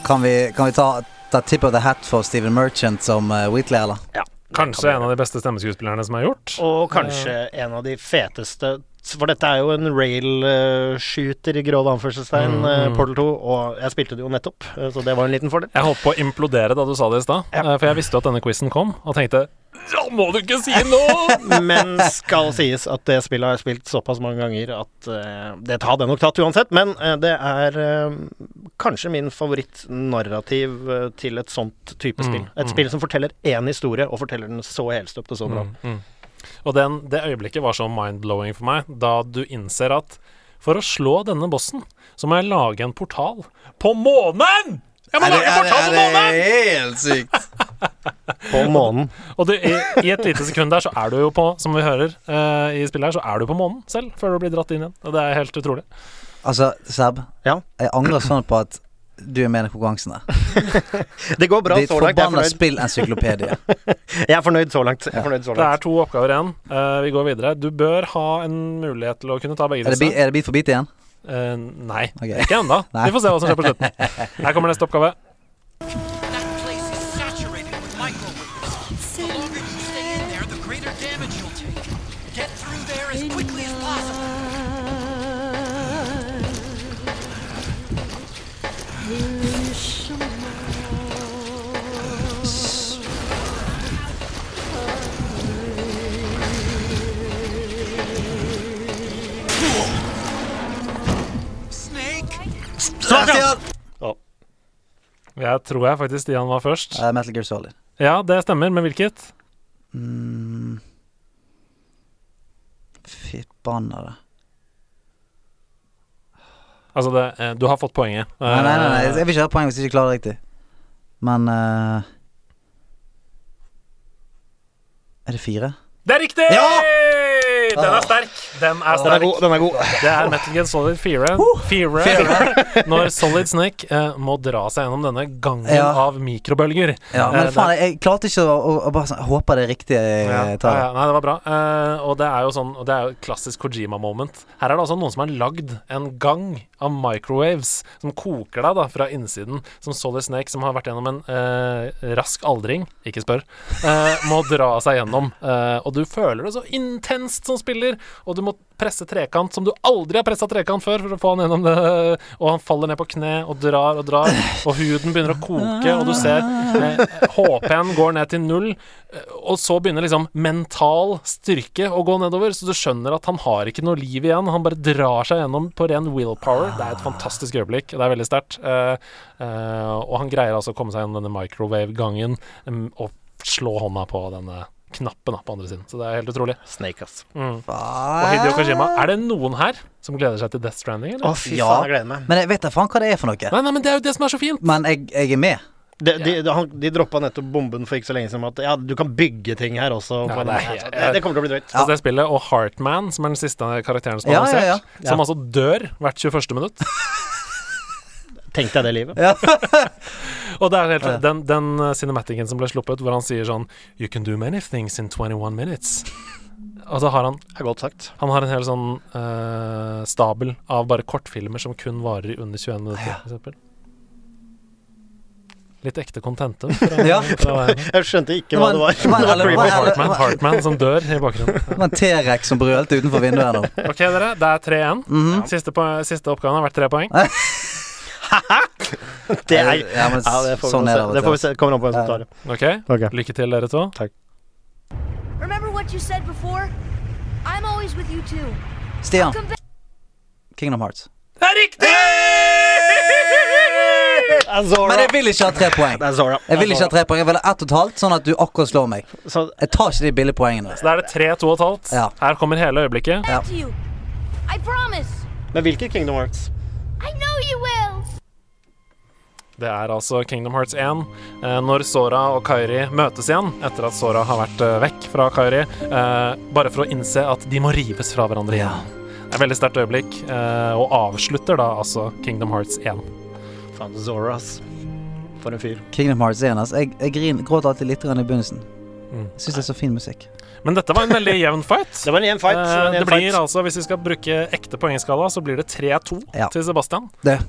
kan vi, kan vi ta, ta tip of the hat for Steven Merchant som uh, Wheatley, eller? Ja. Kanskje en av de beste stemmeskuespillerne som er gjort. Og kanskje en av de feteste For dette er jo en rail-shooter i grov anførselstegn, Mm. eh, Portal 2, og jeg spilte det jo nettopp, så det var en liten fordel. Jeg holdt på å implodere da du sa det i stad, eh, for jeg visste jo at denne quizen kom, og tenkte Ja, må du ikke si noe?! Men skal sies at det spillet har jeg spilt såpass mange ganger at uh, det hadde jeg nok tatt uansett. Men uh, det er uh, kanskje min favorittnarrativ uh, til et sånt type Mm, spill. Et mm. spill som forteller én historie, og forteller den så helstøpt og så bra. Mm, mm. Og den, det øyeblikket var så mind-blowing for meg, da du innser at for å slå denne bossen, så må jeg lage en portal på månen! Jeg må Er det, lage en er, det, portal på på det månen! helt sykt? På månen. Og du, i, i et lite sekund der så er du jo på, som vi hører uh, i spillet her, så er du på månen selv, før du blir dratt inn igjen. Og det er helt utrolig. Altså, Seb, Ja. jeg angrer sånn på at du er med i den konkurransen der. Det går bra Ditt så langt. Ditt er forbanna fornøyd. spillencyklopedie. Jeg er fornøyd så langt. Jeg er fornøyd så Det er to oppgaver igjen. Uh, vi går videre. Du bør ha en mulighet til å kunne ta begge Er det, disse. er det bit for bit igjen? Uh, nei, okay. ikke ennå. Vi får se hva som skjer på slutten. Her kommer neste oppgave. Stian! Jeg tror jeg faktisk Stian var først. Uh, Metal Gear Solid. Ja, det stemmer, men hvilket? Mm. Fy banna, det. Altså, det, eh, du har fått poenget. Nei, nei, nei, nei, Eh, jeg vil ikke ha poeng hvis jeg ikke klarer det riktig. Men uh, Er det fire? Det er riktig! Den er sterk. Den er Den er god. Den er god. Det er Metal Gear Solid 4. Fire. Når Solid Snake eh, må dra seg gjennom denne gangen Ja. av mikrobølger. Ja, Eh, men det- faen, jeg, jeg klarte ikke å, å, å bare håpe det er riktig Ja, ja, ja. Nei, det var bra. Eh, og det er jo sånn Og det er jo klassisk Kojima-moment. Her er det altså noen som har lagd en gang av microwaves som koker deg da fra innsiden. Som Solid Snake, som har vært gjennom en eh, rask aldring, ikke spør, eh, må dra seg gjennom. Eh, og du føler det så intenst som spiller, og du må presse trekant som du aldri har pressa trekant før for å få han gjennom det. Og han faller ned på kne og drar og drar, og huden begynner å koke, og du ser eh, HP-en går ned til null. eh, Og så begynner liksom mental styrke å gå nedover, så du skjønner at han har ikke noe liv igjen. Han bare drar seg gjennom på ren willpower. Det er et fantastisk øyeblikk. Det er veldig sterkt. Eh, eh, og han greier altså å komme seg gjennom denne microwave-gangen mm, og slå hånda på denne knappen da, på andre siden. Så det er helt utrolig. Snake, ass. Mm. Og Hideo Kojima, er det noen her som gleder seg til Death Stranding, eller? Å, fy Ja. faen, jeg gleder meg. Men jeg vet da faen hva det er for noe. Nei, nei, men det er jo det som er så fint. Men jeg, jeg er med. De, de, de, han- de droppa nettopp bomben for ikke så lenge siden om at ja, du kan bygge ting her også. Ja, nei, ja, det det, kommer til å bli drøyt. Altså det spillet, og Heartman, som er den siste karakteren som er Ja, ja, annonsert, ja. som altså dør hvert 21. minutt. Tenk deg det livet. Ja. Og det er helt Den, den uh, cinematicen som ble sluppet, hvor han sier sånn You can do many things in 21 minutes. Og så har han er godt sagt. Han har en hel sånn uh, stabel av bare kortfilmer som kun varer i under 21 minutter, Ja. f.eks. Litt ekte contentum. Ja. Jeg skjønte ikke hva det var. Det var creepy. eller- Heartman, Heartman som dør i bakgrunnen. Det var en T-rex som brølte utenfor vinduet her nå. Ok, dere. Det er 3-1. Mhm. siste, siste oppgaven har vært tre poeng. Det er Ja, men ja, det får vi sånn er det se. Det får vi se. Kommer an på hvem som tar det. Ok, Ok. Lykke til, dere to. Remember what you said before? I'm always with you too. Stian. Kingdom Hearts. Det er riktig! Men jeg vil ikke ha tre poeng. Det Jeg vil ikke ha tre poeng Jeg vil ha ett og et halvt, sånn at du akkurat slår meg. Så Jeg tar ikke de billige poengene. Så da er det 3-2 og et halvt. Ja. Her kommer hele øyeblikket. Ja. to you. I promise. Men hvilket Kingdom Hearts? I know you will. Det er altså Kingdom Hearts 1, eh, når Sora og Kairi møtes igjen etter at Sora har vært eh, vekk fra Kairi, eh, bare for å innse at de må rives fra hverandre igjen. Det er et veldig sterkt øyeblikk, eh, og avslutter da altså Kingdom Hearts 1. Faen, Zora, ass. For en fyr. Kingdom Hearts 1. Altså. Jeg, jeg grin, gråter alltid litt grann i begynnelsen. Mm. Syns det er så fin musikk. Men dette var en veldig jevn fight. Det var en jevn fight. Eh, det det blir fight. altså, hvis vi skal bruke ekte poengskala, så blir det 3-2 Ja. til Sebastian. Det.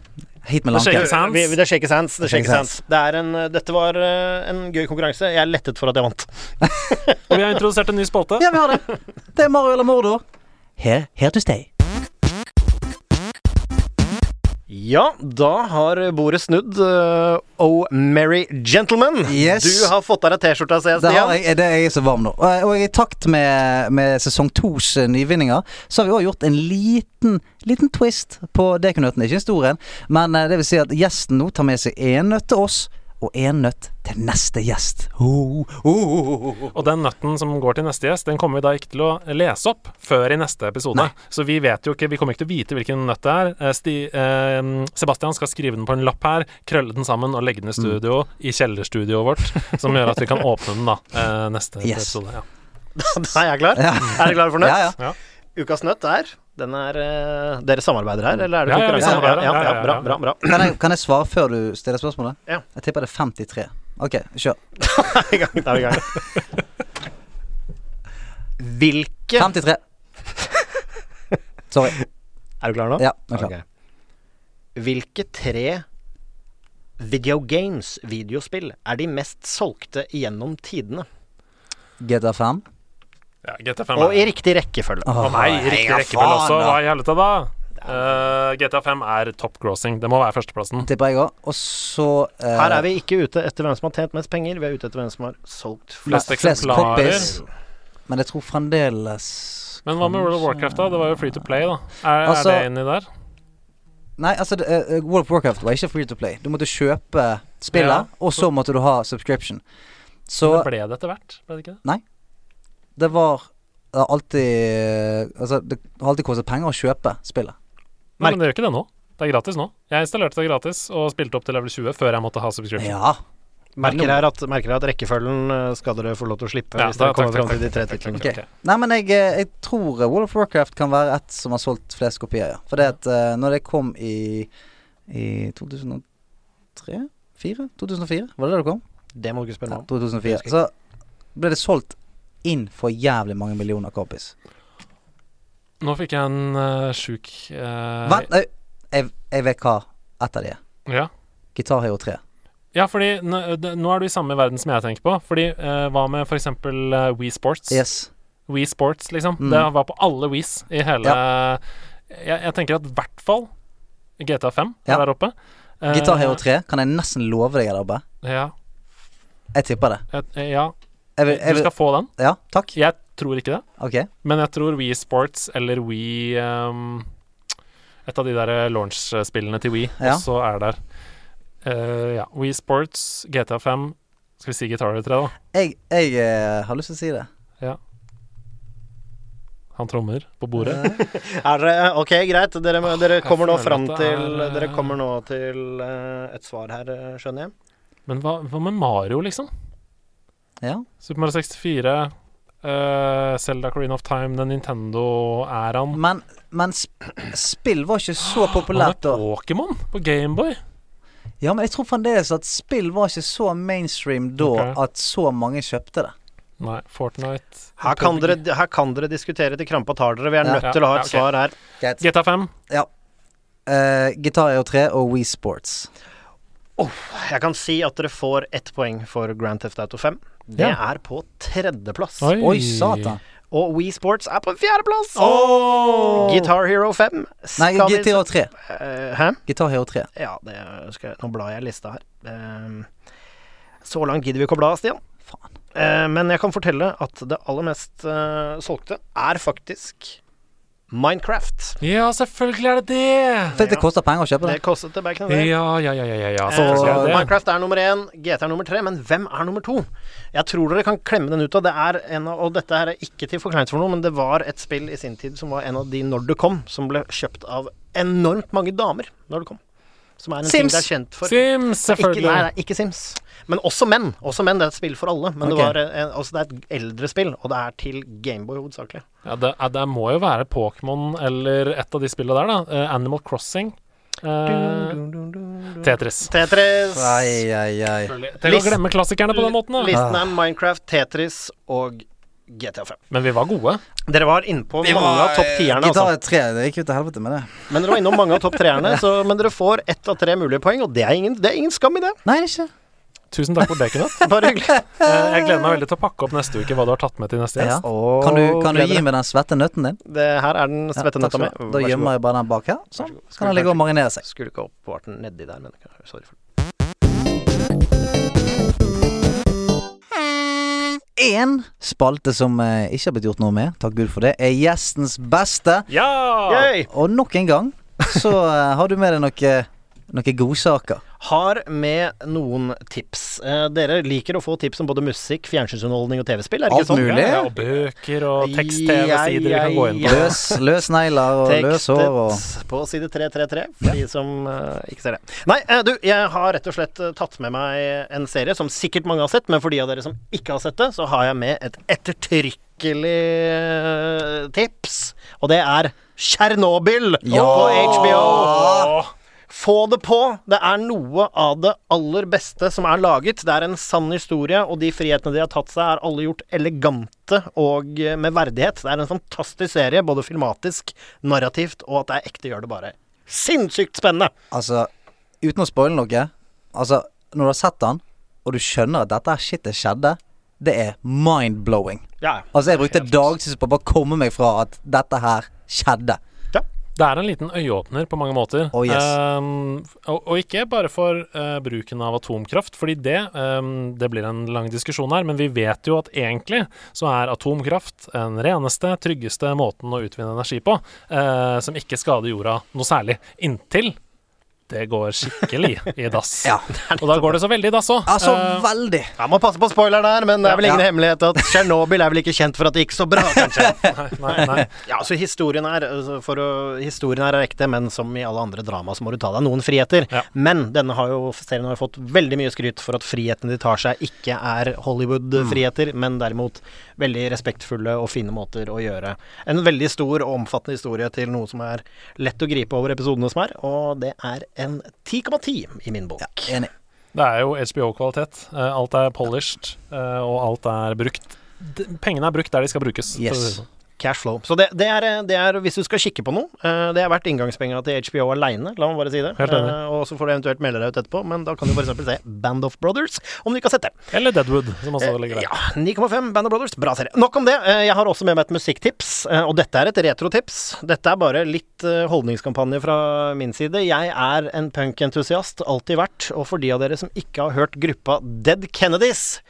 Hit med Det lanken. shakes hands. Det shakes hands. Det shakes shakes hands. Det er en, dette var eh, en gøy konkurranse. Jeg er lettet for at jeg vant. Og vi har introdusert en ny spalte. Ja, vi har det. Det er Mario eller Mordor. here, here to stay. Ja, da har bordet snudd. Uh, oh merry Gentleman. Yes. Du har fått deg T-skjorta, ser jeg, Det, Stian. jeg, det er jeg så varm nå. Og, og i takt med, med sesong tos eh, nyvinninger, så har vi òg gjort en liten, liten twist på Dekunøtten Ikke en stor en, men eh, det vil si at gjesten nå tar med seg én nøtt til oss, og én nøtt til neste gjest. Oh, oh, oh, oh. Og den nøtten som går til neste gjest, den kommer vi da ikke til å lese opp før i neste episode. Nei. Så vi vet jo ikke, vi kommer ikke til å vite hvilken nøtt det er. Eh, Sti, eh, Sebastian skal skrive den på en lapp her, krølle den sammen og legge den i studio, i kjellerstudioet vårt, som gjør at vi kan åpne den da eh, neste Yes. episode. Ja. Da er jeg klar. Ja. Er dere klare for nøtt? Ja, ja. Ja. Ukas nøtt er er eh, Dere samarbeider her, eller er det konkurranse? Ja, ja, Ja, ja, ja. bra, bra, bra. Kan, jeg, kan jeg svare før du stiller spørsmålet? Ja. Jeg tipper det er 53. Ok, kjør. Da er vi i gang. Da er vi i gang. Hvilke 53. Sorry. Er du klar nå? Ja, jeg er klar. Okay. Hvilke tre video games, videospill, er de mest solgte gjennom tidene? GTA 5. Ja, GTA5 Og i riktig rekkefølge. Å nei, riktig ja, rekkefølge også. Hva i helvete, da? Uh, GTA5 er top grossing. Det må være førsteplassen. Tipper jeg òg. Og så uh, Her er vi ikke ute etter hvem som har tjent mest penger, vi er ute etter hvem som har solgt flest. Flest eksemplarer. Men jeg tror fremdeles Men hva med World of Warcraft, da? Det var jo free to play, da. Er, Altså- er det inni der? Nei, altså det, eh, World of Warcraft var ikke free to play. Du måtte kjøpe spillet, Ja. og så måtte du ha subscription. Så det ble det etter hvert, ble det ikke det? Det var det har alltid Altså, det har alltid kostet penger å kjøpe spillet. Nei, men det gjør ikke det nå. Det er gratis nå. Jeg installerte det gratis og spilte opp til level 20 før jeg måtte ha subscription. Ja. Merker her at, merker her at rekkefølgen eh, skal dere få lov til å slippe Ja, hvis dere kommer fram til de tre titlene. Okay. Okay. Nei, men jeg, eh, jeg tror eh, World of Warcraft kan være et som har solgt flest kopier, ja. For det at uh, når det kom i I 2003? 4? 2004? Var det det det kom? Det må du ikke spørre Ja, meg om. 2004. Så ble det solgt inn for jævlig mange millioner kompis. Nå fikk jeg en uh, sjuk uh, Vent, nei, jeg, jeg vet hva et av de er. Ja. Guitar Hero 3. ja, fordi nå, nå er du i samme verden som jeg tenker på. Fordi uh, hva med eksempel uh, Wii Sports? Yes. Wii Sports, liksom. Mm. Det var på alle Wiis i hele jeg, jeg tenker at i hvert fall GTA 5 er Ja. der oppe. Gitar Hero 3 kan jeg nesten love deg er der oppe. Ja. Jeg tipper det. et- ja. Jeg vil, jeg Du skal få den. ja, takk. Jeg tror ikke det. Ok. Men jeg tror Wii Sports eller Wii um, Et av de der launch-spillene til Wii Ja. også er der. Uh, ja. Wii Sports, GTA 5 Skal vi si Guitar Hero 3, da? Jeg, jeg uh, har lyst til å si det. Ja. Han trommer på bordet. Er dere Ok, greit. Dere, må- dere kommer nå fram til er, Dere eh, kommer nå til eh, et svar her, eh, skjønner jeg. Men hva, hva med Mario, liksom? Ja. Super Mario 64, uh, Zelda Coreen of Time, den Nintendo-æraen. Men, men sp spill var ikke så populært da. Pokémon på Gameboy? Ja, men jeg tror fremdeles at spill var ikke så mainstream da okay. at så mange kjøpte det. Nei, Fortnite. Her kan, dere, her kan dere diskutere til krampa tar dere. Vi er Ja. nødt til å ha Ja, et svar her. GTA 5. Uh, Guitar Hero 3 og Wii Sports. Jeg kan si at dere får ett poeng for Grand Theft Auto 5. Det Ja. er på tredjeplass. Oi, Oi, satan. Og Wii Sports er på fjerdeplass! Oh! Guitar Hero 5 Nei, Guitar Hero 3. Uh, hæ? Guitar Hero 3. Ja, det skal jeg Nå blar jeg lista her. Uh, så langt gidder vi ikke å bla, Stian. Faen. Uh, men jeg kan fortelle at det aller mest eh, solgte er faktisk Minecraft. Ja, selvfølgelig er det det! For det koster penger å kjøpe det. Det koster til back det. Ja, ja, ja, ja, ja, Så, Eh, er det det. Minecraft er nummer én, GT er nummer tre, men hvem er nummer to? Jeg tror dere kan klemme den ut av. Det er en av, og dette her er ikke til forkleinelse for noe, men det var et spill i sin tid som var en av de når det kom, som ble kjøpt av enormt mange damer når det kom. Som er en ting Sims. det er kjent for. Sims, Ikke, selvfølgelig. nei, nei, ikke Sims. Men også menn. Også menn, Det er et spill for alle. Men okay. det, var en, altså det er et eldre spill, og det er til Gameboy hovedsakelig. Ja, det, det må jo være Pokémon eller et av de spillene der, da. Eh, Animal Crossing. Eh, Tetris. Tetris. Ai, ai, ai. Tenk å glemme klassikerne på den måten, da. Listen er Minecraft, Tetris og GTA5. Men vi var gode. Dere var innpå mange av topp tierne. Altså. Hero 3, det gikk jo til helvete med det. Men dere var innom mange av topp treerne, så, men dere får ett av tre mulige poeng, og det er ingen, det er ingen skam i det. Nei, det er ikke Tusen takk for det, Kenneth. Bare hyggelig. Eh, Jeg gleder meg veldig til å pakke opp neste uke hva du har tatt med til neste Ja. gjest. Å, Kan du, kan du gi meg. den svette nøtten din? Det her er den svette nøtta mi. Da gjemmer jeg bare den bak her. Sånn. Så kan den ligge og marinere seg. Skulle ikke oppbevart den nedi der, men sorry for det. Én spalte som eh, ikke har blitt gjort noe med, takk Gud for det, er gjestens beste. Ja! Yay! Og nok en gang så eh, har du med deg noe, noe godsaker. Har med noen tips. Eh, dere liker å få tips om både musikk, fjernsynsunderholdning og TV-spill, er det Alt ikke sånn? mulig. Ja, og bøker og tekst-TV-sider vi kan gå inn på. Løs, løs negler og løs hår og Tekstet på side 333, for de som eh, ikke ser det. Nei, eh, du, jeg har rett og slett eh, tatt med meg en serie som sikkert mange har sett, men for de av dere som ikke har sett det, så har jeg med et ettertrykkelig eh, tips, og det er Tsjernobyl Ja! på HBO. Få det på! Det er noe av det aller beste som er laget. Det er en sann historie, og de frihetene de har tatt seg, er alle gjort elegante og eh, med verdighet. Det er en fantastisk serie, både filmatisk, narrativt, og at det er ekte, gjør det bare sinnssykt spennende. Altså, uten å spoile noe Altså, når du har sett den, og du skjønner at dette shitet skjedde, det er mind-blowing. Ja, Altså, jeg brukte dagsvis på å bare komme meg fra at dette her skjedde. Det er en liten øyeåpner på mange måter. Oh, yes. um, og, og ikke bare for uh, bruken av atomkraft, fordi det, um, det blir en lang diskusjon her, men vi vet jo at egentlig så er atomkraft den reneste, tryggeste måten å utvinne energi på, uh, som ikke skader jorda noe særlig. Inntil det går skikkelig i dass. Ja. Og da går det så veldig i dass òg. Altså, veldig. Jeg må passe på spoileren her, men det er vel ingen Ja. hemmelighet at Tsjernobyl er vel ikke kjent for at det gikk så bra, kanskje. nei, nei. Ja, så historien er altså, for å, Historien er ekte, men som i alle andre drama så må du ta deg noen friheter. Ja. Men denne har jo, serien har jo fått veldig mye skryt for at frihetene de tar seg, ikke er Hollywood-friheter, men derimot veldig respektfulle og fine måter å gjøre en veldig stor og omfattende historie til noe som er lett å gripe over episodene som er, og det er en 10,10 i min bok. Enig. Det er jo HBO-kvalitet. Eh, alt er polished, eh, og alt er brukt Pengene er brukt der de skal brukes. Yes. Si det sånn. Cash flow. Så det, det, er, det er, hvis du skal kikke på noe, eh, det er verdt inngangspenga til HBO aleine, la meg bare si det. Eh, og så får du eventuelt melde deg ut etterpå, men da kan du f.eks. se Band of Brothers, om du ikke har sett det. Eller Deadwood, som også ligger der. Ja, 9,5 Band of Brothers. Bra serie. Nok om det. Eh, Jeg har også med meg et musikktips, eh, og dette er et retrotips. Dette er bare litt eh, holdningskampanje fra min side. Jeg er en punkentusiast, alltid vært, og for de av dere som ikke har hørt gruppa Dead Kennedys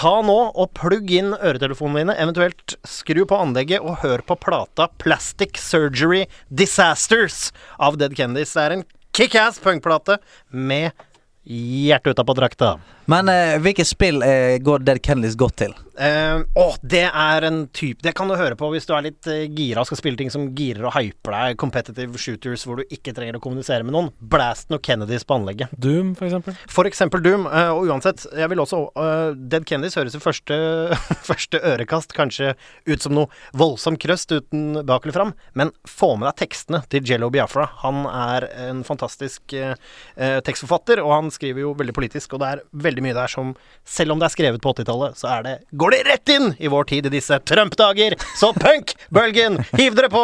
Ta nå og plugg inn øretelefonene dine, eventuelt skru på anlegget og hør på plata Plastic Surgery Disasters av Dead Kennedys. Det er en kickass punkplate med hjertet utapå drakta. Men eh, hvilke spill eh, går Dead Kennedys godt til? Uh, oh, det er en type Det kan du høre på hvis du er litt uh, gira og skal spille ting som girer og hyper deg. Competitive shooters hvor du ikke trenger å kommunisere med noen. Blast noe Kennedys på anlegget. Doom, for eksempel. For eksempel Doom. Uh, og uansett, jeg vil også uh, Dead Kennedys høres i første, første ørekast kanskje ut som noe voldsom krøst uten bak eller fram, men få med deg tekstene til Jello Biafra. Han er en fantastisk tekstforfatter, og han skriver jo veldig politisk, og det er veldig mye der som Selv om det er skrevet på 80-tallet, så er det går det rett inn i vår tid i disse Trump-dager. Så punk-bølgen, hiv dere på!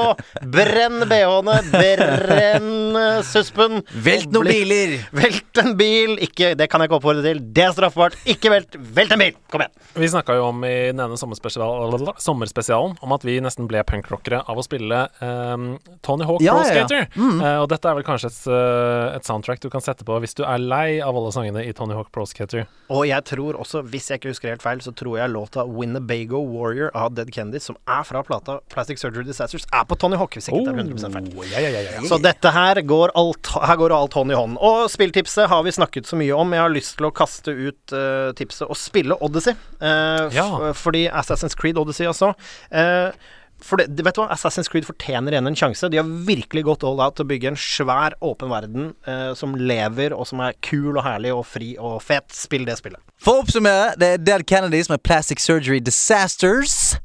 Brenn bh-ene, brenn eh, suspen. Velt noen biler! Velt en bil! Ikke, det kan jeg ikke oppfordre til. Det er straffbart. Ikke velt. Velt en bil! Kom igjen. Vi snakka jo om i den ene sommerspesial, sommerspesialen om at vi nesten ble punkrockere av å spille um, Tony Hawk Ja, Pro ja, ja. Skater. Uh, og dette er vel kanskje et, eh, et soundtrack du kan sette på hvis du er lei av alle sangene i Tony Hawk Pro Skater. Og jeg tror også, hvis jeg ikke husker helt feil, så tror jeg låta Winnebago Warrior av Dead Kendis, som er fra plata Plastic Surgery Disasters, er på Tony Hawk, hvis ikke det er 100 feil. Oh, ja, ja, ja, ja. Så dette her går alt Her går alt hånd i hånd. Og spilltipset har vi snakket så mye om. Jeg har lyst til å kaste ut uh, tipset og spille Odyssey. uh, fordi Assassin's Creed Odyssey også. eh, for det, vet du hva, Assassin's Creed fortjener igjen en sjanse. De har virkelig gått all out til å bygge en svær, åpen verden eh, som lever, og som er kul og herlig og fri og fet. Spill det spillet. For å oppsummere, det er Dead som er Plastic Surgery Disasters.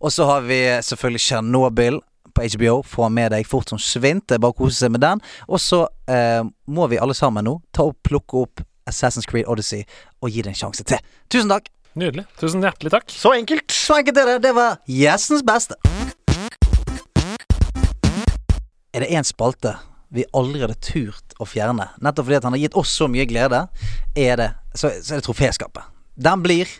Og så har vi selvfølgelig Chernobyl på HBO. Få med deg fort som svint. Bare kose seg med den. Og så eh, må vi alle sammen nå ta og plukke opp Assassin's Creed Odyssey og gi det en sjanse til. Tusen takk. Nydelig. Tusen hjertelig takk. Så enkelt. Så enkelt er det. Var gjestens beste. Er det én spalte vi aldri hadde turt å fjerne, nettopp fordi han har gitt oss så mye glede, er det, så, så er det troféskapet. Den blir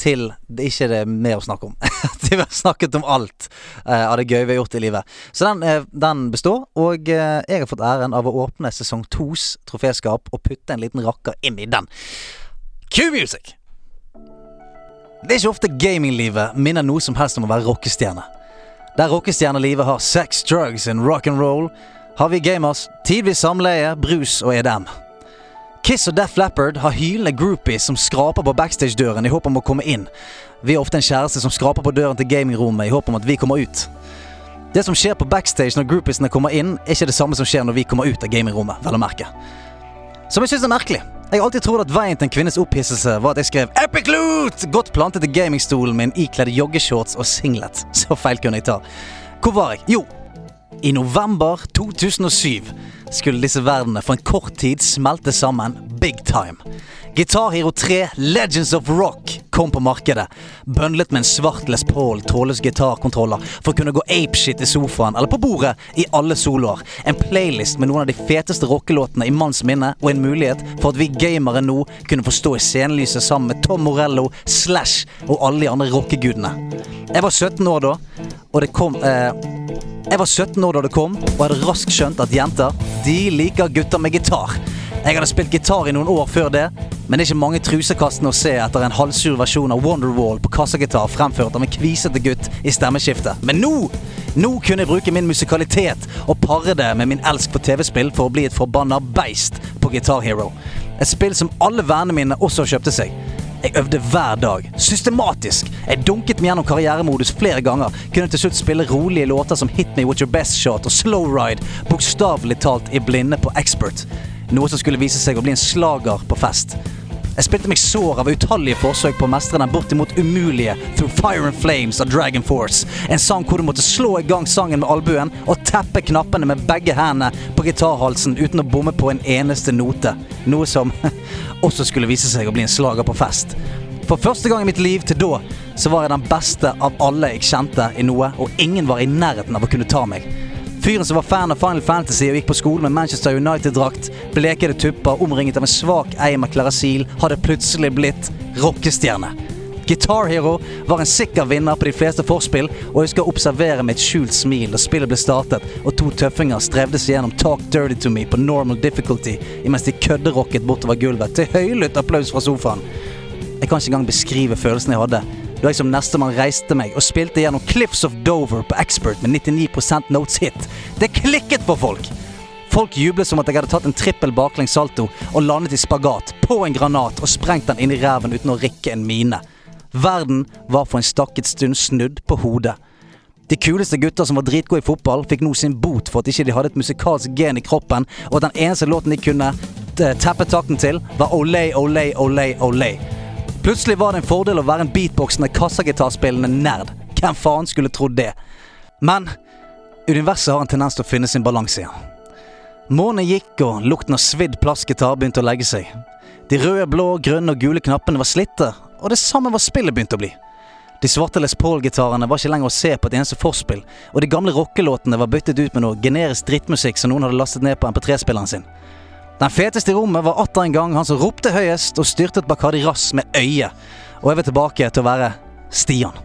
til det ikke er mer å snakke om. til vi har snakket om alt eh, av det gøye vi har gjort i livet. Så den, eh, den består, og eh, jeg har fått æren av å åpne sesong tos troféskap og putte en liten rakker inn i den. Q-music! Det er ikke ofte gaminglivet minner noe som helst om å være rockestjerne. Der rockestjernelivet har sex, drugs and rock and roll, har vi gamers tidvis samleie, brus og EDM. Kiss og Def Leppard har hylende groupies som skraper på backstage-døren i håp om å komme inn. Vi er ofte en kjæreste som skraper på døren til gamingrommet i håp om at vi kommer ut. Det som skjer på backstage når groupiesene kommer inn, er ikke det samme som skjer når vi kommer ut av gamingrommet, vel å merke. Som jeg syns er merkelig. Jeg har alltid trodd at veien til en kvinnes opphisselse var at jeg skrev 'Epic Loot!' godt plantet i gamingstolen min ikledd joggeshorts og singlet. Så feil kunne jeg ta. Hvor var jeg? Jo, i november 2007 skulle disse verdenene for en kort tid smelte sammen big time. Guitar Hero 3 Legends of Rock kom på markedet, bøndlet med en svart Les Paul trådløs gitarkontroller for å kunne gå apeshit i sofaen eller på bordet i alle soloer. En playlist med noen av de feteste rockelåtene i manns minne, og en mulighet for at vi gamere nå kunne få stå i scenelyset sammen med Tom Morello, Slash og alle de andre rockegudene. Jeg var 17 år da, og det kom eh, jeg var 17 år da det kom, og hadde raskt skjønt at jenter, de liker gutter med gitar. Jeg hadde spilt gitar i noen år før det, men det er ikke mange trusekastene å se etter en halvsur versjon av Wonderwall på kassagitar fremført av en kvisete gutt i stemmeskiftet. Men nå! Nå kunne jeg bruke min musikalitet og pare det med min elsk for TV-spill for å bli et forbanna beist på Guitar Hero. Et spill som alle vennene mine også kjøpte seg. Jeg øvde hver dag, systematisk. Jeg dunket meg gjennom karrieremodus flere ganger. Kunne til slutt spille rolige låter som Hit Me With Your Best Shot og Slow Ride, bokstavelig talt i blinde på Expert. Noe som skulle vise seg å bli en slager på fest. Jeg spilte meg sår av utallige forsøk på å mestre den bortimot umulige Through Fire and Flames av Dragon Force. En sang hvor du måtte slå i gang sangen med albuen og teppe knappene med begge hendene på gitarhalsen uten å bomme på en eneste note. Noe som også skulle vise seg å bli en slager på fest. For første gang i mitt liv til da så var jeg den beste av alle jeg kjente i noe, og ingen var i nærheten av å kunne ta meg. Fyren som var fan av Final Fantasy og gikk på skole med Manchester United-drakt, blekede tupper, omringet av en svak eim av Klarasil, hadde plutselig blitt rockestjerne. Guitar Hero var en sikker vinner på de fleste forspill, og jeg skal observere med et skjult smil da spillet ble startet og to tøffinger strevde seg gjennom Talk Dirty To Me på normal difficulty imens de kødderocket bortover gulvet til høylytt applaus fra sofaen. Jeg kan ikke engang beskrive følelsen jeg hadde da jeg som nestemann reiste meg og spilte gjennom Cliffs of Dover på Expert med 99% notes hit. Det klikket for folk! Folk jublet som at jeg hadde tatt en trippel baklengs salto og landet i spagat, på en granat og sprengt den inn i ræven uten å rikke en mine. Verden var for en stakket stund snudd på hodet. De kuleste gutter som var dritgode i fotball, fikk nå sin bot for at ikke de hadde et musikalsk gen i kroppen, og at den eneste låten de kunne teppe tappe takten til, var Olay, Olay, Olay, Olay. Plutselig var det en fordel å være en beatboxende kassagitarspillende nerd. Hvem faen skulle trodd det? Men universet har en tendens til å finne sin balanse igjen. Månen gikk, og lukten av svidd plastgitar begynte å legge seg. De røde, blå, grønne og gule knappene var slitte, og det samme var spillet begynt å bli. De svarte Les Paul-gitarene var ikke lenger å se på et eneste forspill, og de gamle rockelåtene var byttet ut med noe generisk drittmusikk som noen hadde lastet ned på MP3-spilleren sin. Den feteste i rommet var atter en gang han som ropte høyest og styrtet Bacardi Rass med øyet, og jeg vil tilbake til å være Stian.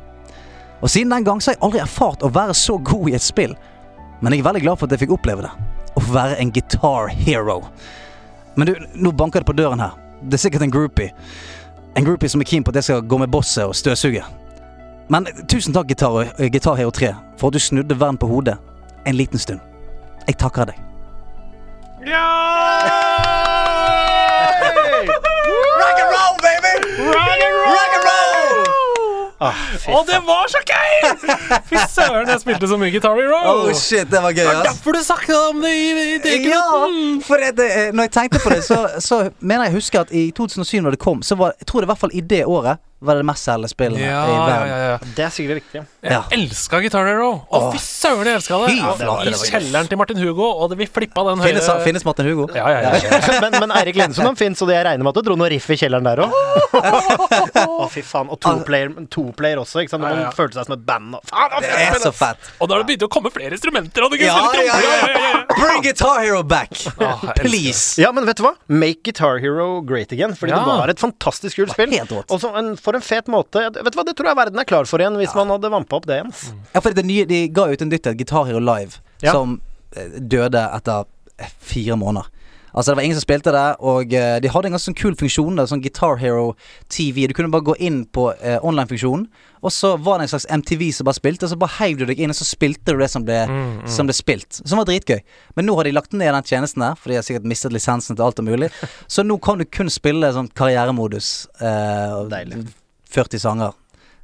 Og siden den gang så har jeg aldri erfart å være så god i et spill, men jeg er veldig glad for at jeg fikk oppleve det. Å få være en guitar hero. Men du, nå banker det på døren her. Det er sikkert en groupie. En groupie som er keen på at jeg skal gå med bosset og støvsuge. Men tusen takk, Gitar, Guitar Hero 3, for at du snudde verden på hodet en liten stund. Jeg takker deg. Rock and roll, baby! Rock and roll! Rock and roll! Og det var så gøy! Fy søren, jeg spilte så mye Guitar Hero. Oh shit, det var gøy, ass. derfor du snakket om det i, i tekenen. Ja, for det, det, når jeg tenkte på det, så, så mener jeg å huske at i 2007 når det kom, så var jeg tror det i hvert fall i det året var det mest selgende spillet Ja, i ja, verden. ja, ja. Det er sikkert riktig. Jeg Ja. elska Guitar Hero! Å, fy søren, jeg elska det! I kjelleren til Martin Hugo, og det, vi flippa den høye Finnes, finnes Martin Hugo? Ja, ja, ja. men, men Eirik Lensund han fins, og jeg regner med at du dro noe riff i kjelleren der òg. Å, fy faen. Og toplayer to player også, ikke sant. Ja, ja. Man følte seg som et band. Og, faen, Det er så fett. Og da har det begynt å komme flere instrumenter. Og du spiller ja, trommer, ja. Bring Guitar Hero back! Please! Ja, men vet du hva? Make Guitar Hero great again. Fordi Ja. det var et fantastisk kult spill. Og så en, for en fet måte. Vet du hva, Det tror jeg verden er klar for igjen, hvis man hadde vampa opp det igjen. ass. Ja, for det nye, De ga ut en dytt, et Guitar Hero Live Ja. som eh, døde etter eh, fire måneder. Altså Det var ingen som spilte det, og eh, de hadde en ganske sånn kul funksjon. Sånn Guitar Hero TV. Du kunne bare gå inn på eh, online-funksjonen, og så var det en slags MTV som bare spilte, og så bare heiv du deg inn, og så spilte du det som ble, som ble spilt. Som var dritgøy. Men nå har de lagt ned den tjenesten der, for de har sikkert mistet lisensen til alt og mulig. Så nå kan du kun spille sånn karrieremodus. Eh, Deilig. 40 sanger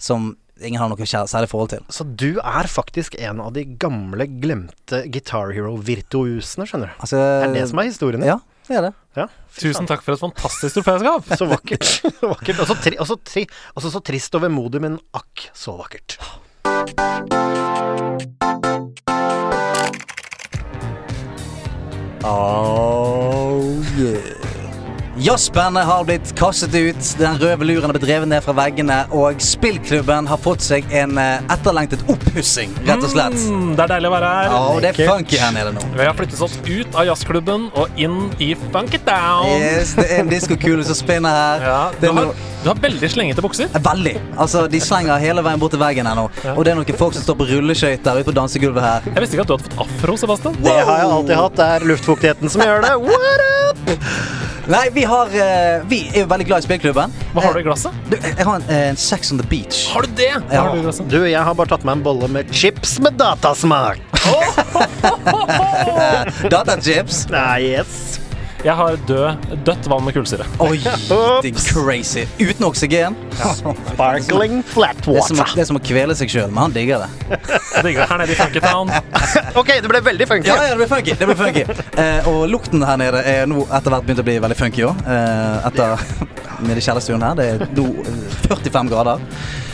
som ingen har noe særlig forhold til. Så du er faktisk en av de gamle, glemte Guitar Hero-virtuosene, skjønner du. Altså, Det er det som er historien din. Ja, det er det. Ja, Tusen takk for et fantastisk troféskap. Så vakkert. Så vakkert. Og så, tri og så, tri og så, så trist og vemodig, men akk så vakkert. Oh yeah. Jazzbandet har blitt kastet ut, den røde luren har blitt revet ned fra veggene, og spillklubben har fått seg en eh, etterlengtet oppussing, rett og slett. Mm, det er deilig å være her. Ja, og det er funky her nede nå. Vi har flyttet oss ut av jazzklubben og inn i Funk It Yes, det er en diskokule som spinner her. Ja, du, har, du har veldig slengete bukser. Veldig. Altså, De slenger hele veien bort til veggen her nå. Og det er noen folk som står på rulleskøyter ute på dansegulvet her. Jeg visste ikke at du hadde fått afro, Sebastian. Det har jeg alltid hatt. Det er luftfuktigheten som gjør det. What up? Nei, vi har eh, Vi er jo veldig glad i spillklubben. Hva har du i glasset? Du, jeg har en, eh, en Sex on the Beach. Har du det? Hva Ja. har du i glasset? Du, jeg har bare tatt meg en bolle med chips med datasmak. Datachips. Nei, yes. Jeg har død, dødt vann med kullsyre. Oi, det er crazy. Uten oksygen. Sparkling flat Det er, som, water. det er som å kvele seg sjøl, men han digger det. Jeg digger det her nede i Funk It Ok, det ble veldig funky. Ja, ja, det ble funky. Det ble funky. Eh, og lukten her nede er nå etter hvert begynt å bli veldig funky òg. Eh, etter nede i kjellerstuen her. Det er nå eh, 45 grader.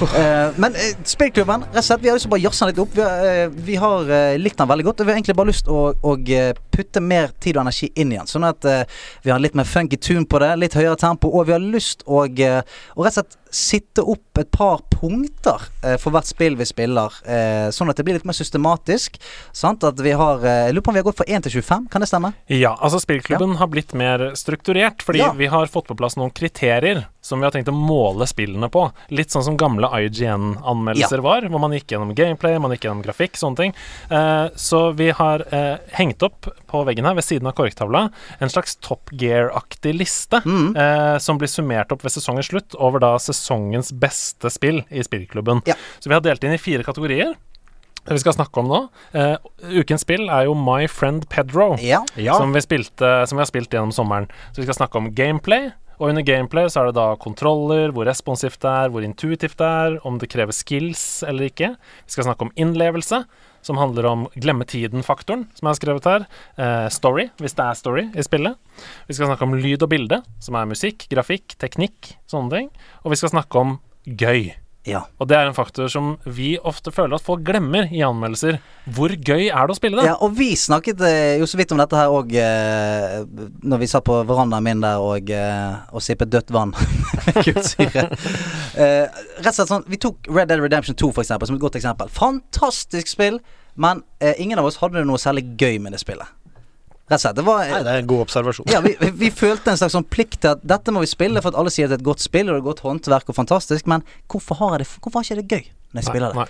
Eh, men eh, spillklubben, rett og slett, vi har lyst til å bare jazze den litt opp. Vi har, eh, vi har eh, likt den veldig godt. Og vi har egentlig bare lyst til å, eh, putte mer tid og energi inn igjen. Sånn at eh, vi har litt mer funky tune på det, litt høyere tempo. Og vi har lyst å, eh, å rett og slett sitte opp et par punkter eh, for hvert spill vi spiller. Eh, sånn at det blir litt mer systematisk. Sant? At vi har eh, lurer på om vi har gått fra 1 til 25, kan det stemme? Ja, altså spillklubben har blitt mer strukturert, fordi Ja. vi har fått på plass noen kriterier som vi har tenkt å måle spillene på. Litt sånn som gamle IGN-anmeldelser Ja. var, hvor man gikk gjennom gameplay, man gikk gjennom grafikk, sånne ting. Eh, så vi har eh, hengt opp på veggen her, ved siden av korktavla, en slags Top Gear-aktig liste, Mm. eh, som blir summert opp ved sesongens slutt over da sesongens beste spill i spillklubben. Ja. Så vi har delt inn i fire kategorier. Det vi skal snakke om nå. Uh, ukens spill er jo My Friend Pedro Ja. som, vi spilte, som vi har spilt gjennom sommeren. Så vi skal snakke om gameplay. Og under gameplay så er det da kontroller, hvor responsivt det er, hvor intuitivt det er, om det krever skills eller ikke. Vi skal snakke om innlevelse, som handler om glemme tiden-faktoren, som har skrevet her. Eh, story, hvis det er story i spillet. Vi skal snakke om lyd og bilde, som er musikk, grafikk, teknikk, sånne ting. Og vi skal snakke om gøy. ja. Og det er en faktor som vi ofte føler at folk glemmer i anmeldelser. Hvor gøy er det å spille det? Ja, og vi snakket eh, jo så vidt om dette her òg eh, når vi satt på verandaen min der og, eh, og sippet dødt vann kullsyre. Eh, rett og slett sånn Vi tok Red Dead Redemption 2 for eksempel, som et godt eksempel. Fantastisk spill, men eh, ingen av oss hadde noe særlig gøy med det spillet. Rett og slett. Det var Nei, det er en god observasjon. ja, vi, vi- vi følte en slags sånn plikt til at dette må vi spille for at alle sier at det er et godt spill og det er et godt håndverk og fantastisk, men hvorfor har, jeg det, hvorfor har ikke det gøy når jeg spiller det? nei.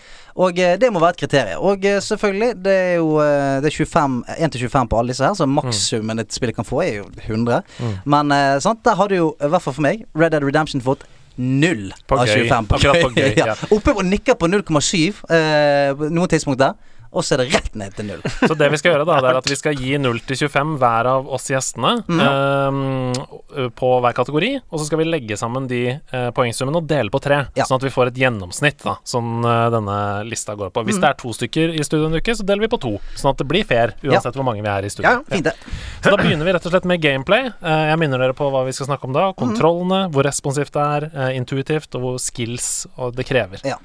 Og eh, det må være et kriterium. Og eh, selvfølgelig, det er jo eh, det er 25, 1-25 på alle disse her, så makssummen et spill kan få er jo 100. Men eh, sant, der hadde jo, i hvert fall for meg, Red Dead Redemption fått Null På av gøy. 25 på Akkurat på gøy, ja. Oppe og nikker på 0,7 eh, på noen tidspunkt der. Og så er det rett ned til null. Så det vi skal gjøre, da, det er at vi skal gi 0 til 25 hver av oss gjestene eh, på hver kategori. Og så skal vi legge sammen de eh, poengsummene og dele på tre, sånn at vi får et gjennomsnitt, da, som eh, denne lista går på. Hvis Mm. det er to stykker i studio en uke, så deler vi på to, sånn at det blir fair uansett hvor mange vi er i studio. Ja, fint det. Så da begynner vi rett og slett med gameplay. Eh, jeg minner dere på hva vi skal snakke om da. Kontrollene, hvor responsivt det er, intuitivt, og hvor skills og det krever. Ja.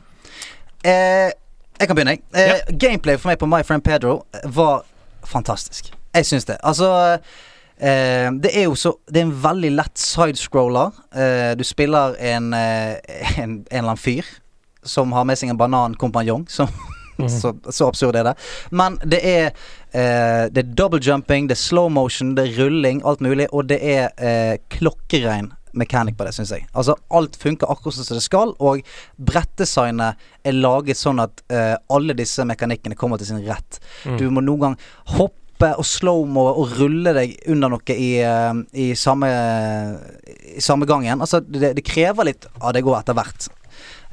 Eh, jeg kan begynne, jeg. Eh, Gameplay for meg på My Friend Pedro var fantastisk. Jeg syns det. Altså eh, Det er jo så Det er en veldig lett sidescroller. Eh, du spiller en, eh, en, en eller annen fyr som har med seg en banankompanjong. Som så, så absurd er det. Men det er eh, Det er double jumping, det er slow motion, det er rulling, alt mulig. Og det er eh, klokkerein mechanic på det, syns jeg. Altså Alt funker akkurat som det skal, og brettdesignet er laget sånn at uh, alle disse mekanikkene kommer til sin rett. Mm. Du må noen gang hoppe og slowmo og rulle deg under noe i, eh, i, samme, i samme gangen. Altså, det, det krever litt av det går etter hvert.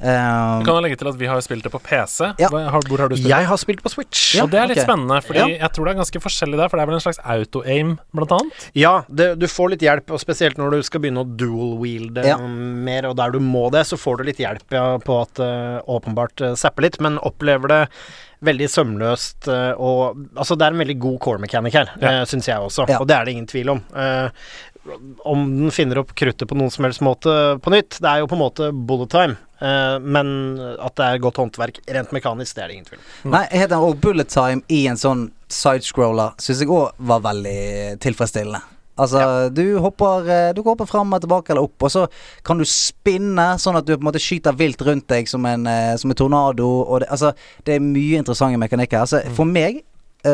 Um, Vi kan jo legge til at vi har spilt det på PC. Ja. har, hvor har du spilt? Jeg har spilt på Switch. og det er litt okay. spennende, Fordi Ja. jeg tror det er ganske forskjellig der. For det er vel en slags auto-aim, blant annet. Ja, det, du får litt hjelp, og spesielt når du skal begynne å dual-wielde Ja. mer, og der du må det, så får du litt hjelp ja, på at uh, åpenbart uh, zapper litt, men opplever det veldig sømløst eh, og Altså, det er en veldig god core mechanic her, Ja. uh, syns jeg også, Ja. og det er det ingen tvil om. Eh, om den finner opp kruttet på noen som helst måte på nytt, det er jo på en måte bullet time. eh, men at det er godt håndverk rent mekanisk, det er det ingen tvil om. Nei, jeg heter også Bullet Time i en sånn sidescroller syns jeg òg var veldig tilfredsstillende. Altså, du hopper eh, Du hopper fram og tilbake eller opp, og så kan du spinne sånn at du på en måte skyter vilt rundt deg som en, eh, som en tornado. Og det, altså, det er mye interessante mekanikker. Altså, for meg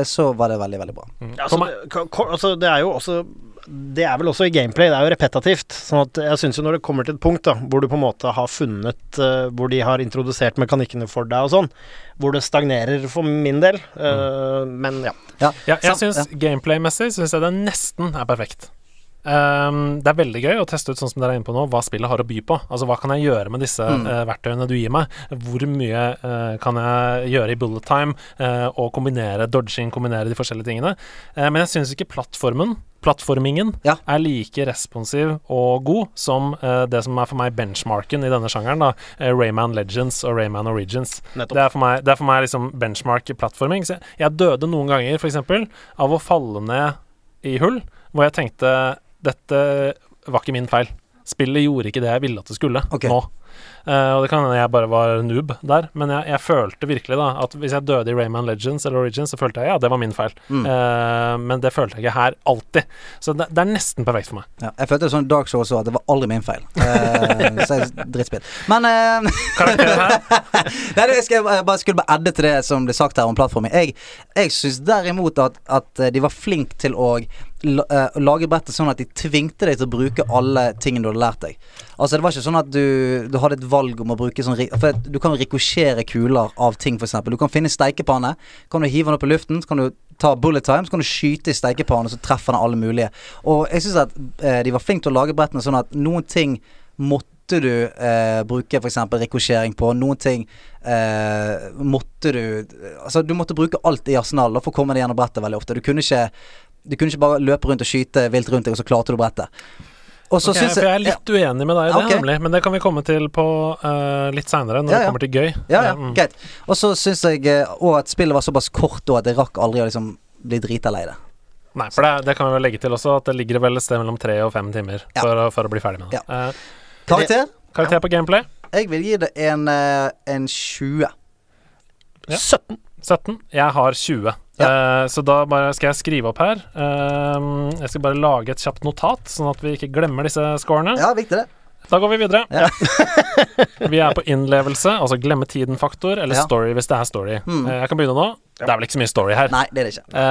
så var det veldig, veldig bra. Altså, det, altså, det er jo også Det er vel også i gameplay, det er jo repetativt. Sånn at jeg syns jo når det kommer til et punkt da hvor du på en måte har funnet uh, Hvor de har introdusert mekanikkene for deg og sånn, hvor det stagnerer for min del. eh, Men ja. Ja, jeg syns gameplay-messig syns jeg det nesten er perfekt. Ehm, det er veldig gøy å teste ut sånn som dere er inne på nå, hva spillet har å by på. Altså Hva kan jeg gjøre med disse Mm. uh, verktøyene du gir meg? Hvor mye uh, kan jeg gjøre i bullet time? uh, og kombinere dodging, kombinere de forskjellige tingene. Men jeg syns ikke plattformen Plattformingen er like responsiv og god som uh, det som er for meg benchmarken i denne sjangeren. da Rayman Legends og Rayman Origins. Nettopp. Det er for meg, det er for meg liksom benchmark plattforming. Jeg, jeg døde noen ganger, f.eks., av å falle ned i hull, hvor jeg tenkte dette var ikke min feil. Spillet gjorde ikke det jeg ville at det skulle nå. Uh, og det kan hende jeg bare var noob der, men jeg, jeg følte virkelig da at hvis jeg døde i Rayman Legends eller Origins, så følte jeg ja, det var min feil. Mm. Uh, men det følte jeg ikke her alltid. Så det, det er nesten perfekt for meg. Ja, jeg følte sånn Dark Souls også, at det var aldri min feil. Uh, så jeg, drittspill. Men eh, Nei, det skal jeg bare- bare skulle bare edde til det som ble sagt her om plattformen. Jeg, jeg syns derimot at, at de var flinke til å lage brettet sånn at de tvingte deg til å bruke alle tingene du hadde lært deg. Altså Det var ikke sånn at du, du hadde et valg om å bruke sånn For du kan rikosjere kuler av ting, f.eks. Du kan finne steikepanne, kan du hive den opp i luften, så kan du ta bullet time, så kan du skyte i steikepannen, så treffer den alle mulige. Og jeg syns at eh, de var flinke til å lage brettene sånn at noen ting måtte du eh, bruke f.eks. rikosjering på. Noen ting eh, måtte du Altså, du måtte bruke alt i arsenalet for å komme deg gjennom brettet veldig ofte. Du kunne ikke Du kunne ikke bare løpe rundt og skyte vilt rundt deg, og så klarte du brettet. Okay, for jeg er litt uenig med deg i det, okay. nemlig. Men det kan vi komme til på uh, litt seinere, når Ja, det kommer til gøy. Ja, ja, Mm. greit. Og så syns jeg òg at spillet var såpass kort da at jeg rakk aldri å liksom bli drita lei det. Nei, for det, det kan vi vel legge til også, at det ligger vel et sted mellom tre og fem timer for, for å bli ferdig med det. Uh, Karakter? karakter på gameplay? Jeg vil gi det en, eh, en 20. Ja. 17. 17. Jeg har 20. Eh, så da bare skal jeg skrive opp her. Eh, jeg skal bare lage et kjapt notat, sånn at vi ikke glemmer disse scorene. Ja, viktig det. Da går vi videre. vi er på innlevelse, altså glemme tiden-faktor, eller Ja. story hvis det er story. Mm. Jeg kan begynne nå. Det er vel ikke så mye story her. Nei, det er det ikke.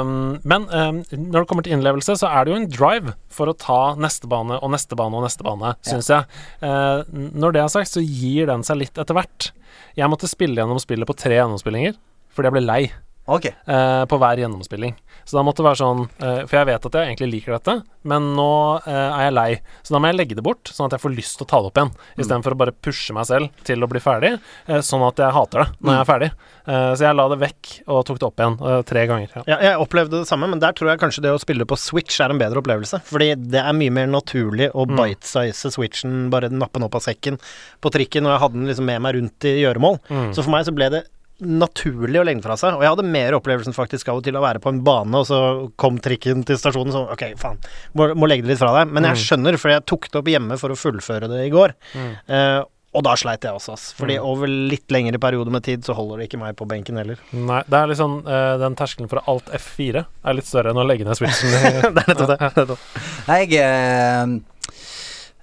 Um, men um, når det kommer til innlevelse, så er det jo en drive for å ta neste bane og neste bane og neste bane, syns jeg. Uh, når det er sagt, så gir den seg litt etter hvert. Jeg måtte spille gjennom spillet på tre gjennomspillinger fordi jeg ble lei. Ok. Uh, på hver gjennomspilling. Så da måtte det være sånn uh, For jeg vet at jeg egentlig liker dette, men nå uh, er jeg lei. Så da må jeg legge det bort, sånn at jeg får lyst til å ta det opp igjen. Mm. Istedenfor å bare pushe meg selv til å bli ferdig, eh, sånn at jeg hater det når jeg er ferdig. Eh, så jeg la det vekk og tok det opp igjen tre ganger. Ja. Ja, jeg opplevde det samme, men der tror jeg kanskje det å spille på Switch er en bedre opplevelse. Fordi det er mye mer naturlig å Mm. bite-size Switchen, bare nappe den opp av sekken på trikken, og jeg hadde den liksom med meg rundt i gjøremål. Mm. Så for meg så ble det naturlig å legge den fra seg. Og jeg hadde mer opplevelsen faktisk av og til å være på en bane, og så kom trikken til stasjonen, så ok, faen, må, må legge det litt fra deg. Men jeg Mm. skjønner, for jeg tok det opp hjemme for å fullføre det i går. Mm. Eh, og da sleit jeg også, ass. Fordi Mm. over litt lengre periode med tid så holder det ikke meg på benken heller. Nei, det er litt sånn eh, Den terskelen for alt F4 er litt større enn å legge ned switchen. det er nettopp det. nettopp. Nei, jeg uh,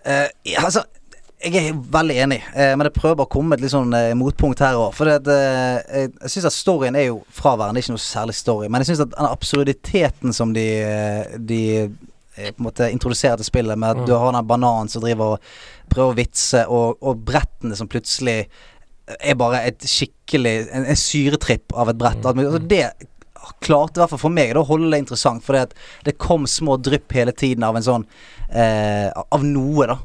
uh, Altså, jeg er veldig enig, eh, men jeg prøver bare å komme med et litt sånn eh, motpunkt her òg. For det, eh, jeg, jeg syns at storyen er jo fraværende, ikke noe særlig story. Men jeg syns at den absurditeten som de, eh, de eh, på en måte introduserer til spillet, med at Mm. du har den bananen som driver og prøver å vitse, og, og brettene som plutselig er bare et skikkelig En, en syretripp av et brett. Mm. Altså, det klarte i hvert fall for meg da å holde det interessant, fordi at det kom små drypp hele tiden av en sånn eh, Av noe, da.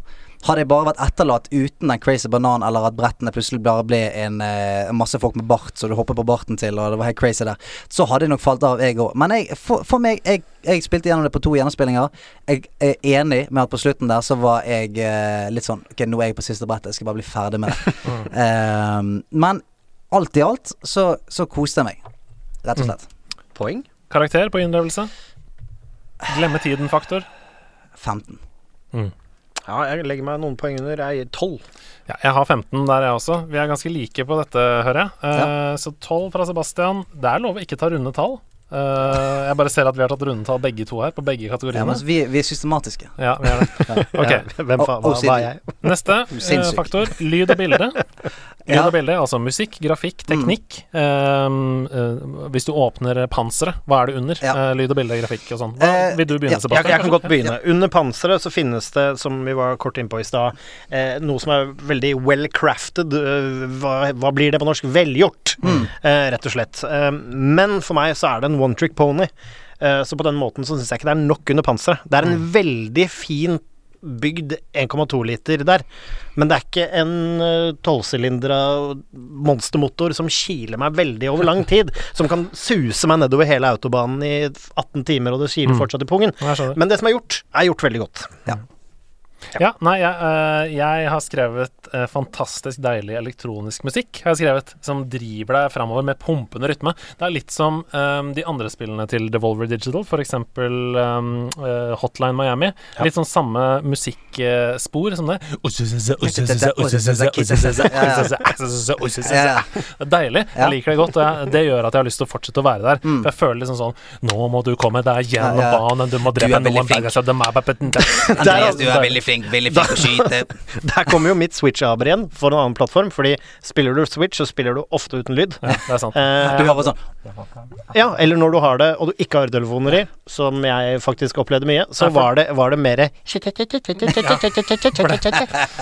Hadde jeg bare vært etterlatt uten den crazy bananen, eller at brettene plutselig bare ble en eh, masse folk med bart, så du hopper på barten til, og det var helt crazy der, så hadde jeg nok falt av, jeg òg. Men jeg, for, for meg, jeg, jeg spilte gjennom det på to gjennomspillinger. Jeg er enig med at på slutten der så var jeg eh, litt sånn Ok, nå er jeg på siste brettet, jeg skal bare bli ferdig med det. um, men alt i alt så, så koste jeg meg, rett og slett. Poeng? Karakter på innlevelse? Glemme tiden-faktor? 15. Mm. Ja, jeg legger meg noen poeng under. Jeg gir 12. Ja, jeg har 15 der, jeg også. Vi er ganske like på dette, hører jeg. Eh, Så 12 fra Sebastian. Det er lov å ikke ta runde tall. Eh, jeg bare ser at vi har tatt rundetall begge to her, på begge kategoriene. Ja, vi, vi er systematiske. Ja, vi er det. Ok. Hvem faen hva, hva er jeg? Neste sinnssyk. faktor, lyd og bilde. Lyd Ja. og bilde, altså musikk, grafikk, teknikk. Um, uh, hvis du åpner panseret, hva er det under? Ja. Eh, lyd og bilde, grafikk og sånn. Vil du begynne, ja, Jeg, Sebastian? jeg kan godt begynne. Under panseret så finnes det, som vi var kort innpå i stad, eh, noe som er veldig well crafted. hva, hva blir det på norsk? Velgjort, eh, rett og slett. Eh, men for meg så er det en one trick pony. Eh, så på den måten så syns jeg ikke det er nok under panseret. Det er en veldig fin bygd 1,2 liter der, men det er ikke en uh, tolvsylindra monstermotor som kiler meg veldig over lang tid, som kan suse meg nedover hele autobanen i 18 timer, og det kiler Mm. fortsatt i pungen. Men det som er gjort, er gjort veldig godt. Ja, nei, jeg, eh, jeg har skrevet eh, fantastisk deilig elektronisk musikk. Har jeg skrevet Som driver deg framover med pumpende rytme. Det er litt som eh, de andre spillene til Devolver Digital, f.eks. Um, eh, Hotline Miami. Litt sånn samme musikkspor som det. Deilig. Jeg liker det godt, og det gjør at jeg har lyst til å fortsette å være der. Mm. For jeg føler liksom sånn Nå må du komme deg gjennom Ja, ja. banen, du må drepe noen Andreas, du er veldig flink, veldig flink å skyte. Der kommer jo mitt Switch-aber igjen for en annen plattform, fordi spiller du Switch, så spiller du ofte uten lyd. Ja, det er sant. Eh, Du har sånn Ja, eller når du har det og du ikke har øretelefoner i, som jeg faktisk opplevde mye, så var det, var det mer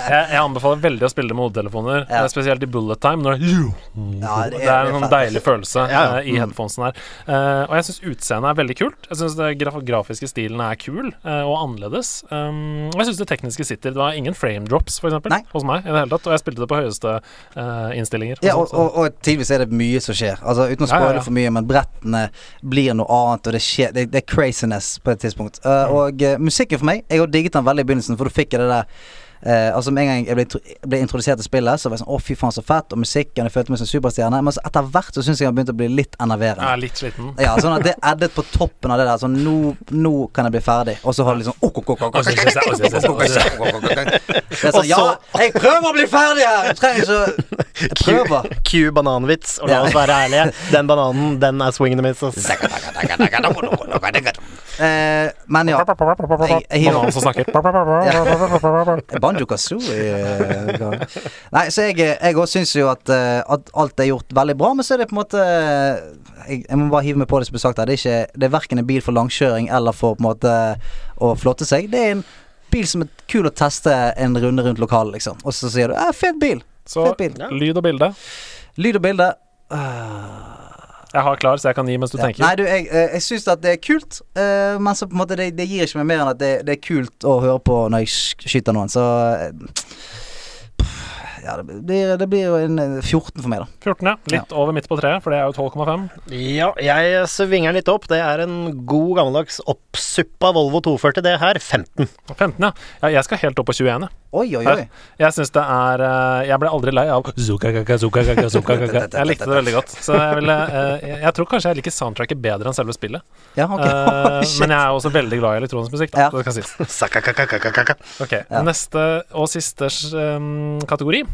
Jeg, jeg anbefaler veldig å spille det med hodetelefoner, Ja. eh, spesielt i bullet time. Når det, Ja, det er en sånn fett. deilig følelse Ja, ja. eh, i headphonesen her. Eh, og jeg syns utseendet er veldig kult. Jeg syns den graf grafiske stilen er kul eh, og annerledes. Um, og jeg syns det tekniske sitter. Det var ingen frame drops, for eksempel, Nei. hos meg i det hele tatt. Og jeg spilte det på høyeste uh, innstillinger. Ja, og og, og, og tidvis er det mye som skjer. Altså Uten å Ja, ja, ja. for mye, men brettene blir noe annet, og det skjer Det, det er craziness på et tidspunkt. Uh, Og uh, musikken for meg Jeg har digget den veldig i begynnelsen, for du fikk det der Eh, altså Med en gang jeg ble, ble, introdusert til spillet, Så var jeg sånn Å, fy faen, så fett. Og musikken. Jeg følte meg som superstjerne. Men etter hvert så syns jeg han begynte å bli litt enerverende. Ja, litt sliten. Ja, sånn at det eddet på toppen av det der. Sånn nå, nå kan jeg bli ferdig. Og så har du liksom Det er sånn Ja, jeg prøver å bli ferdig her! Du trenger ikke Jeg prøver. Q-bananvits, og la oss være ærlige. Den bananen, den er swing min. Men ja. Jeg, jeg hiver. Bananen som snakker. Banjo Kazooie eh, Nei, så jeg òg syns jo at, eh, at alt er gjort veldig bra, men så er det på en måte Jeg, jeg må bare hive meg på det som ble sagt her. Det er ikke Det er verken en bil for langkjøring eller for på en måte å flotte seg. Det er en bil som er kul å teste en runde rundt lokalet, liksom. Og så sier du fet bil'. Så Fet bil. lyd og bilde. Lyd og bilde. øh, Jeg har klar, så jeg kan gi mens du Ja. tenker. Nei, du, jeg, eh, jeg syns at det er kult, uh, men så på en måte det, det gir ikke meg mer enn at det, det er kult å høre på når jeg skyter noen, så eh, Ja, det blir, det blir jo en eh, 14 for meg, da. 14, ja. Litt over midt på treet, for det er jo 12,5. Ja, jeg svinger litt opp. Det er en god gammeldags oppsuppa Volvo 240, det her. 15. 15, ja. ja. Jeg skal helt opp på 21, jeg. Oi, oi, oi. Jeg syns det er eh, Jeg ble aldri lei av zukakaka, zukakaka, zukakaka. Jeg likte det veldig godt. Så jeg ville eh, jeg, tror kanskje jeg liker soundtracket bedre enn selve spillet. Ja, ok. Eh, men jeg er også veldig glad i elektronisk musikk, da. Ja. Det kan sies. Ok, Neste og siste kategori.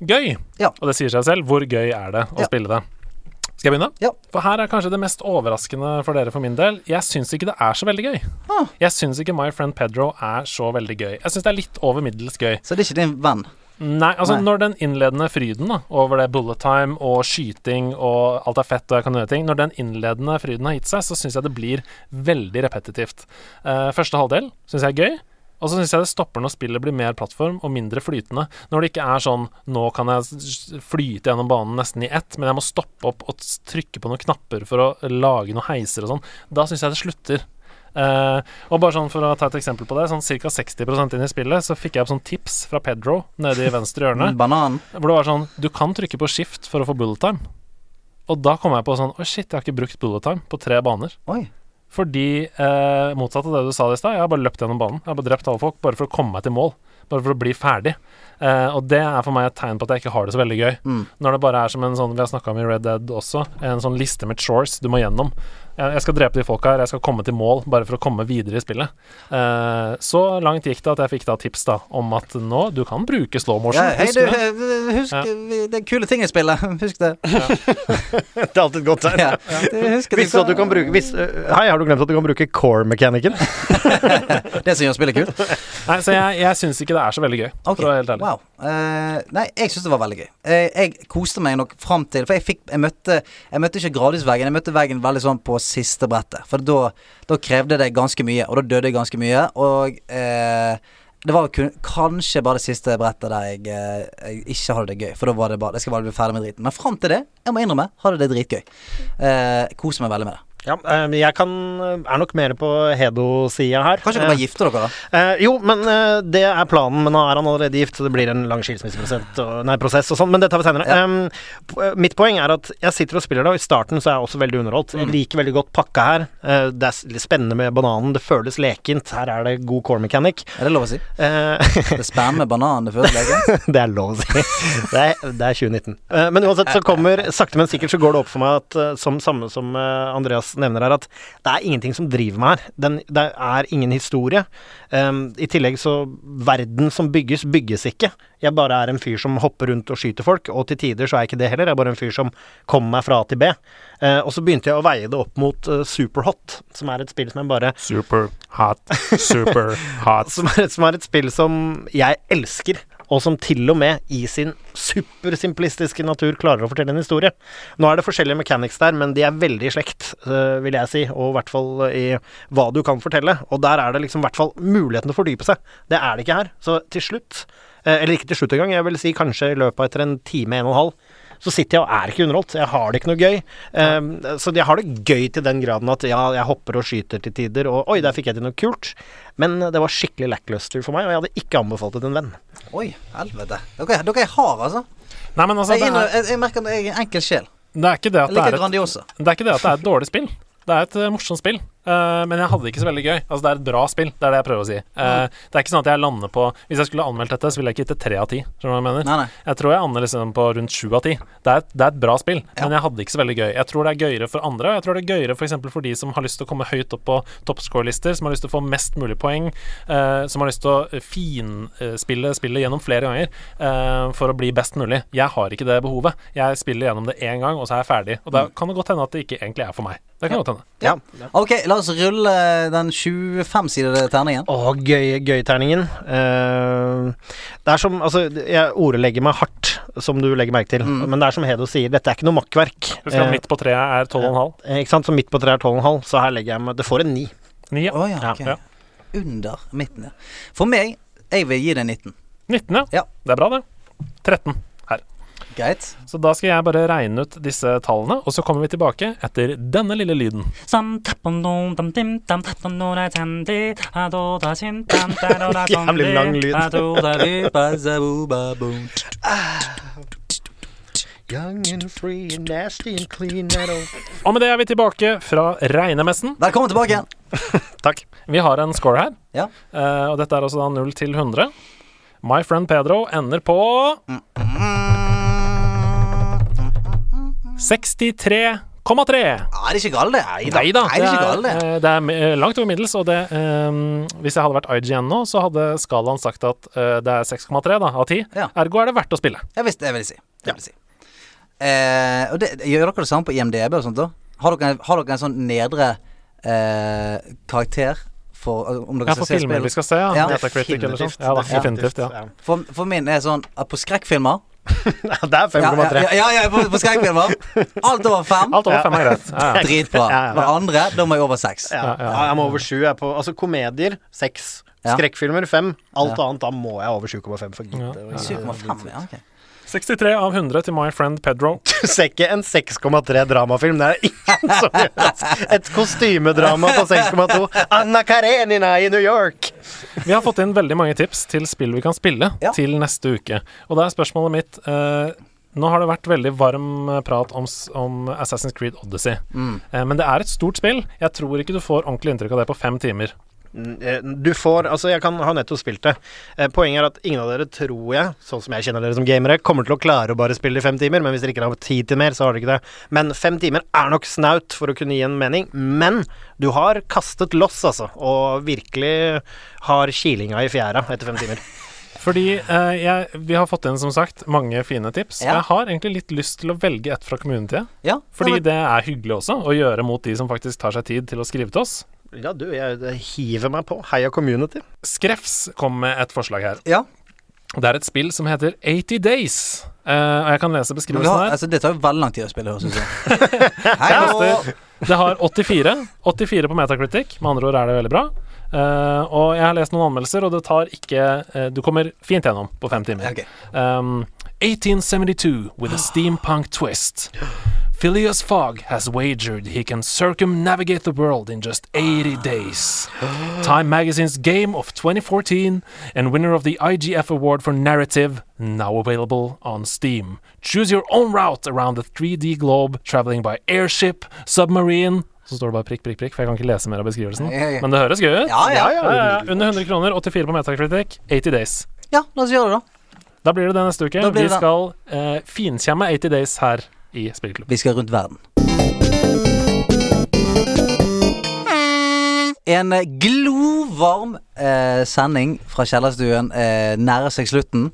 Gøy. Og det sier seg selv. Hvor gøy er det å spille det? Skal jeg begynne? Ja. For her er kanskje det mest overraskende for dere for min del. Jeg syns ikke det er så veldig gøy. Ah. Jeg syns ikke My Friend Pedro er så veldig gøy. Jeg syns det er litt over middels gøy. Så det er ikke din venn? Nei, altså Nei. når den innledende fryden da over det bullet time og skyting og alt er fett og jeg kan gjøre ting Når den innledende fryden har gitt seg, så syns jeg det blir veldig repetitivt. Uh, første halvdel syns jeg er gøy. Og så syns jeg det stopper når spillet blir mer plattform og mindre flytende. Når det ikke er sånn Nå kan jeg flyte gjennom banen nesten i ett, men jeg må stoppe opp og trykke på noen knapper for å lage noen heiser og sånn. Da syns jeg det slutter. Eh, og bare sånn For å ta et eksempel på det, sånn ca. 60% inn i spillet så fikk jeg opp sånn tips fra Pedro nede i venstre hjørne. Banan. Hvor det var sånn Du kan trykke på shift for å få bullet time. Og da kom jeg på sånn Å, shit, jeg har ikke brukt bullet time på tre baner. Oi. Fordi, eh, motsatt av det du sa i stad, jeg har bare løpt gjennom banen. Jeg har bare drept alle folk bare for å komme meg til mål. Bare for å bli ferdig. Eh, og det er for meg et tegn på at jeg ikke har det så veldig gøy. Mm. Når det bare er som en sånn Vi har snakka om i Red Dead også, en sånn liste med chores du må gjennom. Jeg skal drepe de folka her, jeg skal komme til mål bare for å komme videre i spillet. Eh, så langt gikk det at jeg fikk da tips da om at nå, du kan bruke slow motion. Ja, hei, husker du, du? eh, husk Ja. det er kule ting i spillet. Husk det. Det er alltid et godt tegn. Ja. Det husker Visste du at du kan bruke hvis, Hei, har du glemt at du kan bruke core-mekanikken? Det som gjør spillet kult. Nei, så jeg, jeg syns ikke det er så veldig gøy, okay. for å være helt ærlig. Wow. Uh, nei, jeg syns det var veldig gøy. Eh, jeg koste meg nok fram til For jeg fikk Jeg møtte Jeg møtte ikke gradvis-veggen, jeg møtte veggen veldig sånn på siste brettet. For da, da krevde det ganske mye, og da døde jeg ganske mye. Og eh, det var kun, kanskje bare det siste brettet der jeg, eh, jeg ikke hadde det gøy. For da var det bare Jeg skal bare bli ferdig med driten. Men fram til det, jeg må innrømme, hadde det dritgøy. Eh, koser meg veldig med det. Ja, øh, jeg kan er nok mer på Hedo-sida her. Kanskje dere bare gifter dere, da? Eh, jo, men eh, det er planen. Men nå er han allerede gift, så det blir en lang skilsmisseprosess og, og sånn. Men det tar vi senere. Ja. Eh, mitt poeng er at jeg sitter og spiller det, og i starten så er jeg også veldig underholdt. Mm. Jeg liker veldig godt pakka her. Eh, det er litt spennende med bananen, det føles lekent. Her er det god core mechanic. Er det lov å si? Eh, Det er spennende med banan det føles lekent? det er lov å si. Det er, det er 2019. Eh, men uansett så kommer Sakte, men sikkert så går det opp for meg at eh, som samme som eh, Andreas nevner her, at det er ingenting som driver meg her. Den, det er ingen historie. Um, I tillegg så Verden som bygges, bygges ikke. Jeg bare er en fyr som hopper rundt og skyter folk, og til tider så er jeg ikke det heller. Jeg er bare en fyr som kommer meg fra A til B. Uh, og så begynte jeg å veie det opp mot uh, Superhot, som er et spill som jeg bare Superhot. Superhot. som er, som er et spill som jeg elsker, og som til og med i sin supersimplistiske natur klarer å fortelle en historie. Nå er det forskjellige mechanics der, men de er veldig i slekt, øh, vil jeg si, og i hvert fall i hva du kan fortelle. Og der er det liksom i hvert fall muligheten til å fordype seg. Det er det ikke her. Så til slutt, eh, eller ikke til slutt engang, jeg vil si kanskje i løpet etter en time, en og en halv, så sitter jeg og er ikke underholdt. Jeg har det ikke noe gøy. Um, så jeg har det gøy til den graden at ja, jeg hopper og skyter til tider, og oi, der fikk jeg til noe kult. Men det var skikkelig lackluster for meg, og jeg hadde ikke anbefalt det til en venn. Oi, helvete. Dere, dere er harde, altså. Nei, men altså, Jeg, er, jeg, jeg merker at jeg er en enkel sjel. det er ikke det at det er et Det er ikke det at det er et dårlig spill. Det er et eh, morsomt spill, eh, men jeg hadde det ikke så veldig gøy. Altså, det er et bra spill, det er det jeg prøver å si. Eh, Det er ikke sånn at jeg lander på Hvis jeg skulle anmeldt dette, så ville jeg ikke gitt det tre av ti. Skjønner du hva jeg mener? Nei, nei. Jeg tror jeg aner liksom på rundt sju av ti. Det, er et- det er et bra spill, men jeg hadde det ikke så veldig gøy. Jeg tror det er gøyere for andre, og jeg tror det er gøyere f.eks. For, for de som har lyst til å komme høyt opp på toppscore-lister, som har lyst til å få mest mulig poeng, uh, som har lyst til å finspille spillet gjennom flere ganger eh, for å bli best mulig. Jeg har ikke det behovet. Jeg spiller gjennom det én gang, og så er jeg ferdig. Og da kan det godt hende at det ikke egentlig er for meg. Det kan godt hende. Ja. Ok, la oss rulle den 25-sidede terningen. Å, gøy, gøy-terningen. Uh, det er som Altså, jeg ordlegger meg hardt, som du legger merke til, men det er som Hedo sier, dette er ikke noe makkverk. Husk at Eh, midt på treet er 12,5. Uh, ikke sant, så midt på treet er 12,5, så her legger jeg meg Det får en 9. 9 ja. Oh, ja, okay. Ja. Under midten, ja. For meg, jeg vil gi det 19. 19, ja. Ja. Det er bra, det. 13 her. Geit Så da skal jeg bare regne ut disse tallene, og så kommer vi tilbake etter denne lille lyden. Jævlig lang lyd. Young and free and nasty and clean Og med det er vi tilbake fra regnemessen. Velkommen tilbake igjen. Takk. Vi har en score her, ja. uh, og dette er altså da 0 til 100. My friend Pedro ender på mm. 63,3 Er det ikke galt, det? Neida. Neida, er det, ikke galt, det? Eh, det er eh, langt over middels, og det um, Hvis jeg hadde vært IGN nå, så hadde skalaen sagt at uh, det er 6,3 av 10. Ja. Ergo er det verdt å spille. Ja visst, det vil jeg si. Det vil si. Ja. Eh, og det, gjør dere det samme på IMDb og sånt da? Har dere, har dere en sånn nedre eh, karakter? For, om dere ja, for filmer vi skal se. Ja. ja. Metacritic eller sånn. Definitivt. Ja. For, for min er sånn at på skrekkfilmer Det er 5,3. Ja, ja, ja, på, på skrekkfilmer. Alt over 5. Alt over 5 er greit. Ja, ja. Dritbra. Ja, ja. Det andre, da må jeg over 6. Ja, ja, jeg må over 7. Jeg på, altså komedier 6. Skrekkfilmer 5. Alt Ja. annet da må jeg over 7,5 for Ja. gidde. 7,5, ja, ok. 63 av 100 til My Friend Pedro. Du ser ikke en 6,3 dramafilm. Det er ingen som gjør det. Et kostymedrama på 6,2. Anna Karenina i New York. Vi har fått inn veldig mange tips til spill vi kan spille Ja. til neste uke. Og da er spørsmålet mitt eh, Nå har det vært veldig varm eh, prat om, om Assassin's Creed Odyssey. Mm. Eh, men det er et stort spill. Jeg tror ikke du får ordentlig inntrykk av det på fem timer. Eh, Du får Altså, jeg kan ha nettopp spilt det. Eh, Poenget er at ingen av dere, tror jeg, sånn som jeg kjenner dere som gamere, kommer til å klare å bare spille i fem timer. Men hvis dere ikke har tid til mer, så har dere ikke det. Men fem timer er nok snaut for å kunne gi en mening. Men du har kastet loss, altså. Og virkelig har kilinga i fjæra etter fem timer. Fordi eh, jeg, vi har fått inn, som sagt, mange fine tips. Ja. Jeg har egentlig litt lyst til å velge et fra communityet. Ja, Fordi det er hyggelig også, å gjøre mot de som faktisk tar seg tid til å skrive til oss. Ja, du, jeg jeg hiver meg på. Heia community. Skrefs kom med et forslag her. ja. Det er et spill som heter 80 Days. Uh, og jeg kan lese beskrivelsen har, her. altså, det tar jo veldig lang tid å spille, høres det. Hei, Det Det har 84. 84 på Metacritic. Med andre ord er det veldig bra. Uh, og jeg har lest noen anmeldelser, og det tar ikke uh, Du kommer fint gjennom på fem timer. Okay. Um, 1872 with a steampunk twist. Phileas Fogg has wagered he can circumnavigate the world in just 80 days. Time Magazine's Game of 2014 and winner of the IGF Award for Narrative, now available on Steam. Choose your own route around the 3D globe, traveling by airship, submarine Så står det bare prikk, prikk, prikk, for jeg kan ikke lese mer av beskrivelsen. Men det høres gøy ut. Ja, ja. Ja, ja. Under 100 kroner, 84 på Metacritic, 80 Days. Ja, la oss gjøre det, da. Da blir det det neste uke. Vi skal eh, finkjemme 80 Days her i spillklubben. Vi skal rundt verden. En eh, glovarm eh, sending fra kjellerstuen eh, nærer seg slutten.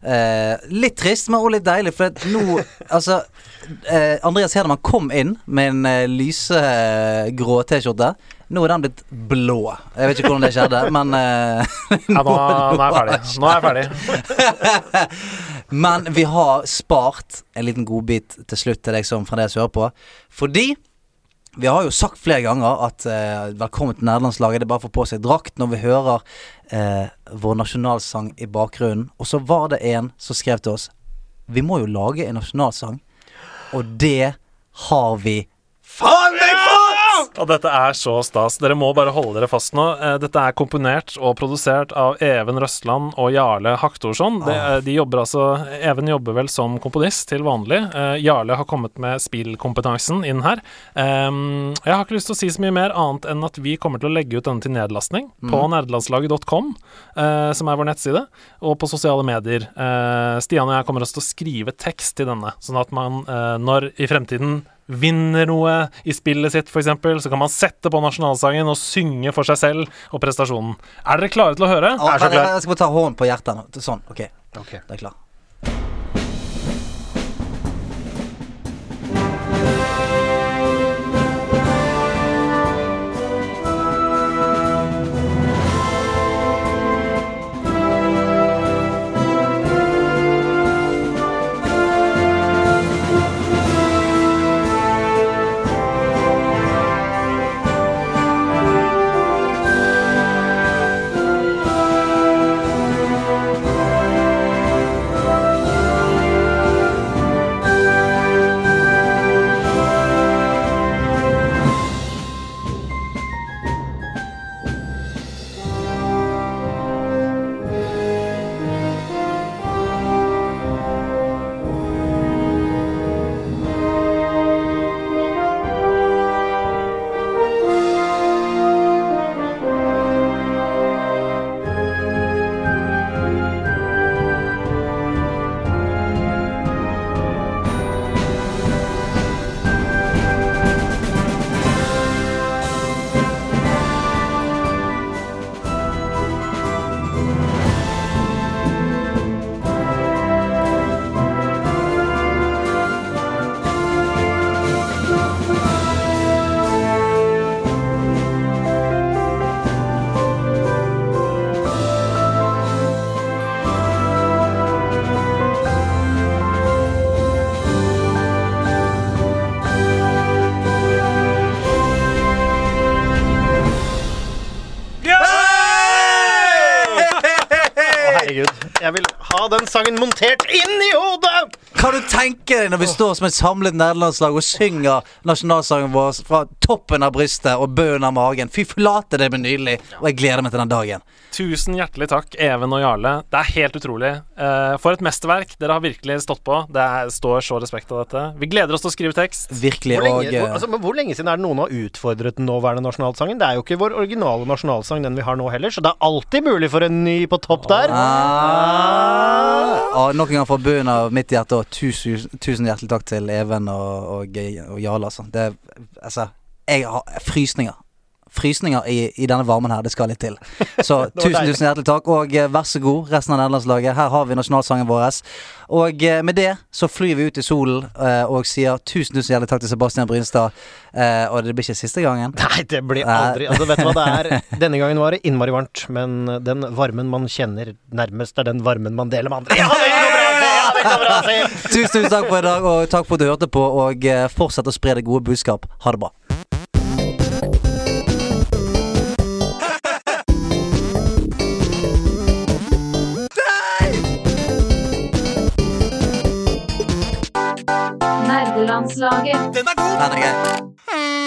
Eh, litt trist, men også litt deilig, for nå Altså, eh, Andreas Hedemann kom inn med en eh, lysegrå T-skjorte. Nå er den blitt blå. Jeg vet ikke hvordan det skjedde, men eh, Ja, nå, nå er jeg ferdig. Nå er jeg ferdig. Men vi har spart en liten godbit til slutt til deg som fremdeles hører på. Fordi vi har jo sagt flere ganger at eh, velkommen til nederlandslaget. Det er bare å få på seg drakt når vi hører eh, vår nasjonalsang i bakgrunnen. Og så var det en som skrev til oss Vi må jo lage en nasjonalsang. Og det har vi faen! Og dette er så stas. Dere må bare holde dere fast nå. Eh, Dette er komponert og produsert av Even Røstland og Jarle Haktorsson. Det, Ah. eh, de jobber altså Even jobber vel som komponist til vanlig. Eh, Jarle har kommet med spillkompetansen inn her. Um, jeg har ikke lyst til å si så mye mer annet enn at vi kommer til å legge ut denne til nedlastning på Mhm. nerdelandslaget.com, som er vår nettside, og på sosiale medier. Stian og jeg kommer også til å skrive tekst til denne, sånn at man når i fremtiden vinner noe i spillet sitt, f.eks., så kan man sette på nasjonalsangen og synge for seg selv og prestasjonen. Er dere klare til å høre? Vent, jeg, jeg skal bare ta hånden på hjertet nå. Sånn, ok. Ok. Det er klar. Sangen montert inn i hodet! Kan du tenke deg når vi står som et samlet nederlandslag og synger nasjonalsangen vår fra toppen av brystet og bunnen av magen? Fy flate, det blir nydelig, og jeg gleder meg til den dagen. Tusen hjertelig takk, Even og Jarle. Det er helt utrolig. Eh, for et mesterverk. Dere har virkelig stått på. Det står så respekt av dette. Vi gleder oss til å skrive tekst. Virkelig. Hvor lenge, og hvor, eh, altså, hvor lenge siden er det noen har utfordret den nåværende nasjonalsangen? Det er jo ikke vår originale nasjonalsang, den vi har nå heller, så det er alltid mulig for en ny på topp der. Ah, ah, nok en gang fra bunnen av mitt hjerte, og tusen, tusen hjertelig takk til Even og, og, og Jarle. Altså. Det, altså, jeg har frysninger. Frysninger i, i denne varmen her, det skal litt til. Så tusen, tusen hjertelig takk, og eh, vær så god, resten av nederlandslaget. Her har vi nasjonalsangen vår. Og eh, med det så flyr vi ut i solen eh, og sier tusen, tusen hjertelig takk til Sebastian Brynstad. Eh, og det blir ikke siste gangen. Nei, det blir aldri Altså, vet du hva det er? Denne gangen var det innmari varmt, men den varmen man kjenner nærmest, er den varmen man deler med andre. Ja, det er Tusen, tusen takk for i dag, og takk for at du hørte på. Og eh, fortsett å spre det gode budskap. Ha det bra. Nerdelandslaget. Den er grei.